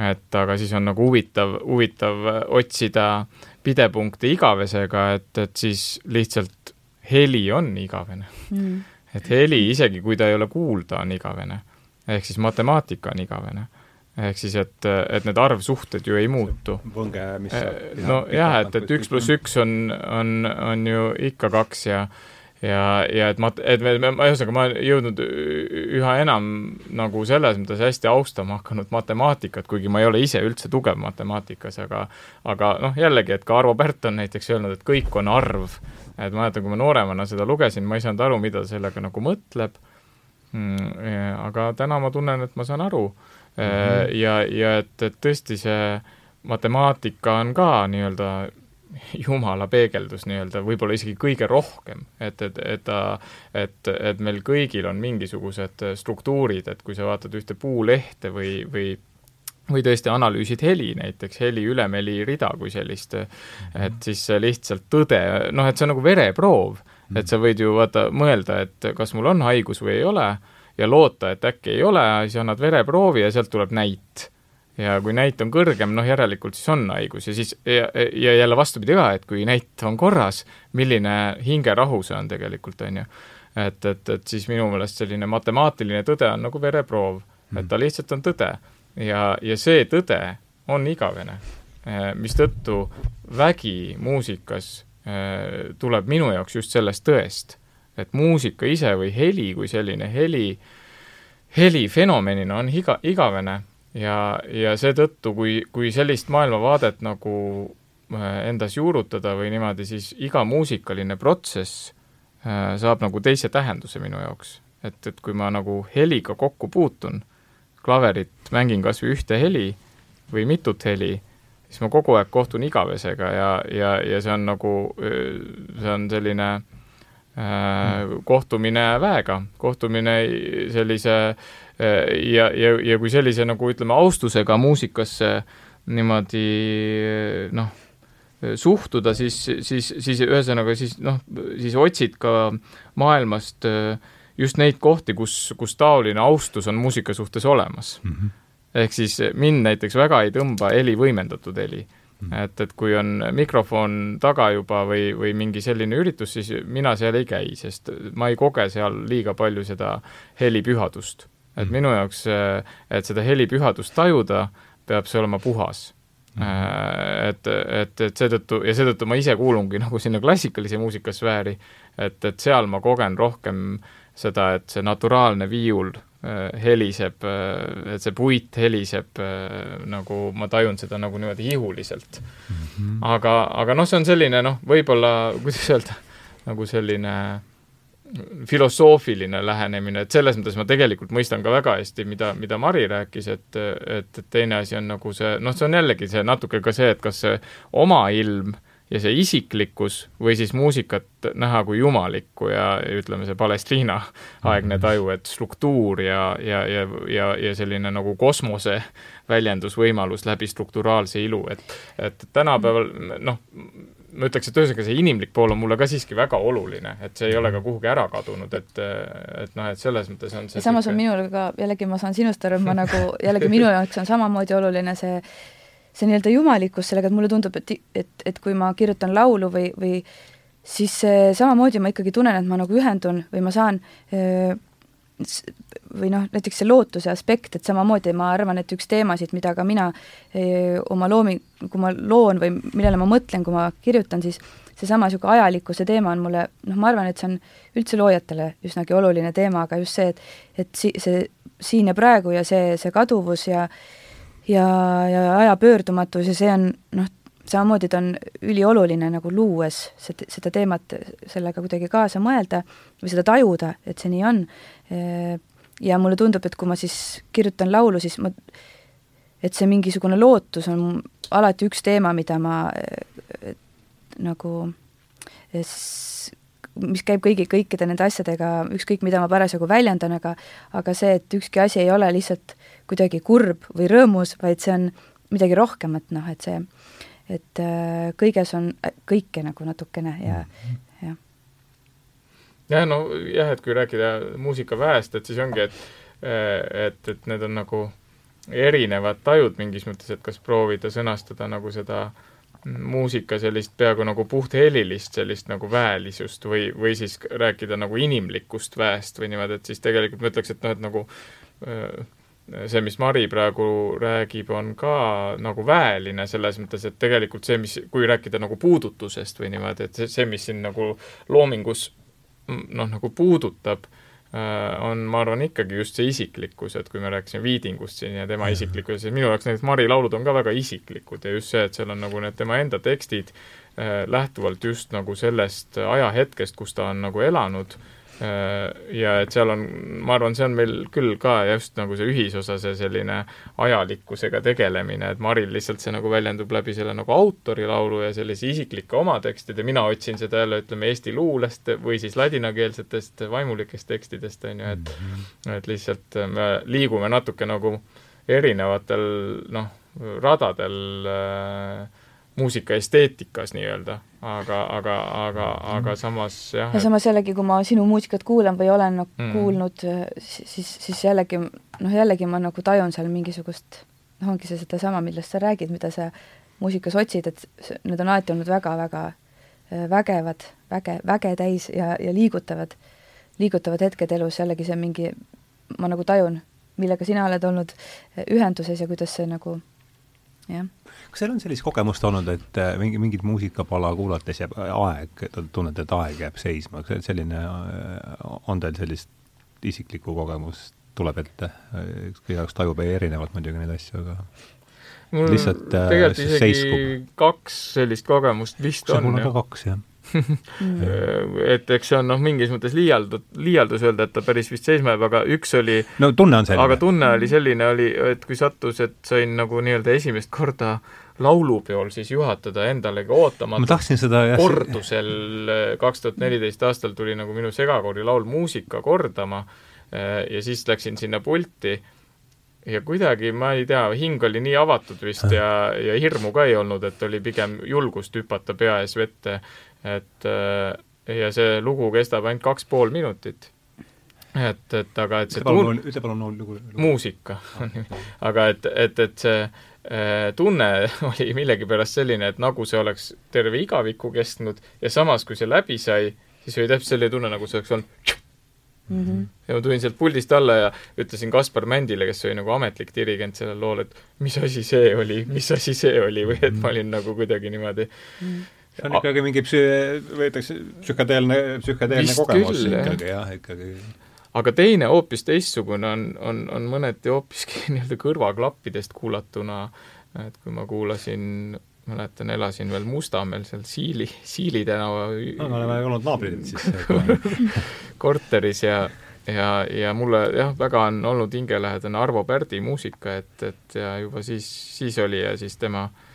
et aga siis on nagu huvitav, huvitav otsida pidepunkti igavesega, et, et siis lihtsalt heli on igavene. Mm.. et heli, isegi kui ta ei ole kuulda, on igavene. ehk siis matemaatika on igavene ehk siis, et, et need arvsuhted ju ei muutu.
võnge, mis
eh, no jah, et, et üks pluss üks on, on, on ju ikka kaks ja ja, ja et mat-, et me, me, ühesõnaga ma olen jõudnud üha enam nagu selles mõttes hästi austama hakanud matemaatikat, kuigi ma ei ole ise üldse tugev matemaatikas, aga aga noh, jällegi, et ka Arvo Pärt on näiteks öelnud, et kõik on arv. et ma mäletan, kui ma nooremana seda lugesin, ma ei saanud aru, mida sellega nagu mõtleb mm,, aga täna ma tunnen, et ma saan aru mm. -hmm. ja, ja et, et tõesti see matemaatika on ka nii-öelda *laughs* jumala peegeldus nii-öelda, võib-olla isegi kõige rohkem, et, et, et ta, et, et meil kõigil on mingisugused struktuurid, et kui sa vaatad ühte puulehte või, või või tõesti analüüsid heli, näiteks heli, ülemheli rida kui sellist, et siis lihtsalt tõde, noh, et see on nagu vereproov, et sa võid ju vaata, mõelda, et kas mul on haigus või ei ole ja loota, et äkki ei ole, siis annad vereproovi ja sealt tuleb näit ja kui näit on kõrgem, noh järelikult siis on haigus ja siis ja, ja jälle vastupidi ka, et kui näit on korras, milline hingerahu see on tegelikult, on ju. et, et, et siis minu meelest selline matemaatiline tõde on nagu vereproov et ta lihtsalt on tõde. ja, ja see tõde on igavene, eh, mistõttu vägi muusikas eh, tuleb minu jaoks just sellest tõest, et muusika ise või heli kui selline heli, heli fenomenina on iga, igavene ja, ja seetõttu, kui, kui sellist maailmavaadet nagu äh, endas juurutada või niimoodi, siis iga muusikaline protsess äh, saab nagu teise tähenduse minu jaoks. et, et kui ma nagu heliga kokku puutun, klaverit mängin kas või ühte heli või mitut heli, siis ma kogu aeg kohtun igavesega ja, ja, ja see on nagu, see on selline äh, kohtumine väega, kohtumine sellise äh, ja, ja, ja kui sellise nagu ütleme, austusega muusikasse niimoodi noh, suhtuda, siis, siis, siis ühesõnaga siis noh, siis otsid ka maailmast just neid kohti, kus, kus taoline austus on muusika suhtes olemas mm. -hmm. ehk siis mind näiteks väga ei tõmba heli võimendatud heli mm. -hmm. et, et kui on mikrofon taga juba või, või mingi selline üritus, siis mina seal ei käi, sest ma ei koge seal liiga palju seda helipühadust et mm. minu jaoks, et seda helipühadust tajuda, peab see olema puhas mm. -hmm. et, et, et seetõttu, ja seetõttu ma ise kuulungi *laughs* nagu sinna klassikalise muusika sfääri, et, et seal ma kogen rohkem seda, et see naturaalne viiul heliseb, et see puit heliseb nagu, ma tajun seda nagu niimoodi ihuliselt mm. -hmm. aga, aga noh, see on selline noh, võib-olla, kuidas öelda, nagu selline filosoofiline lähenemine, et selles mõttes ma tegelikult mõistan ka väga hästi, mida, mida Mari rääkis, et, et, et teine asi on nagu see, noh, see on jällegi see natuke ka see, et kas see oma ilm ja see isiklikkus või siis muusikat näha kui jumalikku ja, ütleme, see Palestiina aegne mhm. taju, et struktuur ja, ja, ja, ja, ja selline nagu kosmose väljendusvõimalus läbi strukturaalse ilu, et et tänapäeval noh, ma ütleks, et ühesõnaga see inimlik pool on mulle ka siiski väga oluline, et see ei ole ka kuhugi ära kadunud, et et noh, et selles mõttes on see
ja samas on minul ka, jällegi ma saan sinust aru, et ma nagu, jällegi minu jaoks on samamoodi oluline see see nii-öelda jumalikkus sellega, et mulle tundub, et, et, et kui ma kirjutan laulu või, või siis samamoodi ma ikkagi tunnen, et ma nagu ühendun või ma saan või noh, näiteks see lootuse aspekt, et samamoodi ma arvan, et üks teemasid, mida ka mina oma loomi, kui ma loon või millele ma mõtlen, kui ma kirjutan, siis seesama niisugune ajalikkuse teema on mulle, noh, ma arvan, et see on üldse loojatele üsnagi oluline teema, aga just see, et et si-, see siin ja praegu ja see, see kaduvus ja ja, ja aja pöördumatus ja see on noh, samamoodi ta on ülioluline nagu luues seda, seda teemat, sellega kuidagi kaasa mõelda või seda tajuda, et see nii on. ja mulle tundub, et kui ma siis kirjutan laulu, siis ma, et see mingisugune lootus on alati üks teema, mida ma nagu mis käib kõigi, kõikide nende asjadega, ükskõik mida ma parasjagu väljendan, aga aga see, et ükski asi ei ole lihtsalt kuidagi kurb või rõõmus, vaid see on midagi rohkemat, noh, et see, et äh, kõiges on äh, kõike nagu natukene ja -hmm. jah.
jah, no jah, et kui rääkida muusikaväest, et siis ongi, et äh, et, et need on nagu erinevad tajud mingis mõttes, et kas proovida sõnastada nagu seda äh, muusika sellist peaaegu nagu puhthelilist sellist nagu väelisust või, või siis rääkida nagu inimlikust väest või niimoodi, et siis tegelikult ma ütleks, et noh, et nagu see, mis Mari praegu räägib, on ka nagu väeline selles mõttes, et tegelikult see, mis, kui rääkida nagu puudutusest või niimoodi, et see, see, mis siin nagu loomingus noh, nagu puudutab Äh, on, ma arvan, ikkagi just see isiklikkus, et kui me rääkisime Viidingust siin ja tema isiklikkusest, siis minu jaoks näiteks Mari laulud on ka väga isiklikud ja just see, et seal on nagu need tema enda tekstid äh, lähtuvalt just nagu sellest ajahetkest, kus ta on nagu elanud ja et seal on, ma arvan, see on meil küll ka just nagu see ühisosa, see selline ajalikkusega tegelemine, et Maril lihtsalt see nagu väljendub läbi selle nagu autori laulu ja sellise isiklike oma tekstide, mina otsin seda jälle, ütleme, eesti luulest või siis ladinakeelsetest vaimulikest tekstidest, on ju, et -hmm. et lihtsalt me liigume natuke nagu erinevatel noh, radadel äh, muusika esteetikas nii-öelda, aga, aga, aga, aga samas jah.
ja samas jällegi, kui ma sinu muusikat kuulan või olen nagu mm. kuulnud, siis, siis jällegi noh, jällegi ma nagu tajun seal mingisugust noh, ongi see sedasama, millest sa räägid, mida sa muusikas otsid, et need on alati olnud väga-väga äh, vägevad, väge, väge täis ja, ja liigutavad, liigutavad hetked elus, jällegi see mingi, ma nagu tajun, millega sina oled olnud äh, ühenduses ja kuidas see nagu jah
kas teil on sellist kogemust olnud, et äh, mingi, mingit muusikapala kuulates jääb aeg, tunnete, et aeg jääb seisma, kas selline, äh, on teil sellist isiklikku kogemust, tuleb ette, kõige jaoks tajub erinevalt muidugi neid asju, aga
mul lihtsalt tegelikult äh, isegi seiskub. kaks sellist kogemust vist on.
mul on ka kaks, jah
mm. et eks see on noh, mingis mõttes liialdud, liialdus öelda, et ta päris vist seisma jääb, aga üks oli
no tunne on selline.
aga tunne oli selline, oli, et kui sattus, et sain nagu nii-öelda esimest korda laulupeol siis juhatada endalegi ootamatult.
ma tahtsin seda
jah. kordusel eh, kaks tuhat neliteist aastal tuli nagu minu segakoori laul muusika kordama eh, ja siis läksin sinna pulti ja kuidagi, ma ei tea, hing oli nii avatud vist ja, ja hirmu ka ei olnud, et oli pigem julgust hüpata pea ees vette et äh, ja see lugu kestab ainult kaks pool minutit. et, et aga et see
tun-... ütle palun lugu,
lugu.. muusika *laughs* aga et, et, et see äh, tunne *laughs* oli millegipärast selline, et nagu see oleks terve igaviku kestnud ja samas, kui see läbi sai, siis oli täpselt selline tunne, nagu see oleks olnud Mm -hmm. ja ma tulin sealt puldist alla ja ütlesin Kaspar Mändile, kes oli nagu ametlik dirigent sellel lool, et mis asi see oli, mis asi see oli või et ma olin nagu kuidagi niimoodi mm -hmm
see on ikkagi mingi psü-, võetakse psühhedeelne, psühhedeelne kogemus küll, ikkagi jah, jah, ikkagi
aga teine hoopis teistsugune on, on, on mõneti hoopiski *laughs* nii-öelda kõrvaklappidest kuulatuna, et kui ma kuulasin mäletan, elasin veel Mustamäel seal Siili, Siili tänava
no me oleme olnud naabrid siis *laughs*
korteris ja ja, ja mulle jah, väga on olnud hingelähedane Arvo Pärdi muusika, et, et ja juba siis, siis oli ja siis tema äh,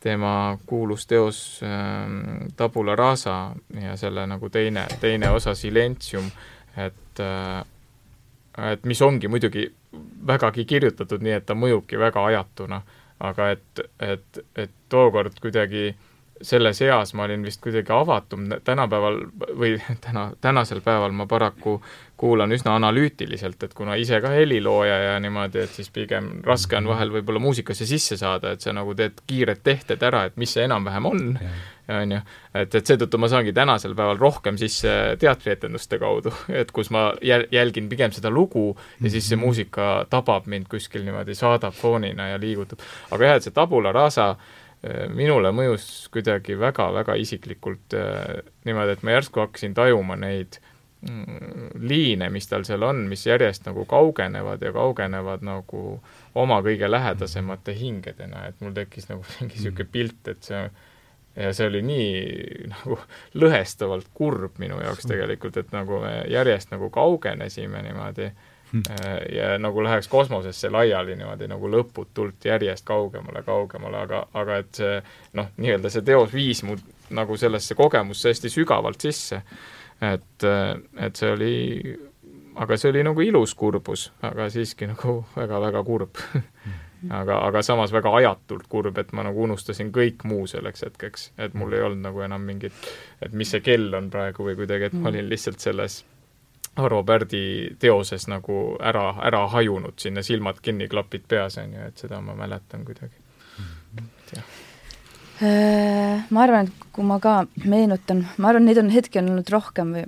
tema kuulus teos äh, Tabula rasa ja selle nagu teine, teine osa Silentsium, et äh, et mis ongi muidugi vägagi kirjutatud nii, et ta mõjubki väga ajatuna, aga et, et, et tookord kuidagi selles eas ma olin vist kuidagi avatum, tänapäeval või *laughs* täna, tänasel päeval ma paraku kuulan üsna analüütiliselt, et kuna ise ka helilooja ja niimoodi, et siis pigem raske on vahel võib-olla muusikasse sisse saada, et sa nagu teed kiired tehted ära, et mis see enam-vähem on, on ju, et, et seetõttu ma saangi tänasel päeval rohkem sisse teatrietenduste kaudu, *laughs* et kus ma jäl-, jälgin pigem seda lugu ja siis see mhm. muusika tabab mind kuskil niimoodi, saadab foonina ja liigutab. aga jah, et see tabula rasa äh, minule mõjus kuidagi väga-väga isiklikult äh, niimoodi, et ma järsku hakkasin tajuma neid mm, liine, mis tal seal on, mis järjest nagu kaugenevad ja kaugenevad nagu oma kõige lähedasemate hingedena, et mul tekkis nagu *laughs* mingi niisugune pilt, et see ja see oli nii *laughs* nagu lõhestavalt kurb minu jaoks tegelikult, et nagu me järjest nagu kaugenesime niimoodi hmm. ja nagu läheks kosmosesse laiali niimoodi nagu lõputult järjest kaugemale, kaugemale, aga, aga et see noh, nii-öelda see teos viis mu nagu sellesse kogemusse hästi sügavalt sisse. et, et see oli, aga see oli nagu ilus kurbus, aga siiski nagu väga-väga kurb hmm *laughs* aga, aga samas väga ajatult kurb, et ma nagu unustasin kõik muu selleks hetkeks, et mul ei olnud nagu enam mingit, et mis see kell on praegu või kuidagi, et ma olin lihtsalt selles Arvo Pärdi teoses nagu ära, ära hajunud, sinna silmad kinni, klapid peas, on ju, et seda ma mäletan kuidagi.
Äh, ma arvan, et kui ma ka meenutan, ma arvan, neid on hetki on olnud rohkem või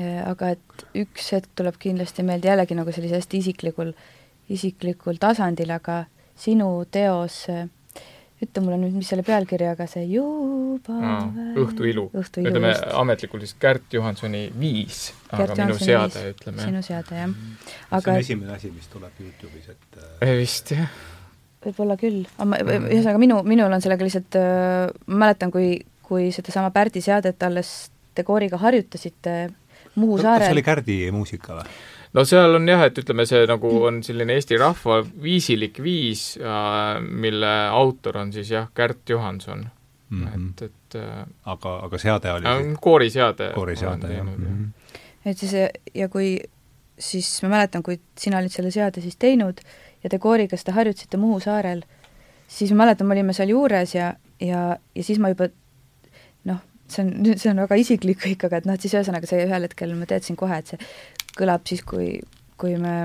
äh, aga et üks hetk tuleb kindlasti meelde jällegi nagu sellise hästi isiklikul äh, isiklikul tasandil, aga sinu teos, ütle mulle nüüd, mis selle pealkiri, aga see juba
Aa, Õhtu ilu. ütleme ametlikult siis Kärt Johansoni Viis, aga Gert minu seade, ütleme.
sinu seade, jah.
aga see on esimene asi, mis tuleb Youtube'is, et
äh... vist, jah.
võib-olla küll, ühesõnaga minu, minul on sellega lihtsalt äh,, ma mäletan, kui, kui sedasama Pärdi seadet alles te kooriga harjutasite Muhu saarel.
kas see oli Kärdi muusika või?
No seal on jah, et ütleme, see nagu on selline Eesti rahva viisilik viis, mille autor on siis jah, Kärt Johanson mm. -hmm. et, et äh,
aga, aga seade oli
äh, kooriseade.
kooriseade, jah mm. -hmm.
et siis, ja kui siis ma mäletan, kui sina olid selle seade siis teinud ja te kooriga seda harjutasite Muhu saarel, siis ma mäletan, me olime seal juures ja, ja, ja siis ma juba see on, see on väga isiklik kõik, aga et noh, et siis ühesõnaga see ühel hetkel ma teadsin kohe, et see kõlab siis, kui, kui me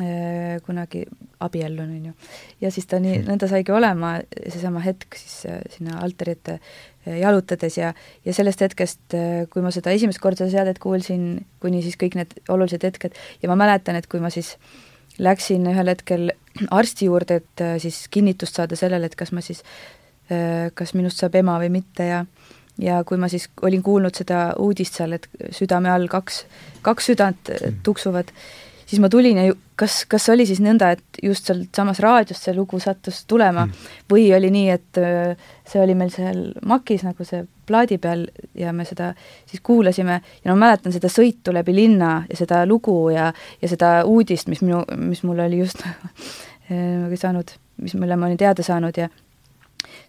äh, kunagi abiellun, on ju. ja siis ta nii, nõnda saigi olema, seesama hetk siis äh, sinna altari ette äh, jalutades ja, ja sellest hetkest, äh, kui ma seda esimest korda seadet kuulsin, kuni siis kõik need olulised hetked ja ma mäletan, et kui ma siis läksin ühel hetkel arsti juurde, et siis kinnitust saada sellele, et kas ma siis, kas minust saab ema või mitte ja ja kui ma siis olin kuulnud seda uudist seal, et südame all kaks, kaks südant mm. tuksuvad, siis ma tulin ja kas, kas oli siis nõnda, et just sealsamas raadios see lugu sattus tulema mm. või oli nii, et äh, see oli meil seal makis nagu see plaadi peal ja me seda siis kuulasime ja no ma mäletan seda sõitu läbi linna ja seda lugu ja, ja seda uudist, mis minu, mis mul oli just *laughs* äh, saanud, mis, mille ma olin teada saanud ja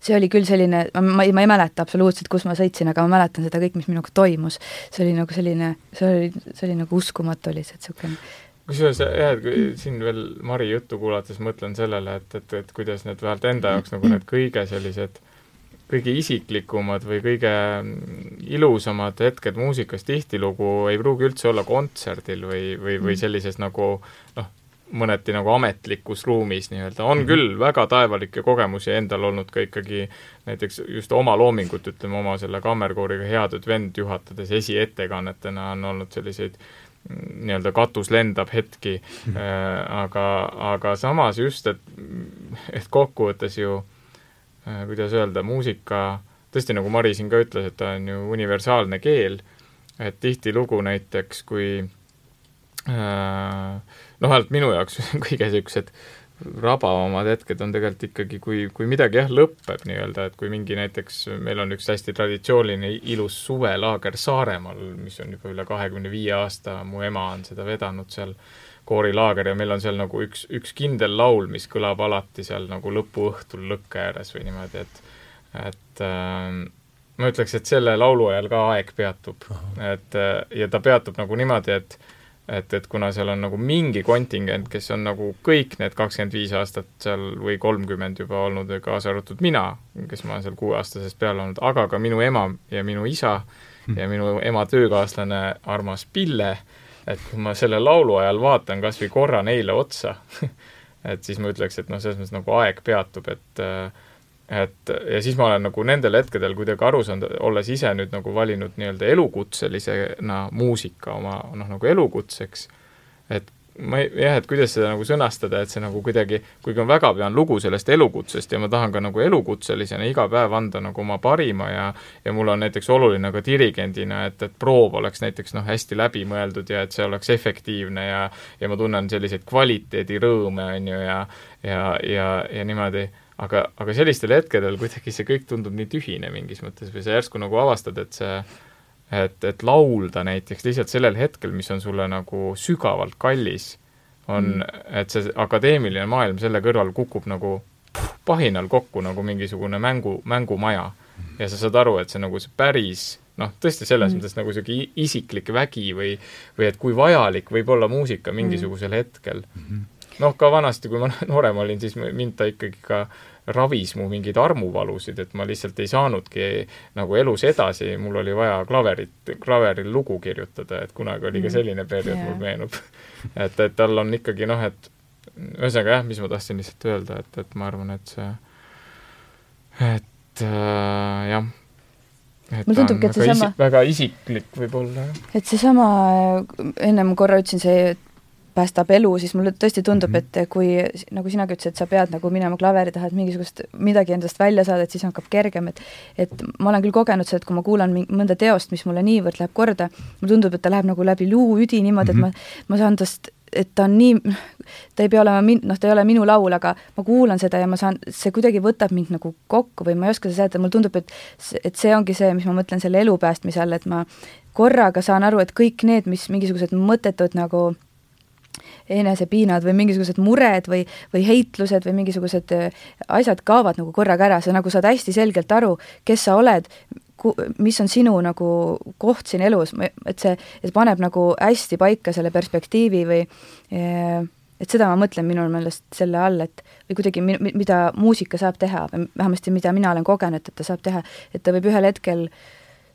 see oli küll selline, ma, ma ei, ma ei mäleta absoluutselt, kus ma sõitsin, aga ma mäletan seda kõik, mis minuga toimus. see oli nagu selline, see oli, see oli nagu uskumatu et niisugune
kusjuures jah, et siin veel Mari juttu kuulates mõtlen sellele, et, et, et kuidas need vähemalt enda jaoks nagu need kõige sellised kõige isiklikumad või kõige ilusamad hetked muusikas tihtilugu ei pruugi üldse olla kontserdil või, või, või mm. sellises nagu noh, mõneti nagu ametlikus ruumis nii-öelda, on mm -hmm. küll väga taevalikke kogemusi endal olnud ka ikkagi näiteks just oma loomingut, ütleme oma selle kammerkooriga Headud vend juhatades esiettekannetena on olnud selliseid mm, nii-öelda katus lendab hetki mm, -hmm. äh, aga, aga samas just, et, et kokkuvõttes ju äh, kuidas öelda, muusika tõesti, nagu Mari siin ka ütles, et ta on ju universaalne keel, et tihtilugu näiteks, kui äh, noh, vähemalt minu jaoks *laughs* kõige niisugused rabavamad hetked on tegelikult ikkagi, kui, kui midagi jah, lõpeb nii-öelda, et kui mingi näiteks, meil on üks hästi traditsiooniline ilus suvelaager Saaremaal, mis on juba üle kahekümne viie aasta, mu ema on seda vedanud seal, koorilaager ja meil on seal nagu üks, üks kindel laul, mis kõlab alati seal nagu lõpuõhtul lõkke ääres või niimoodi, et et äh, ma ütleks, et selle laulu ajal ka aeg peatub. et ja ta peatub nagu niimoodi, et et, et kuna seal on nagu mingi kontingent, kes on nagu kõik need kakskümmend viis aastat seal või kolmkümmend juba olnud, kaasa arvatud mina, kes ma olen seal kuueaastasest peale olnud, aga ka minu ema ja minu isa hmm. ja minu ema töökaaslane armas Pille, et kui ma selle laulu ajal vaatan kas või korra neile otsa *laughs* et siis ma ütleks, et noh, selles mõttes nagu aeg peatub, et äh, et ja siis ma olen nagu nendel hetkedel kuidagi aru saanud, olles ise nüüd nagu valinud nii-öelda elukutselisena muusika oma noh, nagu elukutseks, et ma ei, jah, et kuidas seda nagu sõnastada, et see nagu kuidagi, kuigi ma väga pean lugu sellest elukutsest ja ma tahan ka nagu elukutselisena iga päev anda nagu oma parima ja ja mul on näiteks oluline ka dirigendina, et, et proov oleks näiteks noh, hästi läbimõeldud ja et see oleks efektiivne ja ja ma tunnen selliseid kvaliteedirõõme, on ju, ja ja, ja, ja niimoodi, aga, aga sellistel hetkedel kuidagi see kõik tundub nii tühine mingis mõttes või sa järsku nagu avastad, et see et, et laulda näiteks lihtsalt sellel hetkel, mis on sulle nagu sügavalt kallis, on mm., et see akadeemiline maailm selle kõrval kukub nagu puh, pahinal kokku nagu mingisugune mängu, mängumaja. ja sa saad aru, et see nagu see päris noh, tõesti selles mm. mõttes nagu niisugune isiklik vägi või, või et kui vajalik võib olla muusika mingisugusel mm. hetkel mm. -hmm. noh, ka vanasti, kui ma *laughs* noorem olin, siis mind ta ikkagi ka ravis mu mingeid armuvalusid, et ma lihtsalt ei saanudki nagu elus edasi, mul oli vaja klaverit, klaveril lugu kirjutada, et kunagi oli ka mm. selline periood yeah., mul meenub. et, et tal on ikkagi noh, et ühesõnaga jah, mis ma tahtsin lihtsalt öelda, et, et ma arvan, et see, et äh, jah
mulle tundubki, et seesama
isi, väga isiklik võib-olla.
et seesama, ennem korra ütlesin, see päästab elu, siis mulle tõesti tundub, mhm. et kui nagu sinagi ütlesid, et sa pead nagu minema klaveri taha, et mingisugust, midagi endast välja saada, et siis hakkab kergem, et et ma olen küll kogenud seda, et kui ma kuulan mõnda teost, mis mulle niivõrd läheb korda, mulle tundub, et ta läheb nagu läbi luuüdi niimoodi, et ma, mhm. ma saan tast et ta on nii, ta ei pea olema min-, noh, ta ei ole minu laul, aga ma kuulan seda ja ma saan, see kuidagi võtab mind nagu kokku või ma ei oska seda seletada, mulle tundub, et et see ongi see, mis ma mõtlen selle elu päästmise all, et ma korraga saan aru, et kõik need, mis mingisugused mõttetud nagu enesepiinad või mingisugused mured või, või heitlused või mingisugused äh, asjad kaovad nagu korraga ära, sa nagu saad hästi selgelt aru, kes sa oled, mis on sinu nagu koht siin elus, et see, see paneb nagu hästi paika selle perspektiivi või äh, et seda ma mõtlen minu meelest selle all, et või kuidagi, mida muusika saab teha, vähemasti mida mina olen kogenud, et ta saab teha, et ta võib ühel hetkel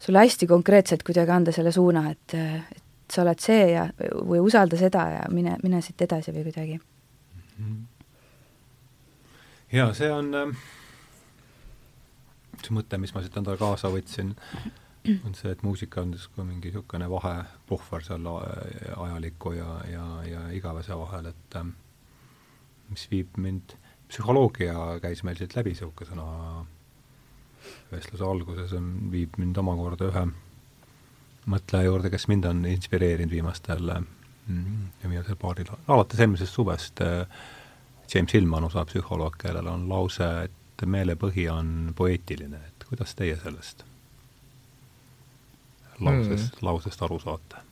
sulle hästi konkreetselt kuidagi anda selle suuna, et, et sa oled see ja, või usalda seda ja mine, mine siit edasi või kuidagi.
jaa, see on äh, see mõte, mis ma siit endale kaasa võtsin, on see, et muusika on justkui mingi niisugune vahepuhver seal ajaliku ja, ja, ja igavese vahel, et äh, mis viib mind, psühholoogia käis meil siit läbi, niisugune sõna vestluse alguses, viib mind omakorda ühe mõtleja juurde, kes mind on inspireerinud viimastel mm, ja viimasel paaril, alates eelmisest suvest, äh, James Hillman, USA psühholoog, kellel on lause, et meelepõhi on poeetiline, et kuidas teie sellest lausest mm., lausest aru saate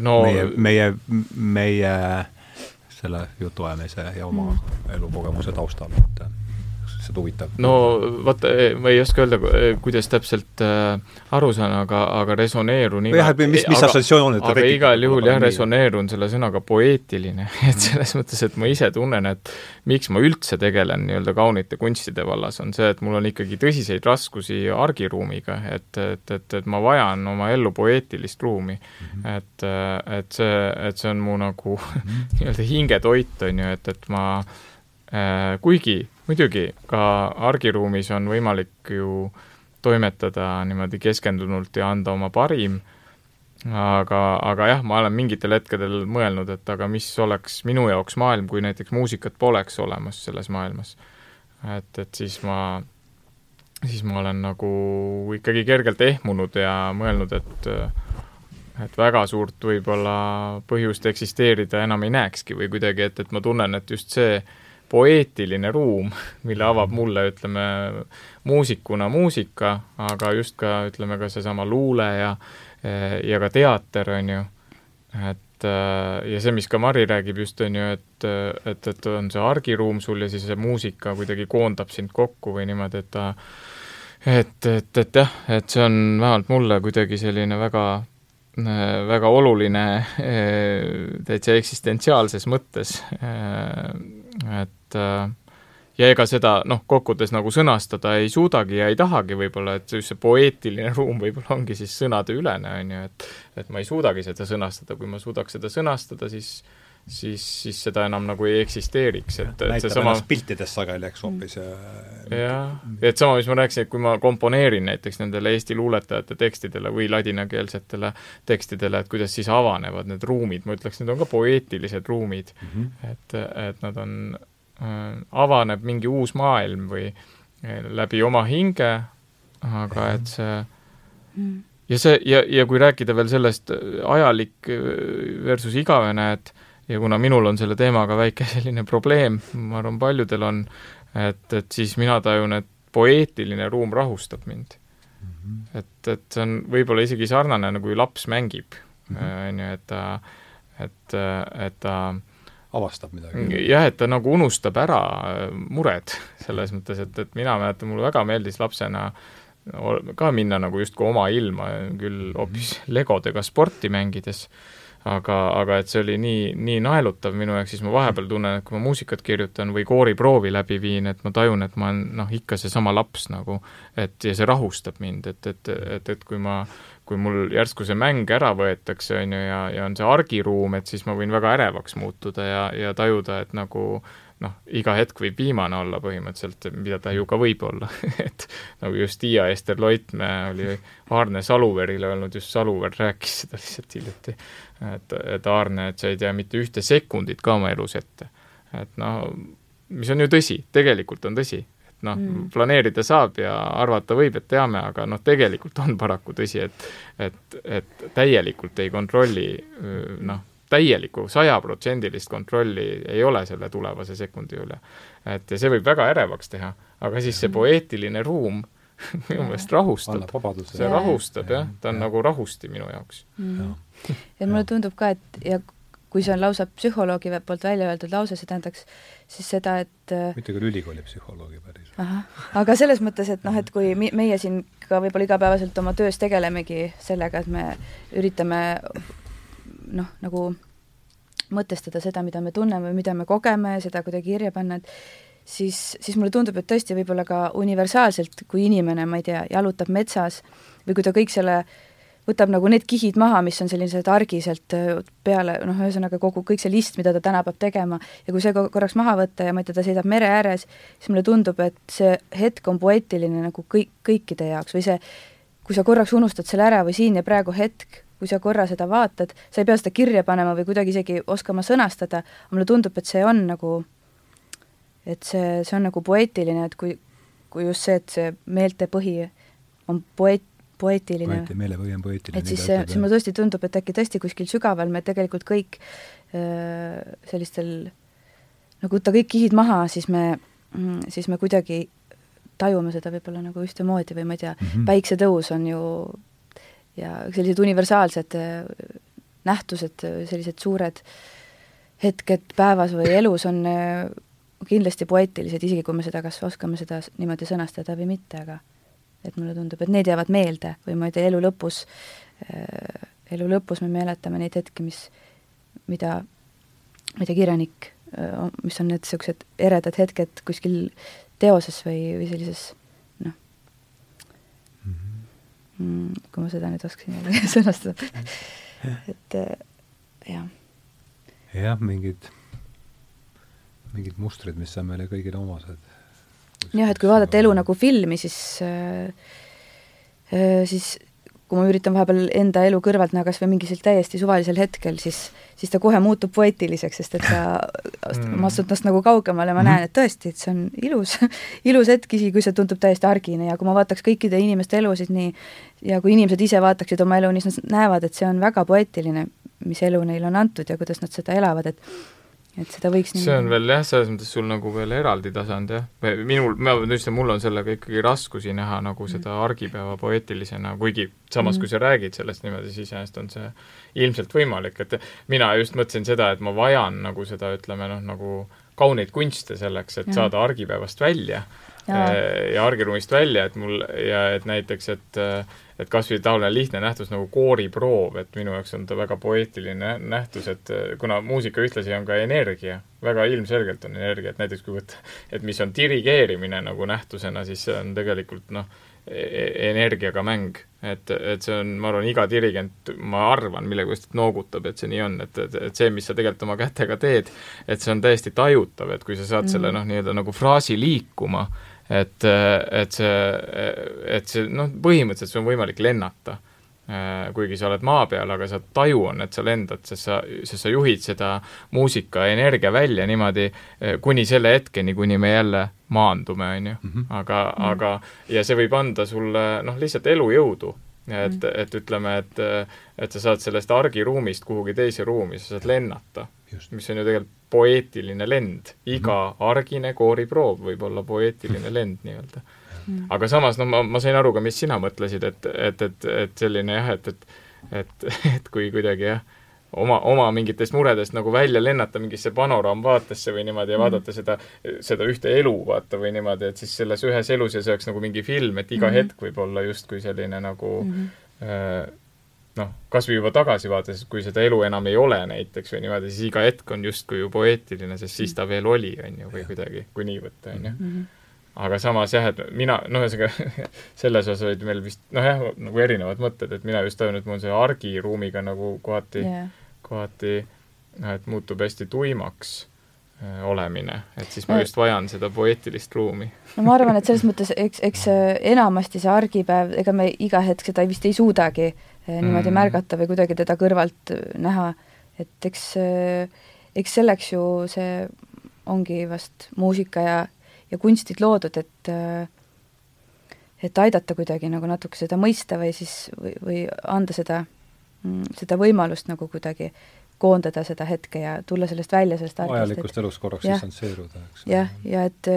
no...?
meie, meie, meie selle jutuajamise ja oma mm. elukogemuse taustal, et lihtsalt huvitav.
no vaata, e, ma ei oska öelda, e, kuidas täpselt äh, aru saan, aga, aga resoneerun
iga, jah, mis, mis assotsiatsioonid
ta tekib? igal juhul jah, resoneerun selle sõnaga poeetiline *laughs* et selles mõttes, et ma ise tunnen, et miks ma üldse tegelen nii-öelda kaunite kunstide vallas, on see, et mul on ikkagi tõsiseid raskusi argiruumiga, et, et, et, et ma vajan oma ellu poeetilist ruumi mm. -hmm. et, et see, et see on mu nagu mm -hmm. *laughs* nii-öelda hingetoit, on ju, et, et ma kuigi muidugi, ka argiruumis on võimalik ju toimetada niimoodi keskendunult ja anda oma parim, aga, aga jah, ma olen mingitel hetkedel mõelnud, et aga mis oleks minu jaoks maailm, kui näiteks muusikat poleks olemas selles maailmas. et, et siis ma, siis ma olen nagu ikkagi kergelt ehmunud ja mõelnud, et et väga suurt võib-olla põhjust eksisteerida enam ei näekski või kuidagi, et, et ma tunnen, et just see poeetiline ruum, mille avab mulle, ütleme, muusikuna muusika, aga just ka, ütleme, ka seesama luule ja ja ka teater, on ju, et ja see, mis ka Mari räägib just, on ju, et, et, et on see argiruum sul ja siis see muusika kuidagi koondab sind kokku või niimoodi, et ta et, et, et jah, et see on vähemalt mulle kuidagi selline väga väga oluline täitsa eksistentsiaalses mõttes, et äh, ja ega seda noh, kokkuvõttes nagu sõnastada ei suudagi ja ei tahagi võib-olla, et just see poeetiline *laughs* ruum võib-olla ongi siis sõnadeülene, on ju, et et ma ei suudagi seda sõnastada, kui ma suudaks seda sõnastada, siis siis, siis seda enam nagu ei eksisteeriks, et, et seesama
piltides sageli, eks, hoopis ja
jah, et sama, mis ma rääkisin, et kui ma komponeerin näiteks nendele eesti luuletajate tekstidele või ladinakeelsetele tekstidele, et kuidas siis avanevad need ruumid, ma ütleks, need on ka poeetilised ruumid. Mm, -hmm. et, et nad on avaneb mingi uus maailm või äh, läbi oma hinge, aga et see mm. ja see, ja, ja kui rääkida veel sellest äh, ajalik äh, versus igavene, et ja kuna minul on selle teemaga väike *laughs* selline probleem, ma arvan, paljudel on, et, et siis mina tajun, et poeetiline ruum rahustab mind mm. -hmm. et, et see on võib-olla isegi sarnane, nagu laps mängib, mhm. on ju, et ta, et, et ta
avastab midagi.
jah, et ta nagu unustab ära mured, *laughs* selles mõttes, et, et mina mäletan, mulle väga meeldis lapsena ka minna nagu justkui oma ilma, küll hoopis legodega sporti mängides aga, aga et see oli nii, nii naelutav minu jaoks, siis ma vahepeal tunnen, et kui ma muusikat kirjutan või kooriproovi läbi viin, et ma tajun, et ma olen noh, ikka seesama laps nagu, et ja see rahustab mind, et, et, et, et kui ma, kui mul järsku see mäng ära võetakse, on ju, ja, ja on see argiruum, et siis ma võin väga ärevaks muutuda ja, ja tajuda, et nagu noh, iga hetk võib viimane olla põhimõtteliselt, mida ta ju ka võib olla *laughs* et nagu just Tiia Ester Loitmäe oli Aarne Saluverile öelnud, just Saluver rääkis seda lihtsalt hiljuti, et, et Aarne, et sa ei tea mitte ühte sekundit ka oma elus ette. et noh, mis on ju tõsi, tegelikult on tõsi, noh mm., planeerida saab ja arvata võib, et teame, aga noh, tegelikult on paraku tõsi, et et, et täielikult ei kontrolli noh, täielikku sajaprotsendilist kontrolli ei ole selle tulevase sekundi üle. et ja see võib väga ärevaks teha, aga siis see poeetiline ruum *laughs* minu meelest rahustab. see ja. rahustab jah, ta on ja. nagu rahusti minu jaoks
mm.. et mulle tundub ka, et ja kui see on lausa psühholoogi poolt välja öeldud lause, see tähendaks siis seda, et
äh, mitte küll ülikooli psühholoogi päris.
aga selles mõttes, et noh, et kui meie siin ka võib-olla igapäevaselt oma töös tegelemegi sellega, et me üritame noh, nagu mõtestada seda, mida me tunneme, mida me kogeme, seda kuidagi kirja panna, et siis, siis mulle tundub, et tõesti võib-olla ka universaalselt, kui inimene, ma ei tea, jalutab metsas või kui ta kõik selle võtab nagu need kihid maha, mis on sellised argiselt äh, peale, noh, ühesõnaga kogu, kõik see list, mida ta täna peab tegema, ja kui see korraks maha võtta ja ma ei tea, ta seisab mere ääres, siis mulle tundub, et see hetk on poeetiline nagu kõik, kõikide jaoks või see, kui sa korraks unustad selle ära või siin ja praegu hetk, kui sa korra seda vaatad, sa ei pea seda kirja panema või kuidagi isegi oskama sõnastada, mulle tundub, et see on nagu, et see, see on nagu poeetiline, et kui, kui just see, et see meeltepõhi on poeet, poeetiline.
poeeti, meelepõhi on poeetiline.
et siis siis mulle tõesti tundub, et äkki tõesti kuskil sügaval me tegelikult kõik öö, sellistel, nagu võtta kõik kihid maha, siis me, mm, siis me kuidagi tajume seda võib-olla nagu ühtemoodi või ma ei tea mm, -hmm. päiksetõus on ju ja sellised universaalsed äh, nähtused, sellised suured hetked päevas või elus on kindlasti poeetilised, isegi kui me seda kas oskame seda niimoodi sõnastada või mitte, aga et mulle tundub, et need jäävad meelde või ma ei tea, elu lõpus, äh, elu lõpus me mäletame neid hetki, mis, mida, mida kirjanik, mis on need niisugused eredad hetked kuskil teoses või, või sellises mm,, kui ma seda nüüd oskaksin jälle *laughs* sõnastada. et äh, jah.
jah, mingid, mingid mustrid, mis on meile kõigile omased.
Jah, et kui vaadata elu nagu filmi, siis äh, äh, siis kui ma üritan vahepeal enda elu kõrvalt näha kas või mingisel täiesti suvalisel hetkel, siis, siis ta kohe muutub poeetiliseks, sest et ta mm., ma astun tast nagu kaugemale, ma mm näen, et tõesti, et see on ilus *laughs* ilus hetk, isegi kui see tundub täiesti argine. Ja kui ma vaataks kõikide inimeste elusid nii, ja kui inimesed ise vaataksid oma elu, siis nad näevad, et see on väga poeetiline, mis elu neile on antud ja kuidas nad seda elavad, et et seda võiks
see on veel jah, selles mõttes sul nagu veel eraldi tasand jah, minul, ma pean ütlema, mul on sellega ikkagi raskusi näha nagu mm. seda argipäeva poeetilisena, kuigi samas mm., kui sa räägid sellest niimoodi, siis iseenesest on see ilmselt võimalik, et mina just mõtlesin seda, et ma vajan nagu seda, ütleme noh, nagu kauneid kunste selleks, et ja. saada argipäevast välja ja, ja argiruumist välja, et mul ja et näiteks, et et kas või taoline lihtne nähtus nagu kooriproov, et minu jaoks on ta väga poeetiline nähtus, et kuna muusika ühtlasi on ka energia, väga ilmselgelt on energia, et näiteks kui võtta, et mis on dirigeerimine nagu nähtusena, siis see on tegelikult noh, e-, energiaga mäng et, et see on, ma arvan, iga dirigent, ma arvan, millegipärast noogutab, et see nii on, et, et, et see, mis sa tegelikult oma kätega teed, et see on täiesti tajutav, et kui sa saad mm. selle noh, nii-öelda nagu fraasi liikuma, et, et see, et see noh, põhimõtteliselt sul on võimalik lennata kuigi sa oled maa peal, aga sa taju on, et sa lendad, sest sa, sest sa juhid seda muusikaenergia välja niimoodi kuni selle hetkeni, kuni me jälle maandume, on ju. Mhm. aga mm, -hmm. aga ja see võib anda sulle noh, lihtsalt elujõudu. et -hmm. et ütleme, et, et sa saad sellest argiruumist kuhugi teise ruumi, sa saad lennata. mis on ju tegelikult poeetiline lend. iga mm -hmm. argine kooriproov võib olla poeetiline lend nii-öelda mm.. aga samas, no ma, ma sain aru ka, mis sina mõtlesid, et, et, et, et selline jah, et, et et, *laughs* et kui kuidagi jah, oma, oma mingitest muredest nagu välja lennata mingisse panoraamvaatesse või niimoodi ja mm. vaadata seda, seda ühte elu, vaata, või niimoodi, et siis selles ühes elus ja see oleks nagu mingi film, et iga mm -hmm. hetk võib olla justkui selline nagu mm -hmm. äh, noh, kas või juba tagasivaates, kui seda elu enam ei ole näiteks või niimoodi, siis iga hetk on justkui ju poeetiline, sest siis ta veel oli, on ju, või kuidagi, kui nii võtta, on ju. Mhm. Aga samas jah, et mina, noh, ühesõnaga *laughs* selles osas olid meil vist noh jah, nagu erinevad mõtted, et mina just tajun, et mul see argiruumiga nagu kohati yeah., kohati noh, et muutub hästi tuimaks äh, olemine, et siis ma just vajan seda poeetilist ruumi.
no ma arvan, et selles mõttes eks, eks äh, enamasti see argipäev, ega me iga hetk seda vist ei suudagi niimoodi mm. märgata või kuidagi teda kõrvalt näha, et eks, eks selleks ju see ongi vast muusika ja ja kunstid loodud, et et aidata kuidagi nagu natuke seda mõista või siis, või, või anda seda, mm, seda võimalust nagu kuidagi koondada seda hetke ja tulla sellest välja, sellest
vajalikust elust korraks distantseeruda, eks.
jah, ja et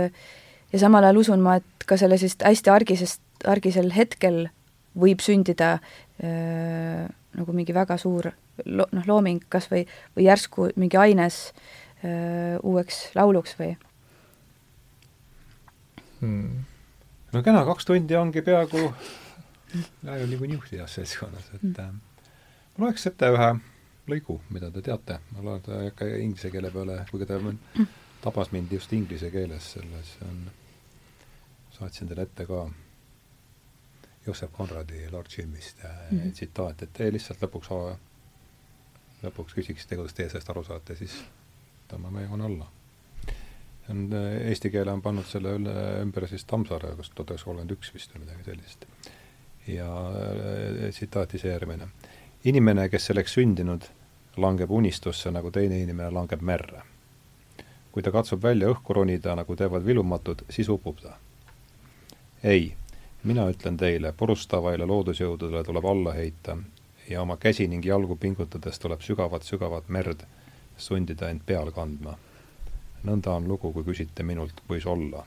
ja samal ajal usun ma, et ka sellisest hästi argisest, argisel hetkel võib sündida öö, nagu mingi väga suur lo-, noh, looming kas või, või järsku mingi aines öö, uueks lauluks või
hmm.. no kena, kaks tundi ongi peaaegu läinud niikuinii juhtijas seltskonnas, et hmm. äh, ma loeks ette ühe lõigu, mida te teate, ma loen ta ei hakka inglise keele peale, kuigi ta hmm. tabas mind just inglise keeles selles, on, saatsin teile ette ka Joosep Konradi Lord Jimist mm -hmm. tsitaat, et te lihtsalt lõpuks, lõpuks küsiksite, kuidas teie sellest aru saate, siis tõmbame joone alla on, äh, eesti keele on pannud selle üle, ümber siis Tammsaare, kas tuhat üheksasada kolmkümmend üks vist või midagi sellist. ja äh, tsitaat ise järgmine. inimene, kes selleks sündinud, langeb unistusse, nagu teine inimene langeb merre. kui ta katsub välja õhku ronida, nagu teevad vilumatud, siis upub ta. ei, mina ütlen teile, purustavaile loodusjõududele tuleb alla heita ja oma käsi ning jalgu pingutades tuleb sügavat-sügavat merd sundida end peal kandma nõnda on lugu, kui küsite minult, võis olla.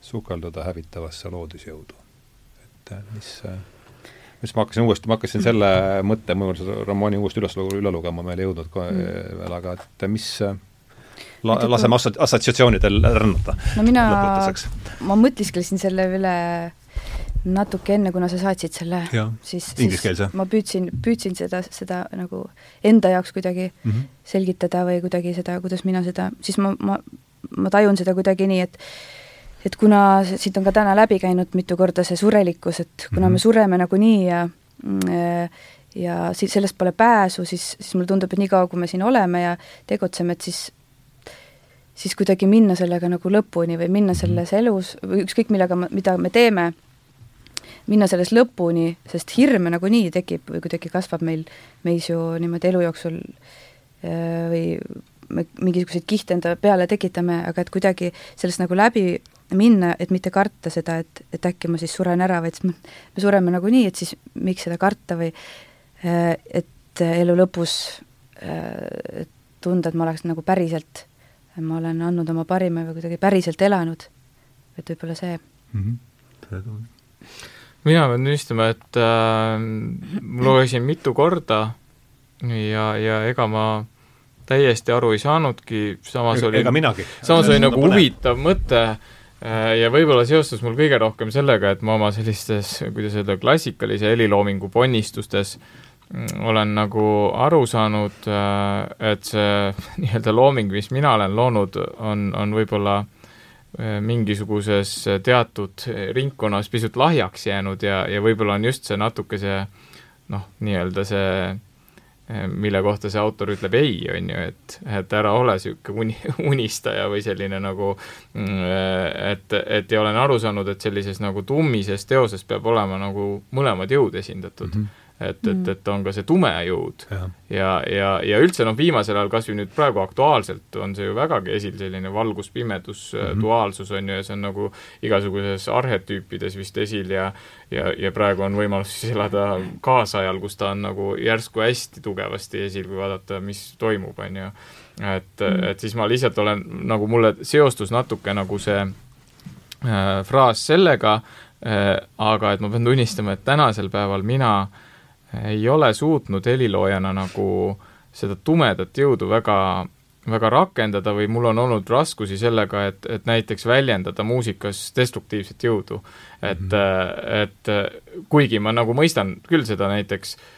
sukelduda hävitavasse loodusjõudu. et äh, mis äh, mis ma hakkasin uuesti, ma hakkasin selle *laughs* mõtte, mul seda romaani uuesti üles, üle lugema, ma ei jõudnud kohe mm. veel, aga et mis äh, la-, laseme assotsiatsioonidel rännata.
no mina, ma mõtisklesin selle üle natuke enne, kuna sa saatsid selle, siis, siis ma püüdsin, püüdsin seda, seda nagu enda jaoks kuidagi mm -hmm. selgitada või kuidagi seda, kuidas mina seda, siis ma, ma, ma tajun seda kuidagi nii, et et kuna siit on ka täna läbi käinud mitu korda see surelikkus, et kuna mm -hmm. me sureme nagunii ja ja siis sellest pole pääsu, siis, siis mulle tundub, et niikaua, kui me siin oleme ja tegutseme, et siis siis kuidagi minna sellega nagu lõpuni või minna mhm. selles elus või ükskõik millega, mida me teeme minna selles lõpuni, sest hirme nagunii tekib või kuidagi kasvab meil, meis ju niimoodi elu jooksul äh, või me mingisuguseid kihte enda peale tekitame, aga et kuidagi sellest nagu läbi minna, et mitte karta seda, et, et äkki ma siis suren ära, vaid me, me sureme nagunii, et siis miks seda karta või äh, et elu lõpus äh, tunda, et ma oleks nagu päriselt, ma olen andnud oma parima või kuidagi päriselt elanud, et võib-olla see. Mm. -hmm
mina pean tunnistama, et äh, ma lugesin mitu korda ja, ja ega ma täiesti aru ei saanudki, samas oli, samas oli nagu huvitav mõte äh, ja võib-olla seostus mul kõige rohkem sellega, et ma oma sellistes, kuidas öelda, klassikalise heliloomingu ponnistustes mm, olen nagu aru saanud, äh, et see *laughs* nii-öelda looming, mis mina olen loonud, on, on võib-olla mingisuguses teatud ringkonnas pisut lahjaks jäänud ja, ja võib-olla on just see natuke see noh, nii-öelda see mille kohta see autor ütleb ei, on ju, et, et ära ole niisugune uni, *laughs* unistaja või selline nagu mm, et, et ja olen aru saanud, et sellises nagu tummises teoses peab olema nagu mõlemad jõud esindatud mm. -hmm et, et, mm. et on ka see tume jõud ja, ja, ja, ja üldse noh, viimasel ajal kas või nüüd praegu aktuaalselt on see ju vägagi esil, selline valgus-pimedus mm, -hmm. duaalsus on ju, ja see on nagu igasuguses arhetüüpides vist esil ja ja, ja praegu on võimalus siis elada kaasajal, kus ta on nagu järsku hästi tugevasti esil, kui vaadata, mis toimub, on ju. et mm, -hmm. et siis ma lihtsalt olen, nagu mulle seostus natuke nagu see äh, fraas sellega äh,, aga et ma pean tunnistama, et tänasel päeval mina äh, ei ole suutnud heliloojana nagu seda tumedat jõudu väga, väga rakendada või mul on olnud raskusi sellega, et, et näiteks väljendada muusikas destruktiivset jõudu. et mm, -hmm. et kuigi ma nagu mõistan küll seda näiteks äh,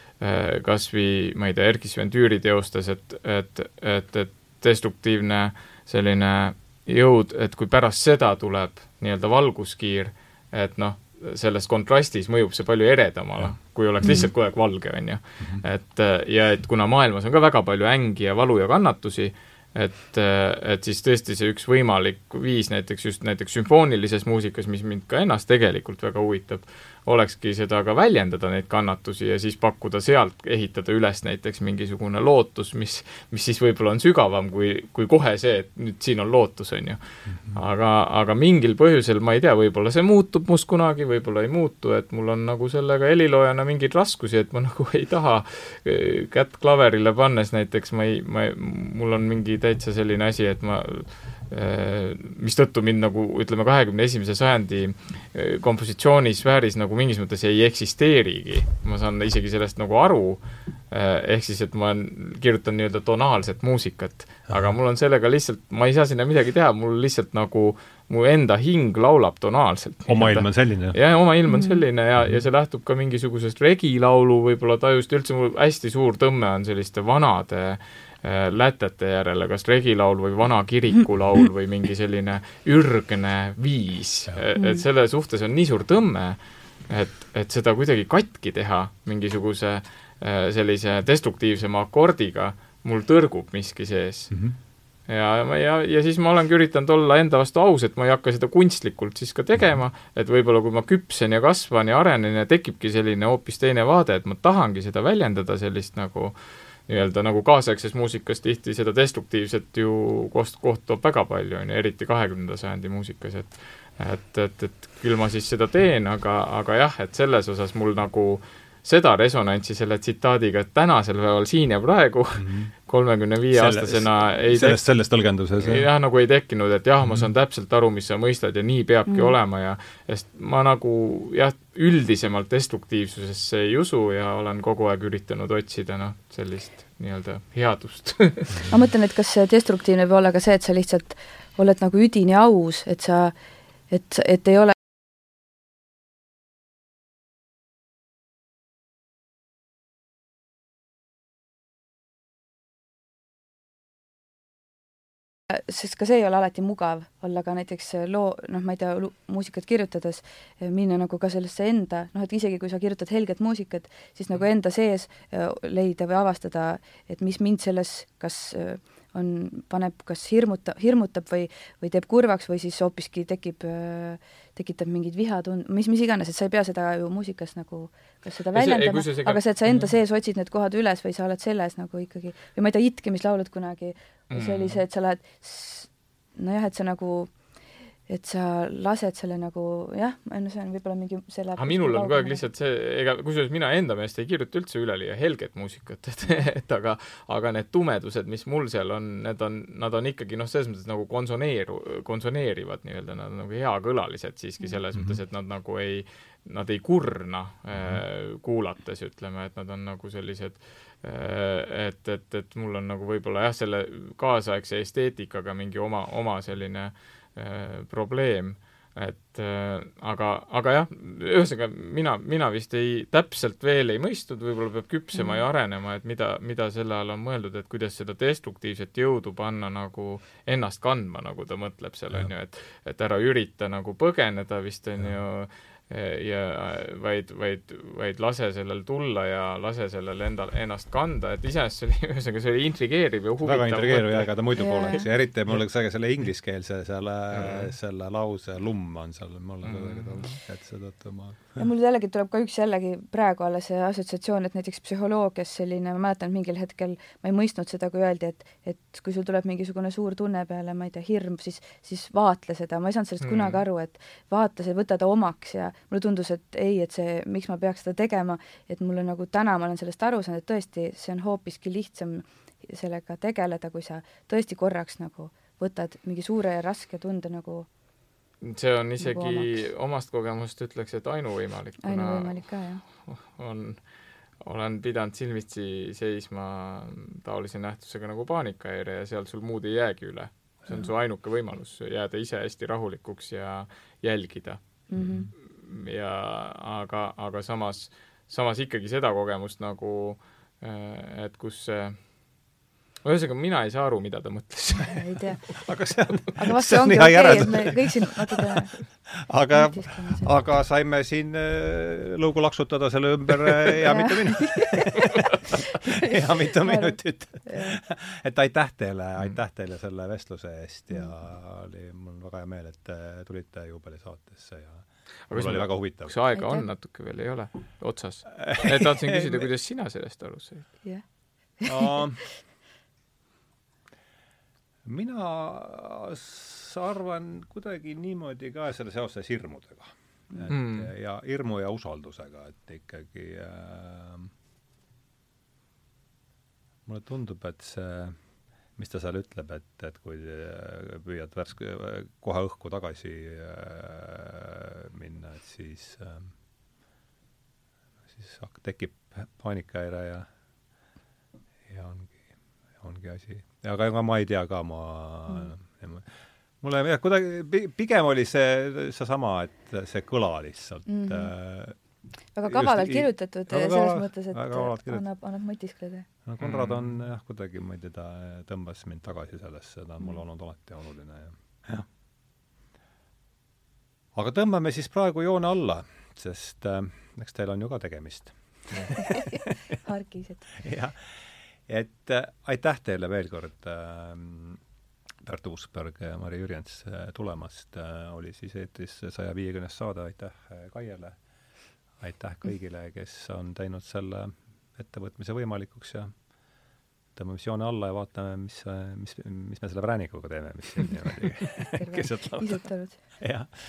kas või ma ei tea, Erkki Sven Tüüri teostes, et, et, et, et destruktiivne selline jõud, et kui pärast seda tuleb nii-öelda valguskiir, et noh, selles kontrastis mõjub see palju eredamale, kui oleks lihtsalt kogu aeg valge, on ju. Mhm. et ja et kuna maailmas on ka väga palju ängi ja valu ja kannatusi, et, et siis tõesti see üks võimalik viis näiteks just näiteks sümfoonilises muusikas, mis mind ka ennast tegelikult väga huvitab, olekski seda ka väljendada, neid kannatusi, ja siis pakkuda sealt, ehitada üles näiteks mingisugune lootus, mis, mis siis võib-olla on sügavam kui, kui kohe see, et nüüd siin on lootus, on ju. Mhm. aga, aga mingil põhjusel, ma ei tea, võib-olla see muutub must kunagi, võib-olla ei muutu, et mul on nagu sellega heliloojana mingeid raskusi, et ma *laughs* nagu ei taha eh, kätt klaverile pannes näiteks, ma ei, ma, mul on mingi täitsa selline asi, et ma mistõttu mind nagu ütleme, kahekümne esimese sajandi äh, kompositsioonisfääris nagu mingis mõttes ei eksisteerigi. ma saan isegi sellest nagu aru, äh, ehk siis, et ma kirjutan nii-öelda tonaalset muusikat, aga mul on sellega lihtsalt, ma ei saa sinna midagi teha, mul lihtsalt nagu mu enda hing laulab tonaalselt.
oma ilm on selline?
jah, oma ilm on selline ja, ja see lähtub ka mingisugusest regilaulu võib-olla tajust, üldse mul hästi suur tõmme on selliste vanade Äh, lätete järele, kas regilaul või vana kirikulaul või mingi selline ürgne viis, et selle suhtes on nii suur tõmme, et, et seda kuidagi katki teha mingisuguse äh, sellise destruktiivsema akordiga, mul tõrgub miski sees. Mm. -hmm ja, ja, ja siis ma olengi üritanud olla enda vastu aus, et ma ei hakka seda kunstlikult siis ka tegema, et võib-olla kui ma küpsen ja kasvan ja arenen ja tekibki selline hoopis teine vaade, et ma tahangi seda väljendada, sellist nagu äh, nii-öelda nagu kaasaegses muusikas tihti seda destruktiivset ju koht, kohtub väga palju, on ju, eriti kahekümnenda sajandi muusikas, et et, et, et küll ma siis seda teen, aga, aga jah, et selles osas mul nagu seda resonantsi selle tsitaadiga, et tänasel päeval siin ja praegu mhm. kolmekümne viie aastasena ei
sellest, selles tõlgenduses?
jah, nagu ei tekkinud, et jah, ma saan mhm. täpselt aru, mis sa mõistad ja nii peabki mm. olema ja sest ma nagu jah, üldisemalt destruktiivsusesse ei usu ja olen kogu aeg üritanud otsida noh, sellist nii-öelda headust *laughs*
ma mõtlen, et kas destruktiivne võib olla ka see, et sa lihtsalt oled nagu üdini aus, et sa, et, et ei ole sest ka see ei ole alati mugav olla ka näiteks loo, noh, ma ei tea, muusikat kirjutades, eh, minna nagu ka sellesse enda, noh, et isegi kui sa kirjutad helget muusikat, siis nagu enda sees eh, leida või avastada, et mis mind selles kas äh, on, paneb kas hirmuta, hirmutab või, või teeb kurvaks või siis hoopiski tekib, tekitab mingit vihatund-, mis, mis iganes, et sa ei pea seda ju muusikas nagu kas seda väljendama, aga see, et sa enda mhm. sees otsid need kohad üles või sa oled selles nagu ikkagi, või ma ei tea, itkemislaulud kunagi, see oli see, et sa lähed nojah, et sa nagu et sa lased selle nagu jah, no see on võib-olla mingi selle
aga minul on kogu aeg lihtsalt see, ega kusjuures mina enda meelest ei kirjuta üldse üleliia helget muusikat, *laughs* et, et aga aga need tumedused, mis mul seal on, need on, nad on ikkagi noh, selles mõttes nagu konsoneeru, konsoneerivad nii-öelda, nad on nagu heakõlalised siiski selles mm -hmm. mõttes, et nad nagu ei, nad ei kurna mm -hmm. kuulates, ütleme, et nad on nagu sellised äh, et, et, et mul on nagu võib-olla jah, selle kaasaegse esteetikaga mingi oma, oma selline äh, Äh, probleem, et äh, aga, aga jah, ühesõnaga mina, mina vist ei, täpselt veel ei mõistnud, võib-olla peab küpsema mm. ja arenema, et mida, mida selle all on mõeldud, et kuidas seda destruktiivset jõudu panna nagu ennast kandma, nagu ta mõtleb seal, on ju, et et ära ürita nagu põgeneda vist, on ju, ja vaid, vaid, vaid lase sellel tulla ja lase sellel endal, ennast kanda, et iseenesest see oli, *laughs* ühesõnaga see oli intrigeeriv ja huvitav.
väga intrigeeriv ja ega ta muidu poleks ja eriti mulle see, selle ingliskeelse selle, selle lause lumm on seal mulle mm. kuidagi tulnud, et seetõttu ma
ja mul jällegi tuleb ka üks jällegi praegu alles see assotsiatsioon, et näiteks psühholoogias selline, ma mäletan mingil hetkel, ma ei mõistnud seda, kui öeldi, et et kui sul tuleb mingisugune suur tunne peale, ma ei tea, hirm, siis, siis vaatle seda, ma ei saanud sellest mm. kunagi aru, et vaata see, võta ta omaks ja mulle tundus, et ei, et see, miks ma peaks seda tegema, et mulle nagu täna ma olen sellest aru saanud, et tõesti, see on hoopiski lihtsam sellega tegeleda, kui sa tõesti korraks nagu võtad mingi suure ja raske tunde nagu
see on isegi nagu omast kogemust ütleks, et ainuvõimalik.
ainuvõimalik ka, jah.
on, olen pidanud silmitsi seisma taolise nähtusega nagu paanikahäire ja seal sul muud ei jäägi üle. see on su ainuke võimalus, jääda ise hästi rahulikuks ja jälgida mm. -hmm. Ja aga, aga samas, samas ikkagi seda kogemust nagu, äh, et kus see ühesõnaga, mina ei saa aru, mida ta mõtles.
Ei tea. *laughs*
aga see on
aga vast see ongi okei okay,, et me kõik siin natuke *laughs*
aga, aga saime siin äh, lõugu laksutada selle ümber äh, *laughs* hea mitu minutit. Hea mitu minutit. et aitäh teile, aitäh teile selle vestluse eest ja oli mul väga hea meel, et te tulite juubelisaatesse ja aga mul oli väga huvitav.
kas aega aitäh. on natuke veel, ei ole? otsas? tahtsin *laughs* küsida, kuidas sina sellest aru said?
jah
mina arvan kuidagi niimoodi ka selle seoses hirmudega. et mm. ja hirmu ja usaldusega, et ikkagi äh, mulle tundub, et see, mis ta seal ütleb, et, et kui äh, püüad värske, kohe õhku tagasi äh, minna, et siis äh, siis tekib paanikahäire ja ja ongi, ongi asi aga ega ma ei tea ka, ma mm. mulle jah, kuidagi pigem oli see, seesama, et see kõla lihtsalt mm. -hmm.
Väga kavalalt kirjutatud väga selles mõttes, et annab, annab mõtiskleda.
no Konrad on mm. jah, kuidagi, ma ei tea, ta tõmbas mind tagasi sellesse, ta on mulle mm. olnud alati oluline ja jah. aga tõmbame siis praegu joone alla, sest äh, eks teil on ju ka tegemist *laughs*
hargised.
jah et äh, aitäh teile veel kord äh,, Pärt Uusberg ja Mari Jürjens tulemast oli siis eetris saja viiekümnes saade, aitäh äh, Kaiele, aitäh kõigile, kes on teinud selle ettevõtmise võimalikuks ja tõmbame siis joone alla ja vaatame, mis, mis, mis me selle präänikuga teeme, mis siin niimoodi *laughs* keset lauda. jah,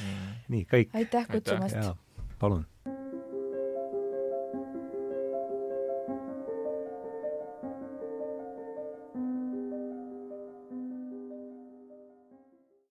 nii, kõik.
aitäh kutsumast!
palun